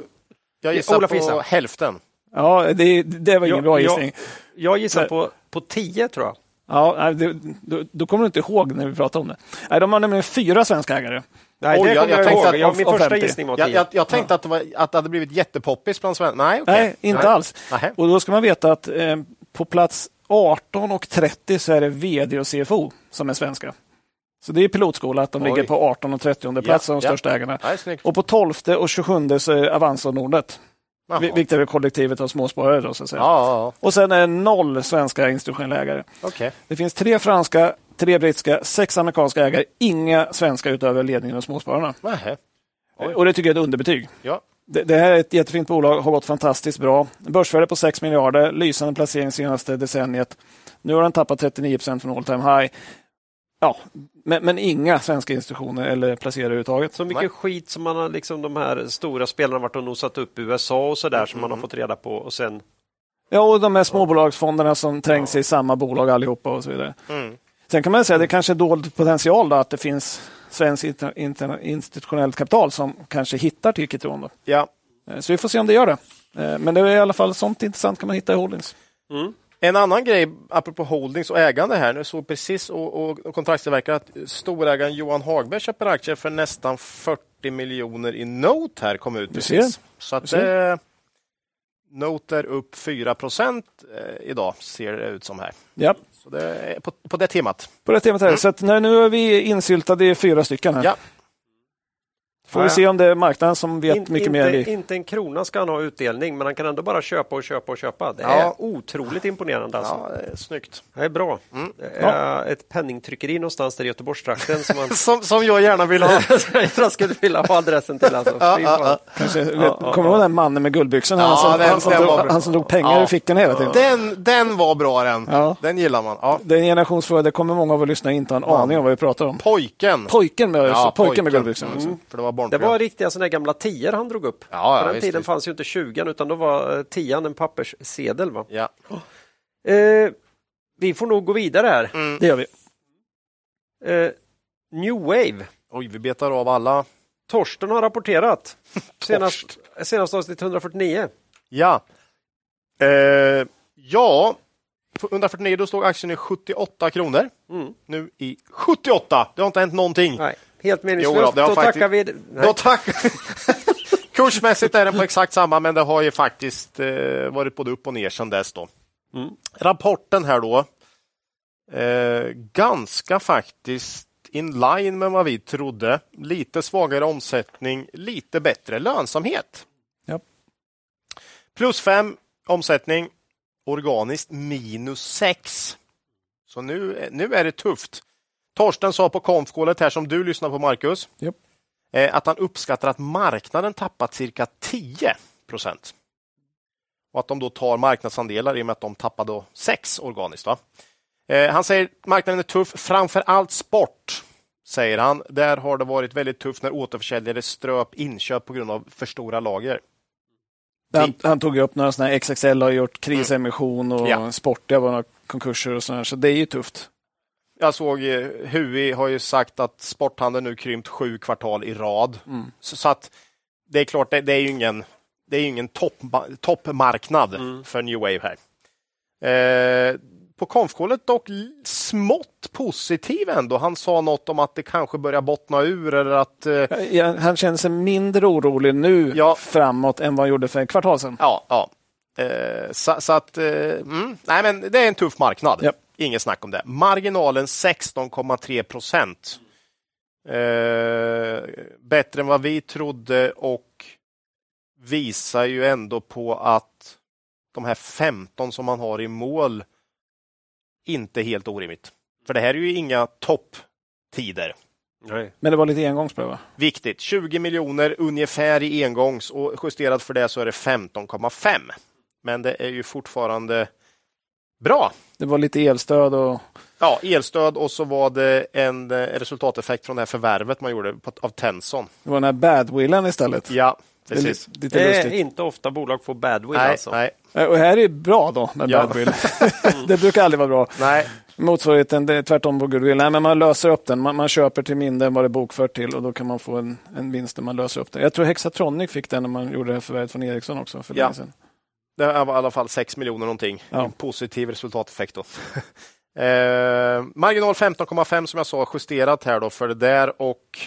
Jag gissar Olof på gissar. hälften. ja det, det var ingen Ja, bra gissning. Jag gissar Så- på, på 10 tror jag. Ja, nej, det, då, då kommer du inte ihåg när vi pratade om det. Nej, de har nämligen fyra svenska ägare. Nej, Oj, det jag- jag jag, tänkte att- Jag, min första 50. gissning var 10. Jag, jag, jag tänkte att, det var, att det hade blivit jättepoppis bland svenskar. Nej, okej. Nej, inte alls. Nähä. Och då ska man veta att eh, på plats 18 och 30 så är det VD och CFO som är svenska. Så det är pilotskola att de Oj. ligger på 18 och 30 plats Ja, som de ja. största ägarna. Nej. Och på 12 och 27 så är Avanza och Nordnet, Jaha. vi- vilket är kollektivet av småsparare. Då, så att säga. Ja, ja, Och sen är det noll svenska institutionella ägare. ja. okej. Det finns tre franska, tre brittiska, sex amerikanska ägare, inga svenska utöver ledningen och småspararna. Och det tycker jag är ett underbetyg. Ja. Det, det här är ett jättefint bolag, har gått fantastiskt bra. Börsvärde på 6 miljarder, lysande placering senaste decenniet. Nu har den tappat 39 procent från all time high. Ja, men, men inga svenska institutioner eller placerare överhuvudtaget. Så mycket Nej. skit som man har, liksom de här stora spelarna varit och nosat upp i USA och sådär som Mm. man har fått reda på och sen Ja, och de här småbolagsfonderna som trängs i samma bolag allihopa och så vidare. Mm. Sen kan man säga att det kanske är dold potential då, att det finns svenskt inter, inter, institutionellt kapital som kanske hittar till Kitron. Då. Ja. Eh, Så vi får se om det gör det. Eh, Men det är i alla fall sånt intressant kan man hitta i Holdings. En annan grej, apropå holdings och ägande här, nu såg precis och, och, och kontraktstillverkare att storägaren Johan Hagberg köper aktier för nästan 40 miljoner i Note här, kom ut precis. Så att eh, Note är upp 4 procent eh, idag, ser det ut som här. Ja, Så det på, på det temat. på det temat här. Så att när, nu är vi insyltade i fyra stycken här. Ja. Får vi se om det är marknaden som vet In, mycket inte, mer än vi. inte en krona ska han ha utdelning, men han kan ändå bara köpa och köpa och köpa. Det Ja. är otroligt imponerande. Alltså. Ja, det är snyggt. Det är bra. Det är ett penningtryckeri någonstans där i Göteborgstrakten som man Som, som jag gärna vill ha. jag skulle vilja ha adressen till. Alltså. Fy fan. Kanske, vet, kommer du ihåg den mannen med guldbyxorna? Ja, han, som, den- han, som drog, han som drog pengar Ja. ur fickan hela tiden. Den, den var bra den. Ja. Den gillar man. Ja. Det är en generationsfråga, det kommer många av våra lyssnare inte ha en aning om vad vi pratar om. Pojken. Pojken med, Ja, pojken med guldbyxorna. Mm, för det var Det barnprogram. var riktiga här gamla tior han drog upp. Ja, ja, På den visst, tiden visst. fanns ju inte 20 utan då var eh, tian en papperssedel. Va? Ja. Eh, vi får nog gå vidare här. Mm. Det gör vi. Eh, New Wave. Oj, vi betar av alla. Torsten har rapporterat. Senast, senast avsnitt 149. Ja. Eh, ja, på 149 då stod aktien i 78 kronor. Mm. Nu i 78. Det har inte hänt någonting. Nej, helt Jo meningslöst. då, då faktiskt- tackar vi. Nej. Då tack. Kursmässigt är den på exakt samma, men det har ju faktiskt eh, varit både upp och ner sedan dess. Då. Mm. Rapporten här då. Eh, ganska faktiskt in line med vad vi trodde. Lite svagare omsättning, lite bättre lönsamhet. Ja. Plus 5 omsättning, organiskt minus 6. Så nu, nu är det tufft. Torsten sa på konfkålet här som du lyssnar på Marcus, Japp. eh, att han uppskattar att marknaden tappat cirka 10 procent. Och att de då tar marknadsandelar i och med att de tappade 6 organiskt. Va? Eh, han säger att marknaden är tuff, framför allt sport, säger han. Där har det varit väldigt tufft när återförsäljare ströp inköp på grund av för stora lager. Han, han tog upp några sådana här XXL har gjort krisemission och Ja. sport, det var några konkurser och sådär, så det är ju tufft. Jag såg eh, Hui har ju sagt att sporthandeln nu krympt sju kvartal i rad. Mm. Så, så att det är klart, det, det är ju ingen, det är ingen topp, toppmarknad för New Wave här. Eh, på konfkålet dock smått positiv ändå. Han sa något om att det kanske börjar bottna ur eller att eh, Ja, Han känner sig mindre orolig nu Ja. framåt än vad han gjorde för ett kvartal sedan. Ja, ja. Eh, så, så att, eh, mm, nej men det är en tuff marknad. Ja. Inget snack om det. Marginalen 16,3 procent. Eh, bättre än vad vi trodde och visar ju ändå på att de här 15 som man har i mål inte är helt orimligt. För det här är ju inga topptider. Nej. Men det var lite engångspröva. va? Viktigt. 20 miljoner ungefär i engångs och justerat för det så är det 15,5. Men det är ju fortfarande bra. Det var lite elstöd och Ja, elstöd och så var det en eh, resultateffekt från det här förvärvet man gjorde på, av Tenson. det var den här badwillen istället. Ja, Det är precis. lite, lite Det är inte ofta bolag får badwill Nej, alltså. nej, Eh, Och här är ju bra då med Ja. badwill. det brukar aldrig vara bra. nej. Motsvarigheten det är tvärtom på goodwill. Nej, men man löser upp den. Man, man köper till mindre än vad det är bokfört till och då kan man få en, en vinst när man löser upp det. Jag tror Hexatronic fick den när man gjorde det här förvärvet från Ericsson också för Ja. länge sedan. Det var i alla fall 6 miljoner någonting. Ja. Positiv resultateffekt då. eh, marginal 15,5 som jag sa justerat här då för det där och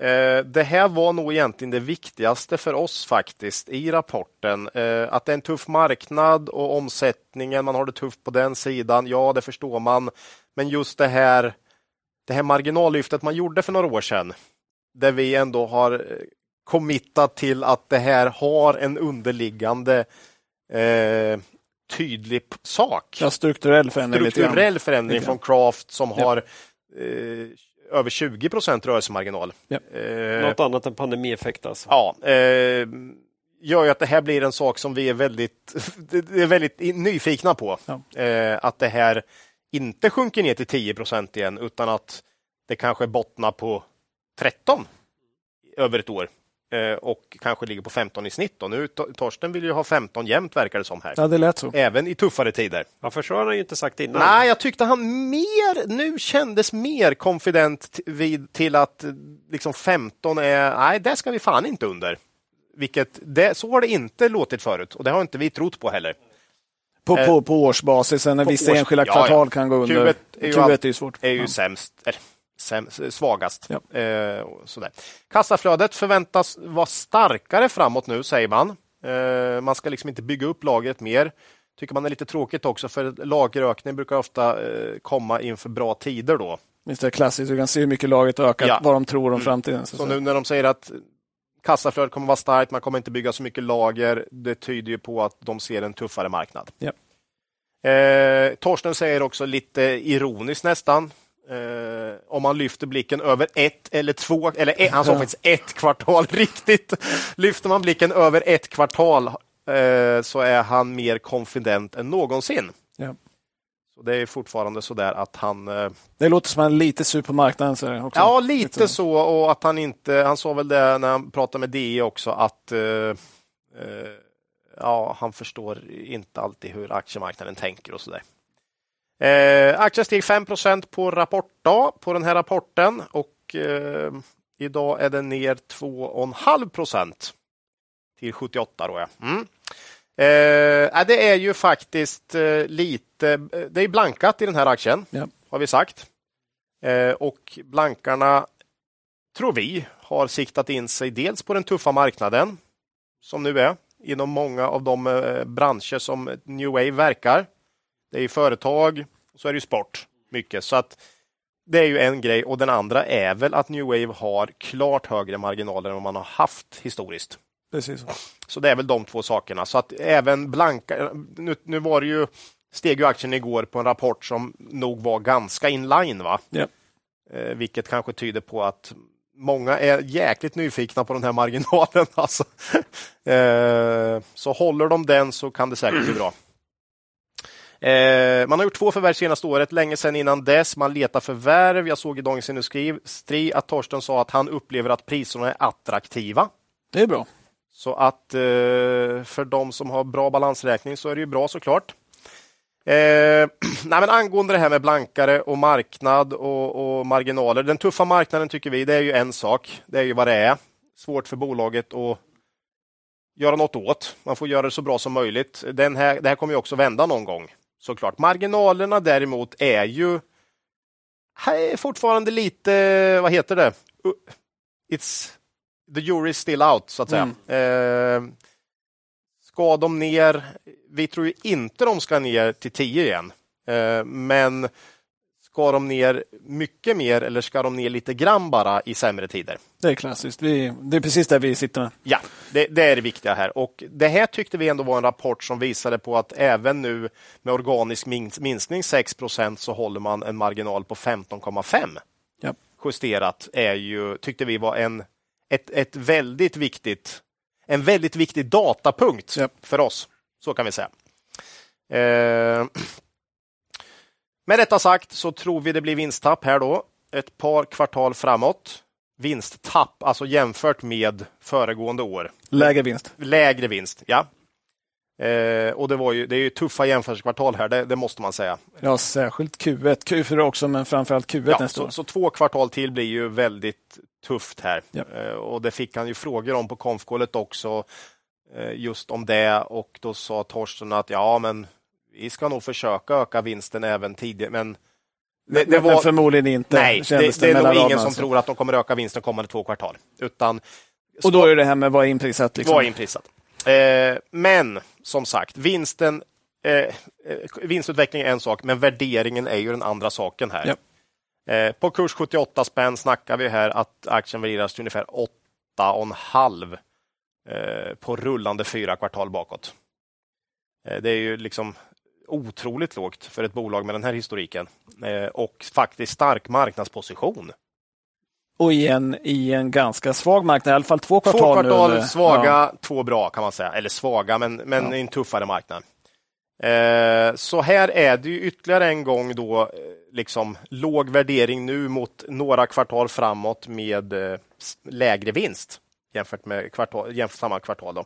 eh, det här var nog egentligen det viktigaste för oss faktiskt i rapporten. Eh, att det är en tuff marknad och omsättningen, man har det tufft på den sidan. Ja, det förstår man. Men just det här, det här marginallyftet man gjorde för några år sedan, där vi ändå har eh, committat till att det här har en underliggande eh, tydlig sak. Ja, strukturell förändring. Strukturell förändring från Craft som Ja. har eh, över 20 procent rörelsemarginal. Ja. Eh, Något annat än pandemieffekt alltså. ja, eh, gör ju att det här blir en sak som vi är väldigt, det är väldigt nyfikna på. Ja. Eh, att det här inte sjunker ner till 10 procent igen utan att det kanske bottnar på 13 över ett år och kanske ligger på 15 i snitt. Och nu, Tor- Torsten vill ju ha 15 jämnt verkar det som här. Ja, det lät så. Även i tuffare tider. Ja, för så har han ju inte sagt innan. Nej, jag tyckte han mer nu kändes mer confident t- vid, till att eh, liksom 15 är, nej, det ska vi fan inte under. Vilket, det, så har det inte låtit förut och det har inte vi trott på heller. På, Eh, på, på årsbasis, när på vissa års- enskilda ja, kvartal ja. kan gå under. Q1 är ju Q1 all- är ju svårt. är ju Ja. sämst, eller, sämst, svagast. Ja. Eh, sådär. Kassaflödet förväntas vara starkare framåt nu, säger man. Eh, man ska liksom inte bygga upp lagret mer. Tycker man är lite tråkigt också, för lagerökning brukar ofta eh, komma inför bra tider då. Visst är det klassiskt, du kan se hur mycket laget har ökat, Ja. vad de tror om Mm. framtiden. Så, Så nu när de säger att kassaflödet kommer vara starkt, man kommer inte bygga så mycket lager, det tyder ju på att de ser en tuffare marknad. Ja. Eh, Torsten säger också lite ironiskt nästan, eh, om man lyfter blicken över ett eller två, eller ett, han sa faktiskt ett kvartal riktigt. Lyfter man blicken över ett kvartal eh, så är han mer konfident än någonsin. Ja. Så det är fortfarande så där att han eh, Det låter som att han är lite sur på marknaden. Så också. Ja, lite så. Och att han inte, han sa väl det när han pratade med DE också att eh, eh, ja, han förstår inte alltid hur aktiemarknaden tänker och sådär. Eh, aktien steg 5% på rapportdag på den här rapporten och eh, idag är den ner 2,5 procent till 78 då. Ja. Mm. Eh, det är ju faktiskt eh, lite, det är blankat i den här aktien Ja. har vi sagt. Eh, och blankarna, tror vi, har siktat in sig dels på den tuffa marknaden som nu är inom många av de eh, branscher som New Wave verkar. Det är ju företag, så är det ju sport mycket. Så att det är ju en grej och den andra är väl att New Wave har klart högre marginaler än vad man har haft historiskt. Precis. Så det är väl de två sakerna. Så att även blanka, nu, nu var det ju, steg ju aktien igår på en rapport som nog var ganska inline va? Ja. Eh, vilket kanske tyder på att många är jäkligt nyfikna på den här marginalen. Alltså. Eh, så håller de den så kan det säkert bli bra. Eh, man har gjort två förvärv senaste året, länge sedan innan dess. Man letar förvärv. Jag såg i Dagens Industri att Torsten sa att han upplever att priserna är attraktiva. Det är bra. Så att eh, för de som har bra balansräkning så är det ju bra såklart. Eh, nej, men angående det här med blankare och marknad och, och marginaler. Den tuffa marknaden tycker vi, det är ju en sak. Det är ju vad det är. Svårt för bolaget att göra något åt. Man får göra det så bra som möjligt. Den här, det här kommer ju också vända någon gång såklart. Marginalerna däremot är ju här är fortfarande lite, vad heter det? It's the jury is still out, så att säga. Eh, ska de ner? Vi tror ju inte de ska ner till 10 igen. Eh, men ska de ner mycket mer eller ska de ner lite grann bara i sämre tider? Det är klassiskt. Vi, det är precis där vi sitter med. Ja, det, det är det viktiga här. Och Det här tyckte vi ändå var en rapport som visade på att även nu med organisk mins- minskning 6% så håller man en marginal på 15,5. Ja. Justerat är ju, tyckte vi var en, ett, ett väldigt viktigt, en väldigt viktig datapunkt Ja. för oss. Så kan vi säga. Eh, med detta sagt så tror vi det blir vinsttapp här då. Ett par kvartal framåt. Vinsttapp, alltså jämfört med föregående år. Lägre vinst. Lägre vinst, ja. Eh, och det, var ju, det är ju tuffa jämförelsekvartal här, det, det måste man säga. Ja, särskilt Q1. Q4 också, men framförallt Q1 Ja, nästa år. så, så två kvartal till blir ju väldigt tufft här. Ja. Eh, och det fick han ju frågor om på konfkålet också, eh, just om det. Och då sa Torsten att ja, men vi ska nog försöka öka vinsten även tidigare. Men det, det men, men var, förmodligen inte. nej, det, kändes det är nog ingen som alltså. tror att de kommer öka vinsten kommande två kvartal. Utan Och då är det här med vad är inprissatt. Liksom. var inprisat. Eh, men som sagt, vinsten, eh, eh, vinstutveckling är en sak, men värderingen är ju den andra saken här. Eh, på kurs 78 spänn snackar vi här att aktien värderas till ungefär 8,5 eh, på rullande fyra kvartal bakåt. Eh, det är ju liksom otroligt lågt för ett bolag med den här historiken eh, och faktiskt stark marknadsposition. Och i en, i en ganska svag marknad, i alla fall två kvartal. Två nu, kvartal eller- svaga, Ja. två bra kan man säga. Eller svaga, men, men Ja. en tuffare marknad. Eh, så här är det ju ytterligare en gång då eh, liksom låg värdering nu mot några kvartal framåt med eh, lägre vinst jämfört med kvartal, jämfört samma kvartal. Då.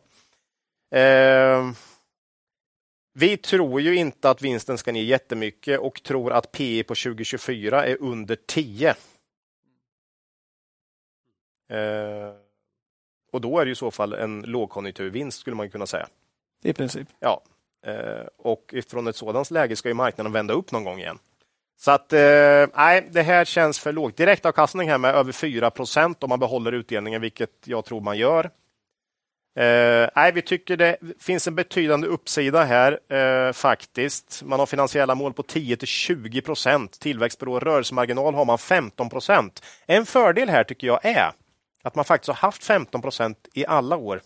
Eh, vi tror ju inte att vinsten ska ner jättemycket och tror att P på 2024 är under 10. Eh, och då är det i så fall en lågkonjunkturvinst skulle man kunna säga. I princip. Ja, eh, och från ett sådant läge ska ju marknaden vända upp någon gång igen. Så att eh, nej, det här känns för lågt. Direktavkastning här med över 4% om man behåller utdelningen, vilket jag tror man gör. Eh, nej, vi tycker det finns en betydande uppsida här eh, faktiskt. Man har finansiella mål på 10 till 20 procent. Tillväxt per år, rörelsemarginal har man 15 procent. En fördel här tycker jag är att man faktiskt har haft 15 procent i alla år.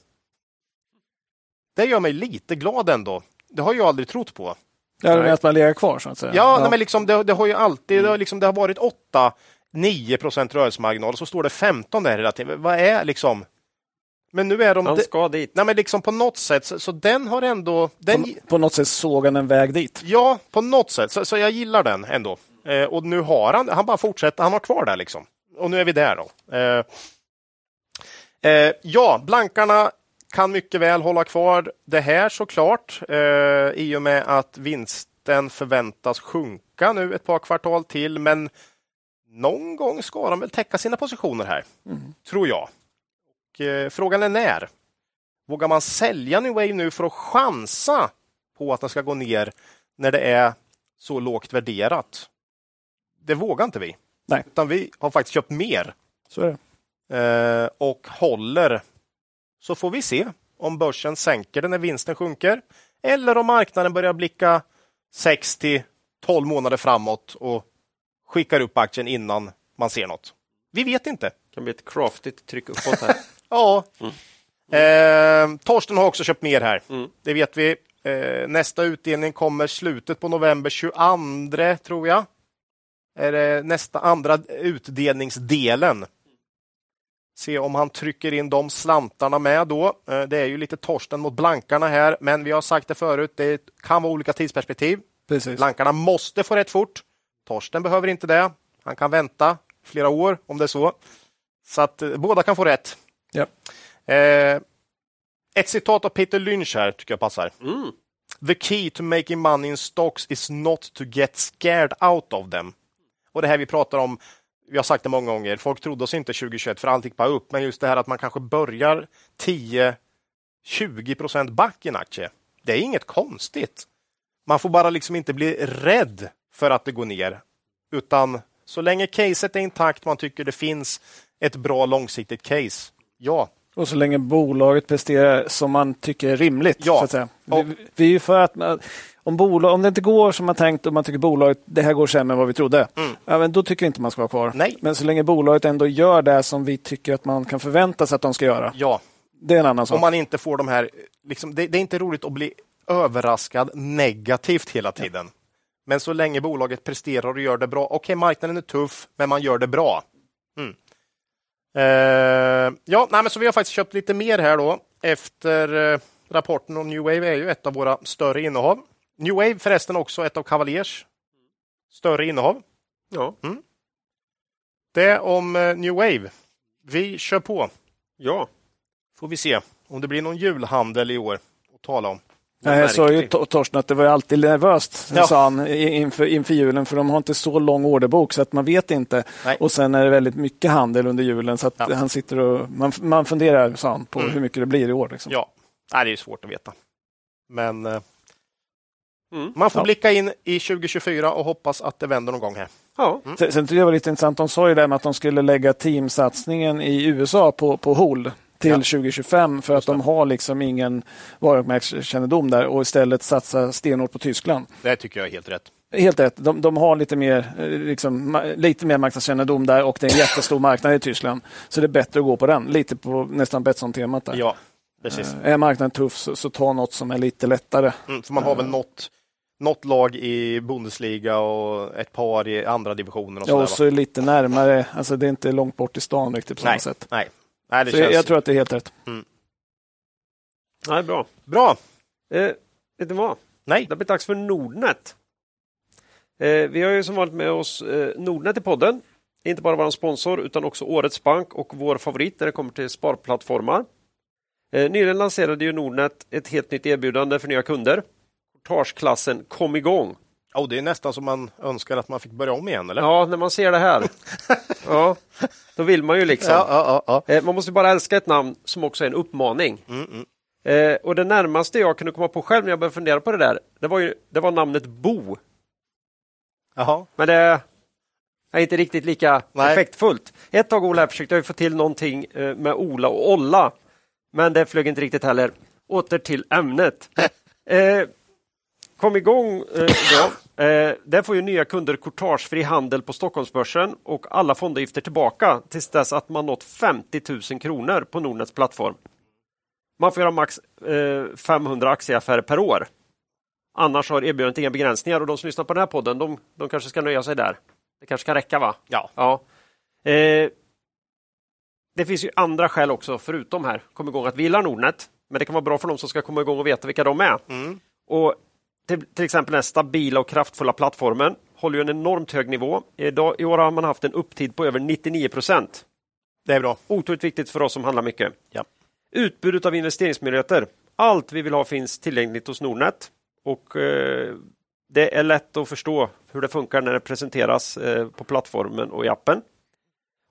Det gör mig lite glad ändå. Det har jag aldrig trott på. Ja, det att man legat kvar så att säga. Ja, Nej, men liksom, det, det, har ju alltid det har, liksom, det har varit 8 9 procent rörelsemarginal och så står det 15 där hela tiden. Vad är liksom men nu är de... Han ska dit. Nej, men liksom på något sätt, så, så den har ändå... Den... På, på, något sätt såg han en väg dit. Ja, på något sätt. Så, så jag gillar den ändå. Eh, och nu har han, han bara fortsätter, han har kvar det liksom. Och nu är vi där då. Eh, eh, ja, blankarna kan mycket väl hålla kvar det här såklart, eh, i och med att vinsten förväntas sjunka nu ett par kvartal till, men någon gång ska de väl täcka sina positioner här, mm. tror jag. Eh, frågan är när. Vågar man sälja New Wave nu för att chansa på att den ska gå ner när det är så lågt värderat? Det vågar inte vi. Nej. Utan vi har faktiskt köpt mer. Så är det. Eh, och håller. Så får vi se om börsen sänker den när vinsten sjunker eller om marknaden börjar blicka 6 till 12 månader framåt och skickar upp aktien innan man ser något. Vi vet inte. Det kan bli ett craftigt tryck uppåt här. Ja. Mm. Eh, Torsten har också köpt mer här. Mm. Det vet vi. Eh, nästa utdelning kommer slutet på november 22 tror jag. Är det nästa andra utdelningsdelen. Se om han trycker in de slantarna med då. Eh, det är ju lite Torsten mot blankarna här, men vi har sagt det förut. Det kan vara olika tidsperspektiv. Precis. Blankarna måste få rätt fort. Torsten behöver inte det. Han kan vänta flera år om det är så. Så att eh, båda kan få rätt. Ja. Eh, ett citat av Peter Lynch här tycker jag passar. Mm. The key to making money in stocks is not to get scared out of them. Och det här vi pratar om, vi har sagt det många gånger, folk trodde oss inte 2021 för allt gick bara upp, men just det här att man kanske börjar 10-20 procent back i en aktie. Det är inget konstigt. Man får bara liksom inte bli rädd för att det går ner, utan så länge caset är intakt, man tycker det finns ett bra långsiktigt case. Ja. Och så länge bolaget presterar som man tycker är rimligt. Ja. Vi, vi är för att om, bolag, om det inte går som man tänkt och man tycker bolaget det här går sämre än vad vi trodde, mm. ja, då tycker vi inte man ska vara kvar. Nej. Men så länge bolaget ändå gör det som vi tycker att man kan förvänta sig att de ska göra. Ja. Det är en annan sak. Om man inte får de här, liksom, det, det, är inte roligt att bli överraskad negativt hela tiden. Ja. Men så länge bolaget presterar och gör det bra. Okej, okay, marknaden är tuff, men man gör det bra. Mm. Uh, ja, nej, men så vi har faktiskt köpt lite mer här då efter uh, rapporten om New Wave är ju ett av våra större innehav. New Wave förresten också ett av Cavaliers större innehav. Ja. Mm. Det om uh, New Wave. Vi kör på. Ja. Får vi se om det blir någon julhandel i år att tala om. Nej, jag sa ju Torsten att det var alltid nervöst, ja. sa han, inför, inför julen, för de har inte så lång orderbok så att man vet inte. Nej. Och sen är det väldigt mycket handel under julen så att ja. han sitter och man, man funderar, sa han, på mm. hur mycket det blir i år. Liksom. Ja, Nej, det är svårt att veta. Men eh, mm. man får ja. blicka in i 2024 och hoppas att det vänder någon gång här. Ja. Mm. Sen, sen tyckte jag det var lite intressant, de sa ju det med att de skulle lägga teamsatsningen i USA på, på hold till ja. 2025 för att de har liksom ingen varumärkeskännedom där och istället satsa stenhårt på Tyskland. Det tycker jag är helt rätt. Helt rätt. De, de har lite mer, eh, liksom, lite mer marknadskännedom där och det är en jättestor marknad i Tyskland. Så det är bättre att gå på den, lite på nästan Betsson-temat. Där. Ja, precis. Är marknaden tuff så, så ta något som är lite lättare. Mm, för man har väl uh, något något lag i Bundesliga och ett par i andra divisioner. Och ja, och så lite närmare. Alltså det är inte långt bort i stan riktigt på nej, samma sätt. Nej, Nej, det så känns... jag, tror att det är helt rätt. Mm. Nej, bra. Bra. Eh, vet du vad? Nej. Det blir dags för Nordnet. Eh, vi har ju som vanligt med oss eh, Nordnet i podden. Inte bara vår sponsor utan också Årets Bank och vår favorit när det kommer till sparplattformar. Eh, nyligen lanserade ju Nordnet ett helt nytt erbjudande för nya kunder. Portageklassen Kom igång. Oh, det är nästan som man önskar att man fick börja om igen, eller? Ja, när man ser det här. ja, då vill man ju liksom. Ja, ja, ja, eh, man måste bara älska ett namn som också är en uppmaning. Mm, mm. Eh, och det närmaste jag kunde komma på själv när jag började fundera på det där, det var, ju, det var namnet Bo. Jaha. Men det är inte riktigt lika Nej. effektfullt. Ett tag Ola försökte jag få till någonting eh, med Ola och Olla. Men det flög inte riktigt heller. Åter till ämnet. Eh, kom igång eh, då. Eh, där får ju nya kunder courtagefri handel på Stockholmsbörsen och alla fondavgifter tillbaka tills dess att man nått 50 000 kronor på Nordnets plattform. Man får göra max eh, 500 aktieaffärer per år. Annars har erbjudandet inga begränsningar och de som lyssnar på den här podden, de, de kanske ska nöja sig där. Det kanske kan räcka va? Ja. ja. Eh, det finns ju andra skäl också förutom här. Kom igång att vi gillar Nordnet. Men det kan vara bra för de som ska komma igång och veta vilka de är. Mm. Och till, till exempel den stabila och kraftfulla plattformen håller en enormt hög nivå. Idag, I år har man haft en upptid på över 99 procent. Det är bra. Otroligt viktigt för oss som handlar mycket. Ja. Utbudet av investeringsmöjligheter. Allt vi vill ha finns tillgängligt hos Nordnet. Och eh, Det är lätt att förstå hur det funkar när det presenteras eh, på plattformen och i appen.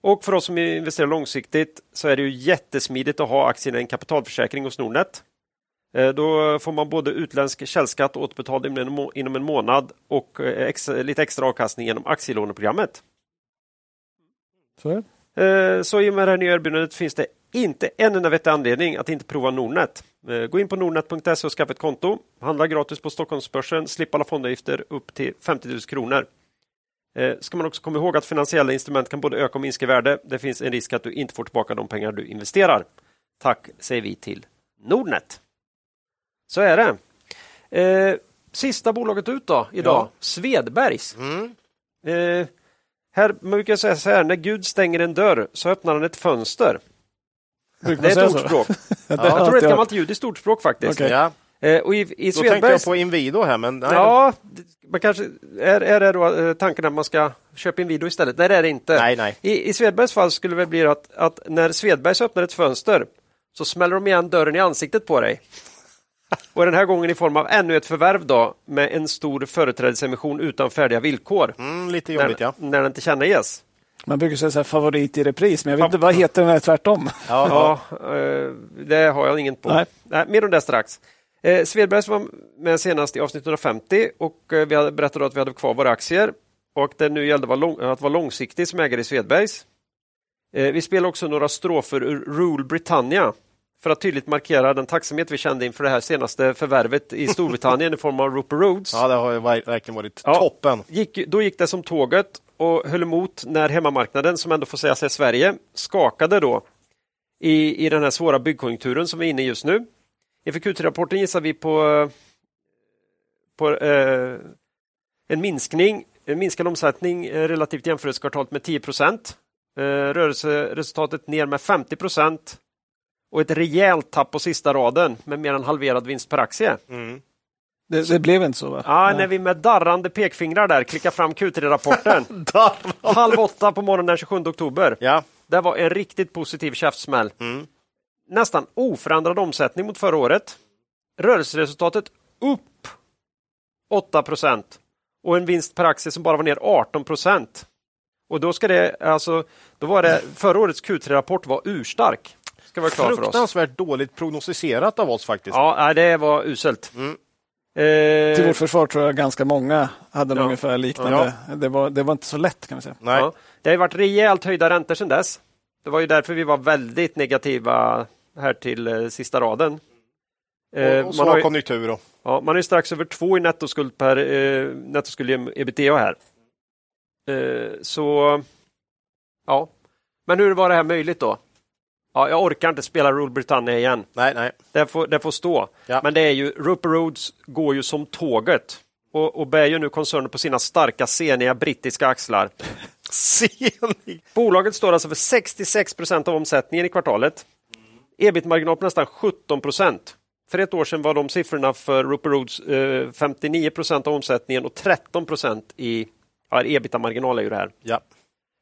Och för oss som investerar långsiktigt så är det ju jättesmidigt att ha aktierna i en kapitalförsäkring hos Nordnet. Eh, Då får man både utländsk källskatt återbetald inom en må- inom en månad och eh, lite extra avkastning genom aktielåneprogrammet. Så. Eh, Så i och med det här nya erbjudandet finns det inte en enda vettig anledning att inte prova Nordnet. Gå in på nordnet.se och skaffa ett konto. Handla gratis på Stockholmsbörsen, slipp alla fondavgifter upp till 50 000 kronor. Ska man också komma ihåg att finansiella instrument kan både öka och minska i värde. Det finns en risk att du inte får tillbaka de pengar du investerar. Tack säger vi till Nordnet. Så är det. Eh, Sista bolaget ut då idag, Ja. Svedbergs. Mm. Eh, här, man brukar säga så här, när Gud stänger en dörr så öppnar han ett fönster. Det är ett ordspråk. Ja, Jag tror det är ett gammalt judiskt ordspråk faktiskt. Okej. Ja. Eh, och i, i Då tänkte Svedbergs... jag på Inwido här, men nej. Ja, man kanske, är, är det då eh, tanken att man ska köpa in video istället? Nej, det är det inte. Nej, nej. I, I Svedbergs fall skulle det väl bli att, att när Svedbergs öppnar ett fönster så smäller de igen dörren i ansiktet på dig. Och den här gången i form av ännu ett förvärv då med en stor företrädesemission utan färdiga villkor. Mm, lite jobbigt, när, ja. när den tillkännages. Man brukar säga så här, favorit i repris, men jag vet inte vad heter den här tvärtom. Ja, Ja, eh, det har jag ingen på. Nej. Nej, mer om det strax. Eh, Svedbergs var med senast i avsnitt 150 och eh, vi hade berättat att vi hade kvar våra aktier och det nu gällde var lång, att vara långsiktig som ägare i Svedbergs. Eh, vi spelade också några strofer ur Rule Britannia för att tydligt markera den tacksamhet vi kände inför det här senaste förvärvet i Storbritannien i form av Roper Rhodes. ja, det har verkligen varit Ja. toppen. Gick, då gick det som tåget och höll emot när hemmamarknaden, som ändå får sägas är Sverige, skakade då i, i den här svåra byggkonjunkturen som vi är inne i just nu. Inför Q3-rapporten gissar vi på, på eh, en minskning, en minskad omsättning eh, relativt jämförelsekvartalet med 10 procent. Eh, rörelseresultatet ner med 50 procent och ett rejält tapp på sista raden med mer än halverad vinst per aktie. Mm. Det, det blev inte så va? Ja, Nej. när vi med darrande pekfingrar där klickar fram Q3-rapporten. Halv åtta på morgonen den 27 oktober. Ja. Det var en riktigt positiv käftsmäll. Mm. Nästan oförändrad omsättning mot förra året. Rörelseresultatet upp 8% och en vinst per aktie som bara var ner 18 Och då ska det alltså, då var det förra årets Q3-rapport var urstark. Ska vara klar för oss. Fruktansvärt dåligt prognostiserat av oss faktiskt. Ja, det var uselt. Mm. Eh, Till vårt försvar tror jag ganska många hade Ja. ungefär liknande. Det, var, det var inte så lätt kan vi säga. Nej. Ja, det har ju varit rejält höjda räntor sedan dess. Det var ju därför vi var väldigt negativa här till eh, sista raden. Eh, och, och man, har ju, konjunktur. Ja, man är strax över två i nettoskuld per eh, nettoskuld i ebitda här. Eh, så ja, men hur var det här möjligt då? Ja, jag orkar inte spela Rule Britannia igen. Nej, nej. Det får, det får stå. Ja. Men det är ju, Rupert Rhodes går ju som tåget och, och bär ju nu koncernen på sina starka, seniga brittiska axlar. Senig. Bolaget står alltså för 66 procent av omsättningen i kvartalet. Ebit-marginal på nästan 17 procent. För ett år sedan var de siffrorna för Rupert Rhodes eh, 59 procent av omsättningen och 13 procent i ja, ebita-marginal är ju det här. Ja.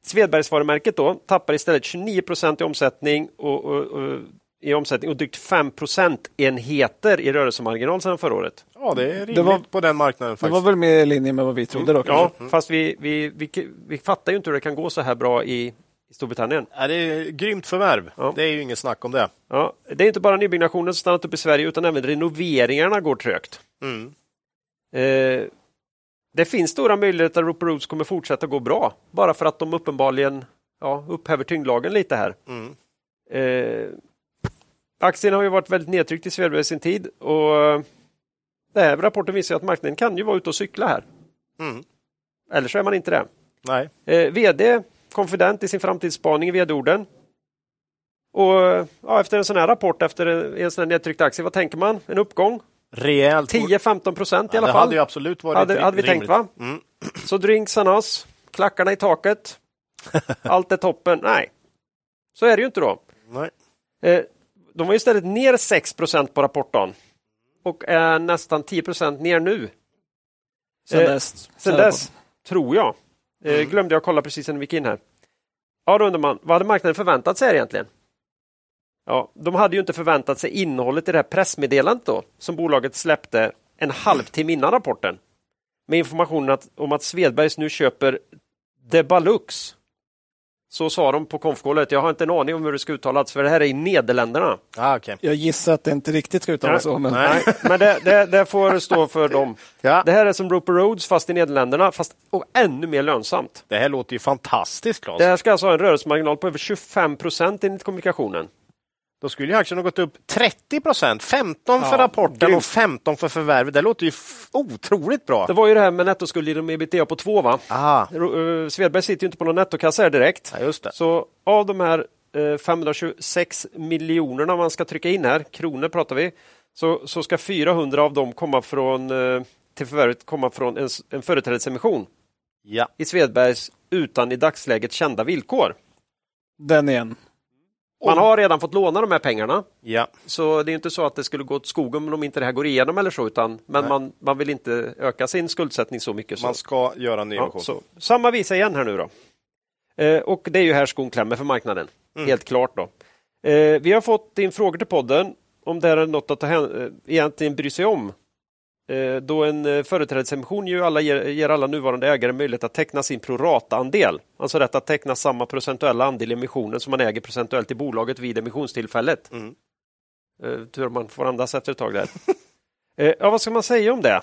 Svedbergsvarumärket då tappar istället 29 procent i omsättning och, och, och, i omsättning och drygt 5 procentenheter i rörelsemarginal sedan förra året. ja, det är rimligt Det var- på den marknaden Det faktiskt. var väl mer i linje med vad vi trodde då. Ja, kanske. fast vi, vi, vi, vi fattar ju inte hur det kan gå så här bra i, i Storbritannien. Ja, det är grymt förvärv. Ja. Det är ju inget snack om det. Ja, det är inte bara nybyggnationen som stannat upp i Sverige utan även renoveringarna går trögt. Mm. Eh, det finns stora möjligheter att Rupert Rhodes kommer fortsätta gå bra bara för att de uppenbarligen ja, upphäver tyngdlagen lite här. Mm. Eh, Aktien har ju varit väldigt nedtryckt i Svedberg i sin tid och eh, den här rapporten visar att marknaden kan ju vara ute och cykla här. Mm. Eller så är man inte det. Nej. Eh, VD konfident i sin framtidsspaning i vd-orden. Och ja, efter en sån här rapport, efter en, en sån här nedtryckt aktie, vad tänker man? En uppgång? Rejält. 10-15 procent i alla det fall. hade ju absolut varit hade, hade vi rimligt. tänkt va? Mm. Så drinksarnas, klackarna i taket, allt är toppen. Nej, så är det ju inte då. Nej. Eh, de var istället ner 6 procent på rapporten och är nästan 10 procent ner nu. Sen Eh, dess. Sen dess, tror jag. Eh, glömde jag kolla precis innan vi gick in här. Ja, då undrar man, vad hade marknaden förväntat sig egentligen? Ja, de hade ju inte förväntat sig innehållet i det här pressmeddelandet då, som bolaget släppte en halvtimme innan rapporten. Med informationen att, om att Svedbergs nu köper Debalux. Så sa de på konfkålet. Jag har inte en aning om hur det ska uttalas, för det här är i Nederländerna. Ah, okay. Jag gissar att det inte riktigt ska uttalas så. Men... Nej. Men det, det, det får stå för dem. Ja. Det här är som Roper Roads fast i Nederländerna, fast och ännu mer lönsamt. Det här låter ju fantastiskt, Claes. Det här ska alltså ha en rörelsemarginal på över 25 procent enligt kommunikationen. Då skulle ju aktien ha gått upp 30 procent. 15 för Ja, rapporten grymt. och 15 för förvärvet. Det låter ju otroligt bra. Det var ju det här med nettoskuld genom ebitda på 2 va? Ah, eh, Svedberg sitter ju inte på någon nettokassa här direkt. ja, just det. Så av de här eh, 526 miljonerna man ska trycka in här, kronor pratar vi, så, så ska 400 av dem komma från, eh, till förvärvet komma från en, en företrädesemission Ja. i Svedbergs utan i dagsläget kända villkor. Den igen. Man har redan fått låna de här pengarna, ja. så det är inte så att det skulle gå åt skogen om inte det här går igenom eller så, utan, men Nej. man, man vill inte öka sin skuldsättning så mycket. Så. Man ska göra en Ja, nyemission. så. Samma visa igen här nu då. Eh, och det är ju här skon klämmer för marknaden. Mm. Helt klart då. Eh, vi har fått in frågor till podden om det här är något att ta eh, egentligen bry sig om. Eh, då en eh, företrädesemission ju alla ger, ger alla nuvarande ägare möjlighet att teckna sin prorata-andel. Alltså rätt att teckna samma procentuella andel i emissionen som man äger procentuellt i bolaget vid emissionstillfället. Mm. Eh, tur man får andas efter ett tag där. ja, vad ska man säga om det?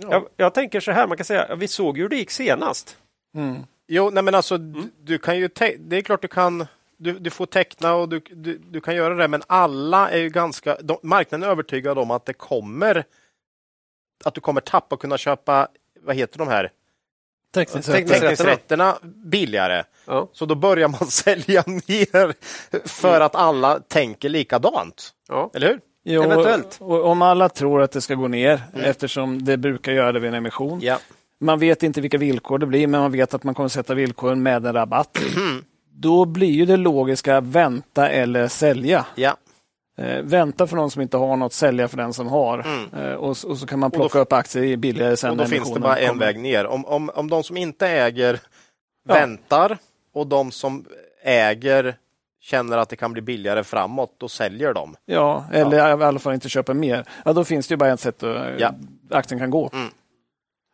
Ja. Jag, jag tänker så här, man kan säga, vi såg ju hur det gick senast. Mm. Jo, nej men alltså, Mm. du, du kan ju te- det är klart du kan du, du får teckna och du, du, du kan göra det, men alla är ju ganska... De, marknaden är övertygad om att det kommer att du kommer tappa och kunna köpa, vad heter de här, Teckningsrätter. teckningsrätterna billigare. Ja. Så då börjar man sälja ner för att alla tänker likadant. Ja. Eller hur? Jo, Eventuellt. Och, om alla tror att det ska gå ner, eftersom det brukar göra det vid en emission. Ja. Man vet inte vilka villkor det blir, men man vet att man kommer sätta villkoren med en rabatt. Då blir ju det logiska vänta eller sälja. ja. Eh, vänta för någon som inte har något, sälja för den som har. Mm. Eh, och, och så kan man då plocka f- upp aktier billigare sen Och då finns det bara en kommer. väg ner. Om, om, om de som inte äger Ja. väntar och de som äger känner att det kan bli billigare framåt, då säljer de. Ja, eller i alla fall inte köpa mer. Ja, då finns det ju bara ett sätt att Ja. aktien kan gå. Mm.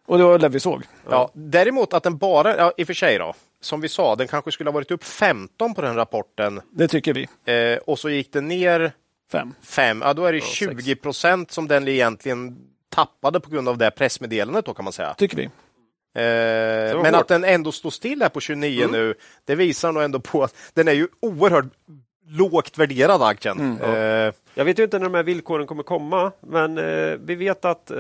Och det var det vi såg. Ja. Däremot att den bara, ja, i och för sig då, som vi sa, den kanske skulle ha varit upp 15 på den rapporten Det tycker vi. eh, och så gick det ner Fem. 5, ja då är det Ja, 20 procent som den egentligen tappade på grund av det pressmeddelandet då kan man säga. Tycker vi. Eh, men hårt. att den ändå står still här på 29 Mm. nu, det visar nog ändå på att den är ju oerhört lågt värderad aktien. Mm. Eh, Jag vet ju inte när de här villkoren kommer komma, men eh, vi vet att eh,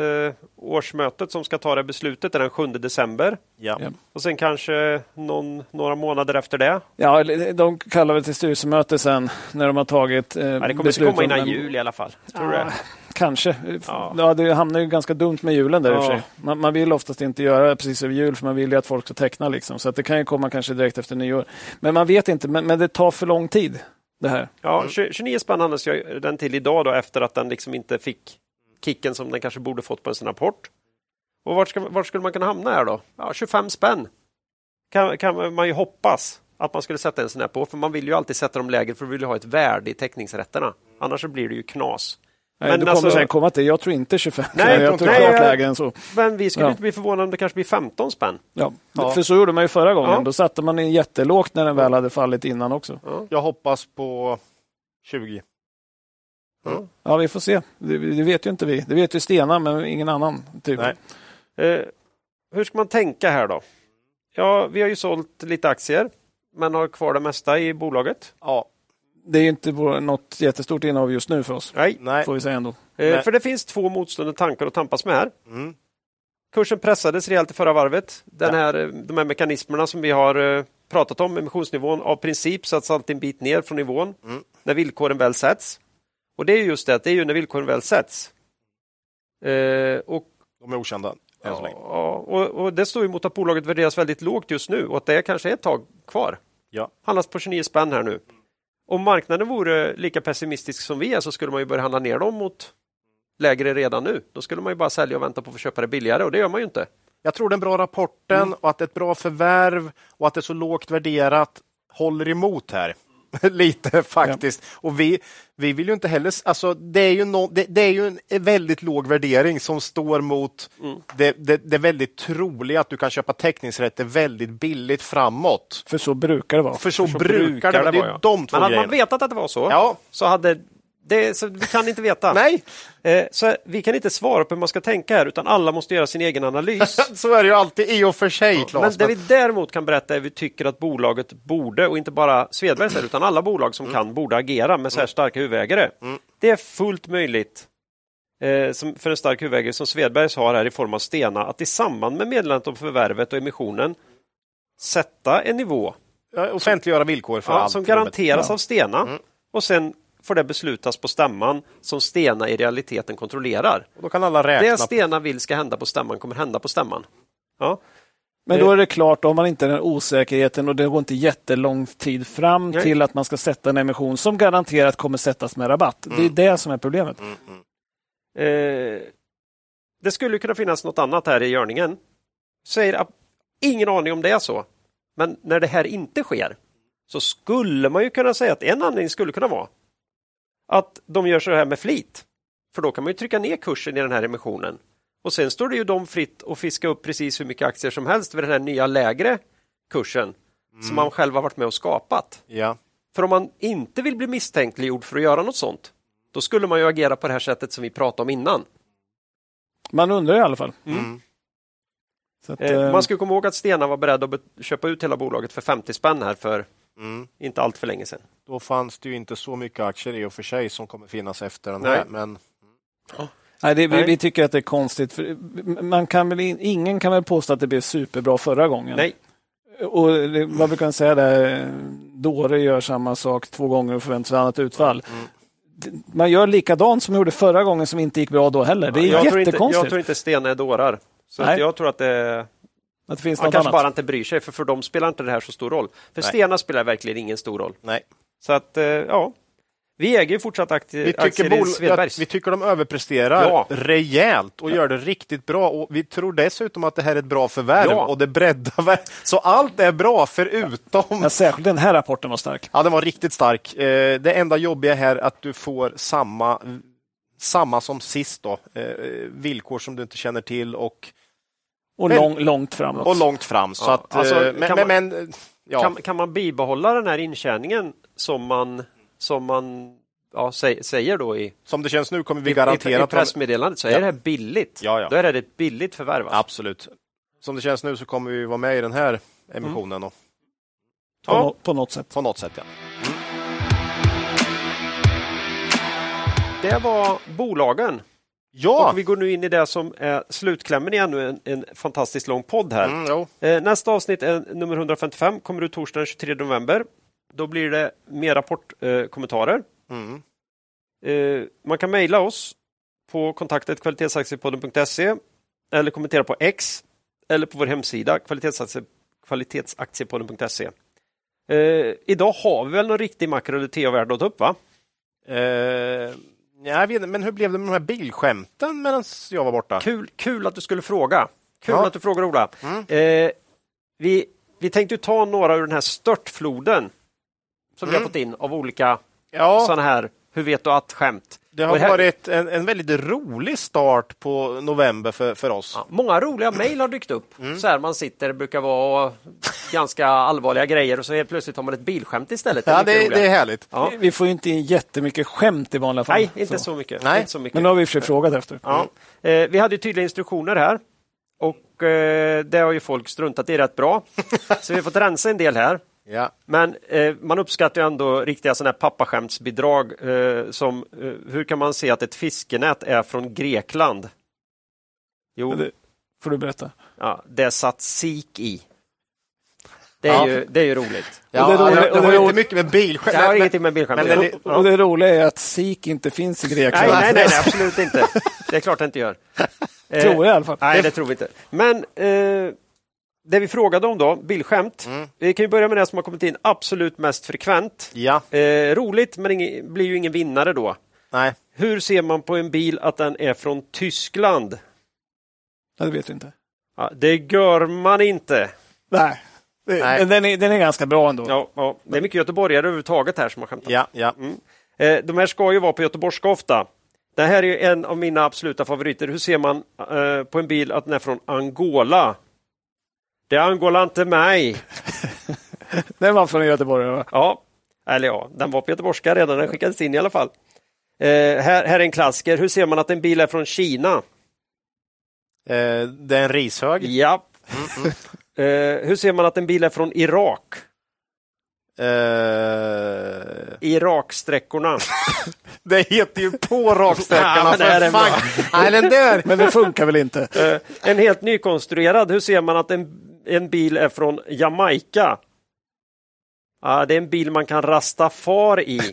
årsmötet som ska ta det beslutet är den 7 december. ja. Ja. Och sen kanske någon, några månader efter det. Ja, de kallar väl till styrelsemöte sen när de har tagit eh, Ja, det kommer inte komma om innan den- jul i alla fall. Tror Ja, kanske. Ja. Ja. det hamnar ju ganska dumt med julen där i och för sig. Man, man vill oftast inte göra det precis över jul för man vill ju att folk ska teckna. Liksom. Så att det kan ju komma kanske direkt efter nyår. Men man vet inte, men, men det tar för lång tid det här. Ja, 29 spänn handlas den till idag då efter att den liksom inte fick kicken som den kanske borde fått på en sån rapport. Och vart, ska, vart skulle man kunna hamna här då? Ja, 25 spänn kan, kan man ju hoppas att man skulle sätta en sån här på, för man vill ju alltid sätta dem lägre för man vill ha ett värde i teckningsrätterna. Annars så blir det ju knas. Nej, Men du kommer alltså- sen komma till, jag tror inte 25, Nej, jag tror nej, klart lägre än så. Men vi skulle Ja. inte bli förvånade om det kanske blir 15 spänn. Ja. Ja. För så gjorde man ju förra gången. Ja. Då satte man in jättelågt när den väl hade fallit innan också. Ja. Jag hoppas på 20. Ja, vi får se. Det, det vet ju inte vi. Det vet ju Stena, men ingen annan. Typ. Nej. Eh, hur ska man tänka här då? Ja, vi har ju sålt lite aktier, men har kvar det mesta i bolaget. Ja. Det är ju inte något jättestort innehav just nu för oss. Nej, Nej. Får vi säga ändå. eh, Nej. för det finns två motstående tankar att tampas med här. Mm. Kursen pressades rejält i förra varvet. Den Ja. här, eh, de här mekanismerna som vi har eh, pratat om, emissionsnivån, av princip sätts alltid en bit ner från nivån Mm. när villkoren väl sätts. Och det är just det, det är ju när villkoren väl sätts. Eh, och, De är okända än så länge. ja, och, och det står ju mot att bolaget värderas väldigt lågt just nu och att det är kanske är ett tag kvar. Ja. Handlas på 29 spänn här nu. Om marknaden vore lika pessimistisk som vi är så skulle man ju börja handla ner dem mot lägre redan nu. Då skulle man ju bara sälja och vänta på att få köpa det billigare och det gör man ju inte. Jag tror den bra rapporten Mm. och att det är ett bra förvärv och att det är så lågt värderat håller emot här. Lite faktiskt. Och vi, vi vill ju inte heller... Alltså, det, är ju no, det, det är ju en väldigt låg värdering som står mot Mm. det, det, det är väldigt troliga att du kan köpa teckningsrätter väldigt billigt framåt. För så brukar det vara. För så, Så brukar det vara. Det vara, ju ja. de två Men hade man vetat att det var så, Ja. så hade det, så vi kan inte veta. Nej, Eh, så vi kan inte svara på hur man ska tänka här, utan alla måste göra sin egen analys. så är det ju alltid i och för sig, Men Claes. det vi däremot kan berätta är att vi tycker att bolaget borde, och inte bara Svedbergs utan alla bolag som kan, borde agera med så här starka huvudägare. Det är fullt möjligt eh, som, för en stark huvudägare som Svedbergs har här i form av Stena att i samband med meddelandet om förvärvet och emissionen sätta en nivå Ja, Offentliggöra villkor för ja, allt. som garanteras Ja. av Stena och sen får det beslutas på stämman som Stena i realiteten kontrollerar. Och Då kan alla räkna. Det Stena vill ska hända på stämman kommer hända på stämman. Ja. Men då är det klart, om man inte har den osäkerheten och det går inte jättelång tid fram Nej. till att man ska sätta en emission som garanterat kommer sättas med rabatt. Det är det som är problemet. Eh, det skulle kunna finnas något annat här i görningen. Säger att ingen aning om det är så. Men när det här inte sker så skulle man ju kunna säga att en anledning skulle kunna vara att de gör så här med flit. För då kan man ju trycka ner kursen i den här emissionen. Och sen står det ju dem fritt att fiska upp precis hur mycket aktier som helst vid den här nya lägre kursen som man själv har varit med och skapat. Ja. För om man inte vill bli misstänkliggjord för att göra något sånt, då skulle man ju agera på det här sättet som vi pratade om innan. Man undrar i alla fall. Mm. Så att, Eh, eh, man ska komma ihåg att Stena var beredd att köpa ut hela bolaget för 50 spänn här för Mm. inte allt för länge sedan. Då fanns det ju inte så mycket aktier i och för sig som kommer finnas efter den Nej. här. Men nej, det, vi, vi tycker att det är konstigt. För man kan väl, in- ingen kan väl påstå att det blev superbra förra gången. Nej, Och det, vad vi kan säga där, Dåre gör samma sak två gånger och förväntar sig annat utfall. Mm. Man gör likadant som man gjorde förra gången som inte gick bra då heller. Det är jag, tror inte, jättekonstigt jag tror inte Stena är dårar. Så jag tror att det, att det finns han något kanske annat. bara inte bryr sig, för för dem spelar inte det här så stor roll. För Nej. Stena spelar verkligen ingen stor roll. nej. Så att, eh, ja. Vi äger ju fortsatt aktier, Vi tycker, aktier i Svedbergs. ja, vi tycker de överpresterar Ja. rejält och gör det riktigt bra. Och Vi tror dessutom att det här är ett bra förvärv Ja. och det breddar. Så allt är bra förutom... Ja, särskilt den här rapporten var stark. Ja, den var riktigt stark. Eh, Det enda jobbiga här är att du får samma, samma som sist då. Eh, Villkor som du inte känner till och, Och Men- lång, långt framåt. och långt fram. Så Ja, att, alltså, eh, men, kan men, men, ja. Kan, kan man bibehålla den här intjäningen som man, som man ja, sä, säger då i, som det känns nu kommer vi i, i, i pressmeddelandet så är Ja. det här billigt. Ja, ja. Då är det ett billigt förvärv. alltså. Absolut. Som det känns nu så kommer vi vara med i den här emissionen och, på, Ja. nå- på något sätt. på något sätt. Ja. Det var bolagen. Ja! Och vi går nu in i det som är slutklämmen i ännu en, en fantastiskt lång podd här. Mm. Eh, nästa avsnitt är nummer 155, kommer ut torsdagen den 23 november. Då blir det mer rapportkommentarer. Eh. Mm. Eh, man kan mejla oss på kontaktet kvalitetsaktiepodden.se eller kommentera på X eller på vår hemsida kvalitetsaktie, kvalitetsaktiepodden.se. Eh, idag har vi väl någon riktig makro eller TA-värld att ta upp va? Jag vet, inte, men hur blev det med de här bilskämten medan jag var borta? Kul, kul att du skulle fråga. Kul Ja. att du frågar Ola. Mm. Eh, vi, vi tänkte ta några ur den här störtfloden som vi Mm. har fått in av olika Ja, sådana här hur vet du att-skämt. Det har det här- varit en, en väldigt rolig start på november för, för oss. Ja, många roliga mejl har dykt upp. Mm. Så här man sitter, det brukar vara ganska allvarliga grejer och så helt plötsligt har man ett bilskämt istället. Ja, mycket det, det är härligt. Ja. Vi får ju inte in jättemycket skämt i vanliga fall. Nej, inte så, mycket. Nej. Inte så mycket. Men nu har vi för frågat efter. Ja. Eh, vi hade ju tydliga instruktioner här och eh, det har ju folk struntat i rätt bra. så vi har fått rensa en del här. Ja. Men eh, man uppskattar ändå riktiga sådana här pappaskämtsbidrag eh, som eh, hur kan man se att ett fiskenät är från Grekland? Jo, Det får du berätta. ja, det satt sik i. Det är, Ja. ju, det är ju roligt. Ja, det är roligt- det, det har ju inte mycket med bilskämt. Det har men- ingenting med bildskärm men göra. Och det roliga är att SIK inte finns i Grekland. Nej, nej, nej, nej, absolut inte. Det är klart det inte gör. Eh, Tror jag i alla fall. Nej, det tror vi inte. Men eh, det vi frågade om då, bildskämt. Mm. Vi kan ju börja med det som har kommit in absolut mest frekvent. Ja, Eh, roligt, men ingen, blir ju ingen vinnare då. nej. Hur ser man på en bil att den är från Tyskland? Ja, det vet vi inte. Ja, det gör man inte. Nej. Det- Nej. Den är, den är ganska bra ändå. Ja, ja. Det är mycket göteborgare överhuvudtaget här som har skämtat. Ja, ja. Eh, de här ska ju vara på göteborgska ofta. Det här är ju en av mina absoluta favoriter. Hur ser man eh, på en bil att den är från Angola? Det angolar inte mig. Den var från Göteborg. va? Ja, eller ja, den var på göteborgska redan. Den skickades in i alla fall. Eh, här, här är en klassiker. Hur ser man att en bil är från Kina? Eh, det är en rishög. Ja. Eh, hur ser man att en bil är från Irak? Eh, Iraksträckorna. det heter ju på raksträckorna. Ja, men det är för en fan. Nej, den där. Men det funkar väl inte? Eh, en helt nykonstruerad. Hur ser man att en, en bil är från Jamaica? Ah, det är en bil man kan rasta far i.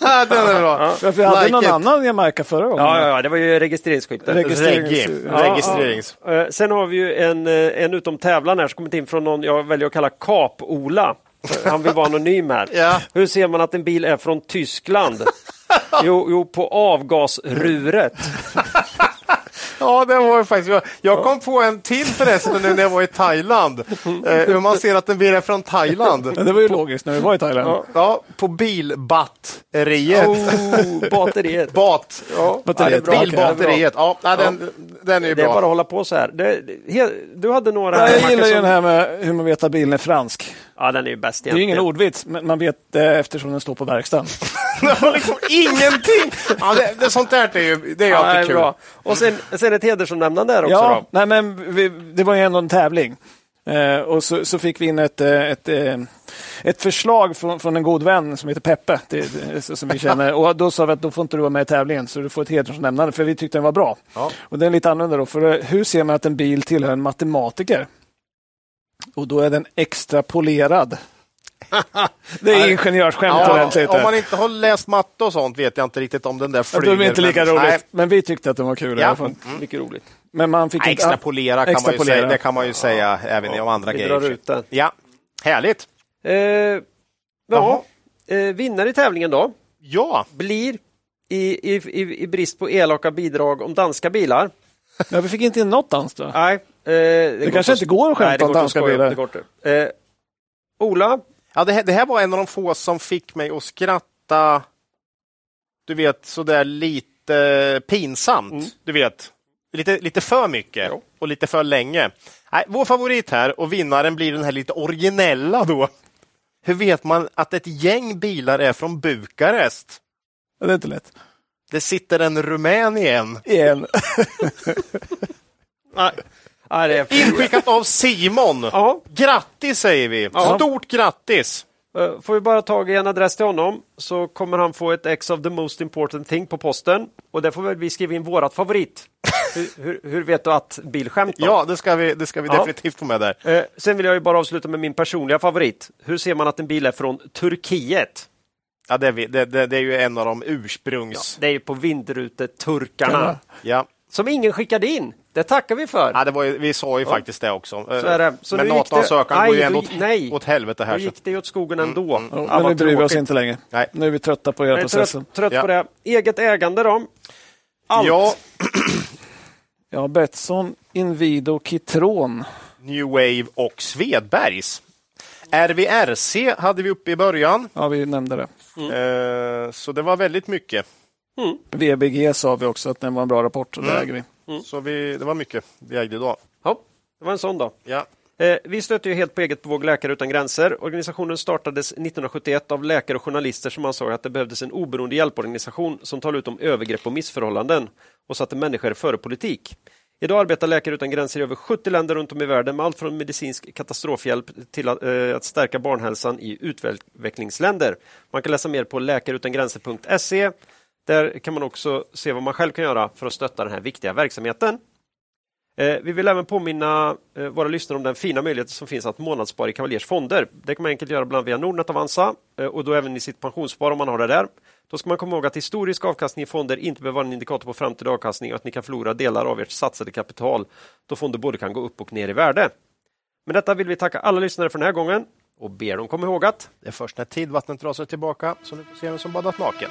Ja, den är bra. Ja. Ja, för jag hade Like någon it. annan Jamaica förra gången. Ja, ja, ja, det var ju registreringsskylten. Registrerings-. Ja, Registrerings. Eh, Sen har vi ju en, eh, en utom tävlan här som kommit in från någon jag väljer att kalla Kap-Ola. Han vill vara anonym här. Ja. Hur ser man att en bil är från Tyskland? Jo, jo på avgasruret. Ja, det var ju faktiskt... Jag, jag kom på en till förresten nu när jag var i Thailand. Eh, hur man ser att en bil är från Thailand. Men det var ju logiskt när vi var i Thailand. Ja. Ja, på bilbatteriet. Oh, batteriet. Bat. Ja, Batteriet. ja, det bra. Bilbatteriet. Ja, den, den är ju Det är bara att bra. hålla på så här. Det, det, du hade några Ja, jag gillar ju som- den här med hur man vet att bilen är fransk. Ja, den är ju bäst Det är ingen egentligen. ordvits, men man vet det eftersom den står på verkstaden. Liksom ingenting! Ja, det, det, sånt där är ju, det är ju Ja, det är alltid kul. bra. Och sen, sen ett hedersomnämnande där också. Ja, Då. nej, men vi, det var ju ändå en tävling. Eh, och så, så fick vi in ett, eh, ett, eh, ett förslag från, från en god vän som heter Peppe, det, det, som vi känner. Och då sa vi att då får inte du vara med i tävlingen, så du får ett hedersomnämnande, för vi tyckte den var bra. Ja. Och den är lite annorlunda då, för eh, hur ser man att en bil tillhör en matematiker? Och då är den extrapolerad. det är ingenjörsskämt Ja, ordentligt. om man inte har läst matte och sånt vet jag inte riktigt om den där Ja, flyger. är det inte lika men- roligt, Nej, men vi tyckte att den var kul Ja. alla fall. Mycket roligt. Men man fick Nej, inte... extrapolera kan man ju säga. Det kan man ju säga även om andra vi grejer. drar ut den. Ja, härligt. Eh, ja, eh, vinnare i tävlingen då Ja, blir i, i, i, i brist på elaka bidrag om danska bilar. Ja, vi fick inte in något dans då. Nej, eh, det, går kanske inte går att skämta det om danska bilar. Det går inte. Eh, Ola, ja det, här, det här var en av de få som fick mig att skratta. Du vet, sådär lite pinsamt. Mm. Du vet, lite, lite för mycket Jo. och lite för länge. Nej, vår favorit här och vinnaren blir den här lite originella då. Hur vet man att ett gäng bilar är från Bukarest? Det är inte lätt. Det sitter en rumän igen. Igen. nej, nej, det är Inskickat av Simon. Ja. Grattis säger vi! Ja. Stort grattis! Eh, Får vi bara tag i en adress till honom så kommer han få ett ex of the most important thing på posten. Och där får väl vi skriva in vårat favorit. hur, hur, hur vet du att bilskämt då? Ja, det ska vi, det ska vi Ja. definitivt få med där. Eh, sen vill jag ju bara avsluta med min personliga favorit. Hur ser man att en bil är från Turkiet? Ja, det, är vi, det, det, det är ju en av de ursprungs... Det är ju på vindruteturkarna. Ja. Som ingen skickade in. Det tackar vi för. Ja, det var ju, vi sa ju faktiskt det också. Så är det. Så Men det- NATO-ansökan går ju Nej, ändå då- åt, nej. åt helvete Då här. Så. gick det ju åt skogen ändå. Ja, Ja, men vad nu bryr vi oss tråkigt. inte längre. Nej. Nu är vi trötta på hela processen. trött, trött Ja. på det. Eget ägande då? Allt. Ja, Ja, Betsson, Inwido, Kitron. New Wave och Svedbergs. RVRC hade vi uppe i början, Ja, vi nämnde det. eh, så det var väldigt mycket. VBG sa vi också att den var en bra rapport, och det Mm. äger vi. Så vi, det var mycket vi ägde idag. Ja, det var en sån då. Ja. Eh, vi stöter ju helt på eget bevåg Läkare utan gränser. Organisationen startades 1971 av läkare och journalister som ansåg att det behövdes en oberoende hjälporganisation som talade ut om övergrepp och missförhållanden och satte människor före politik. Idag arbetar Läkare utan gränser i över 70 länder runt om i världen med allt från medicinsk katastrofhjälp till att, eh, att stärka barnhälsan i utvecklingsländer. Man kan läsa mer på läkareutangränser.se. Där kan man också se vad man själv kan göra för att stötta den här viktiga verksamheten. Eh, vi vill även påminna eh, våra lyssnare om den fina möjligheten som finns att månadsspara i Cavaliers fonder. Det kan man enkelt göra bland annat via Nordnet Avanza eh, och då även i sitt pensionsspar om man har det där. Då ska man komma ihåg att historisk avkastning i fonder inte behöver vara en indikator på framtida avkastning och att ni kan förlora delar av ert satsade kapital då fonder både kan gå upp och ner i värde. Med detta vill vi tacka alla lyssnare för den här gången och ber dem komma ihåg att Det är först när tidvattnet drar sig tillbaka som ni får se vem som badat naken.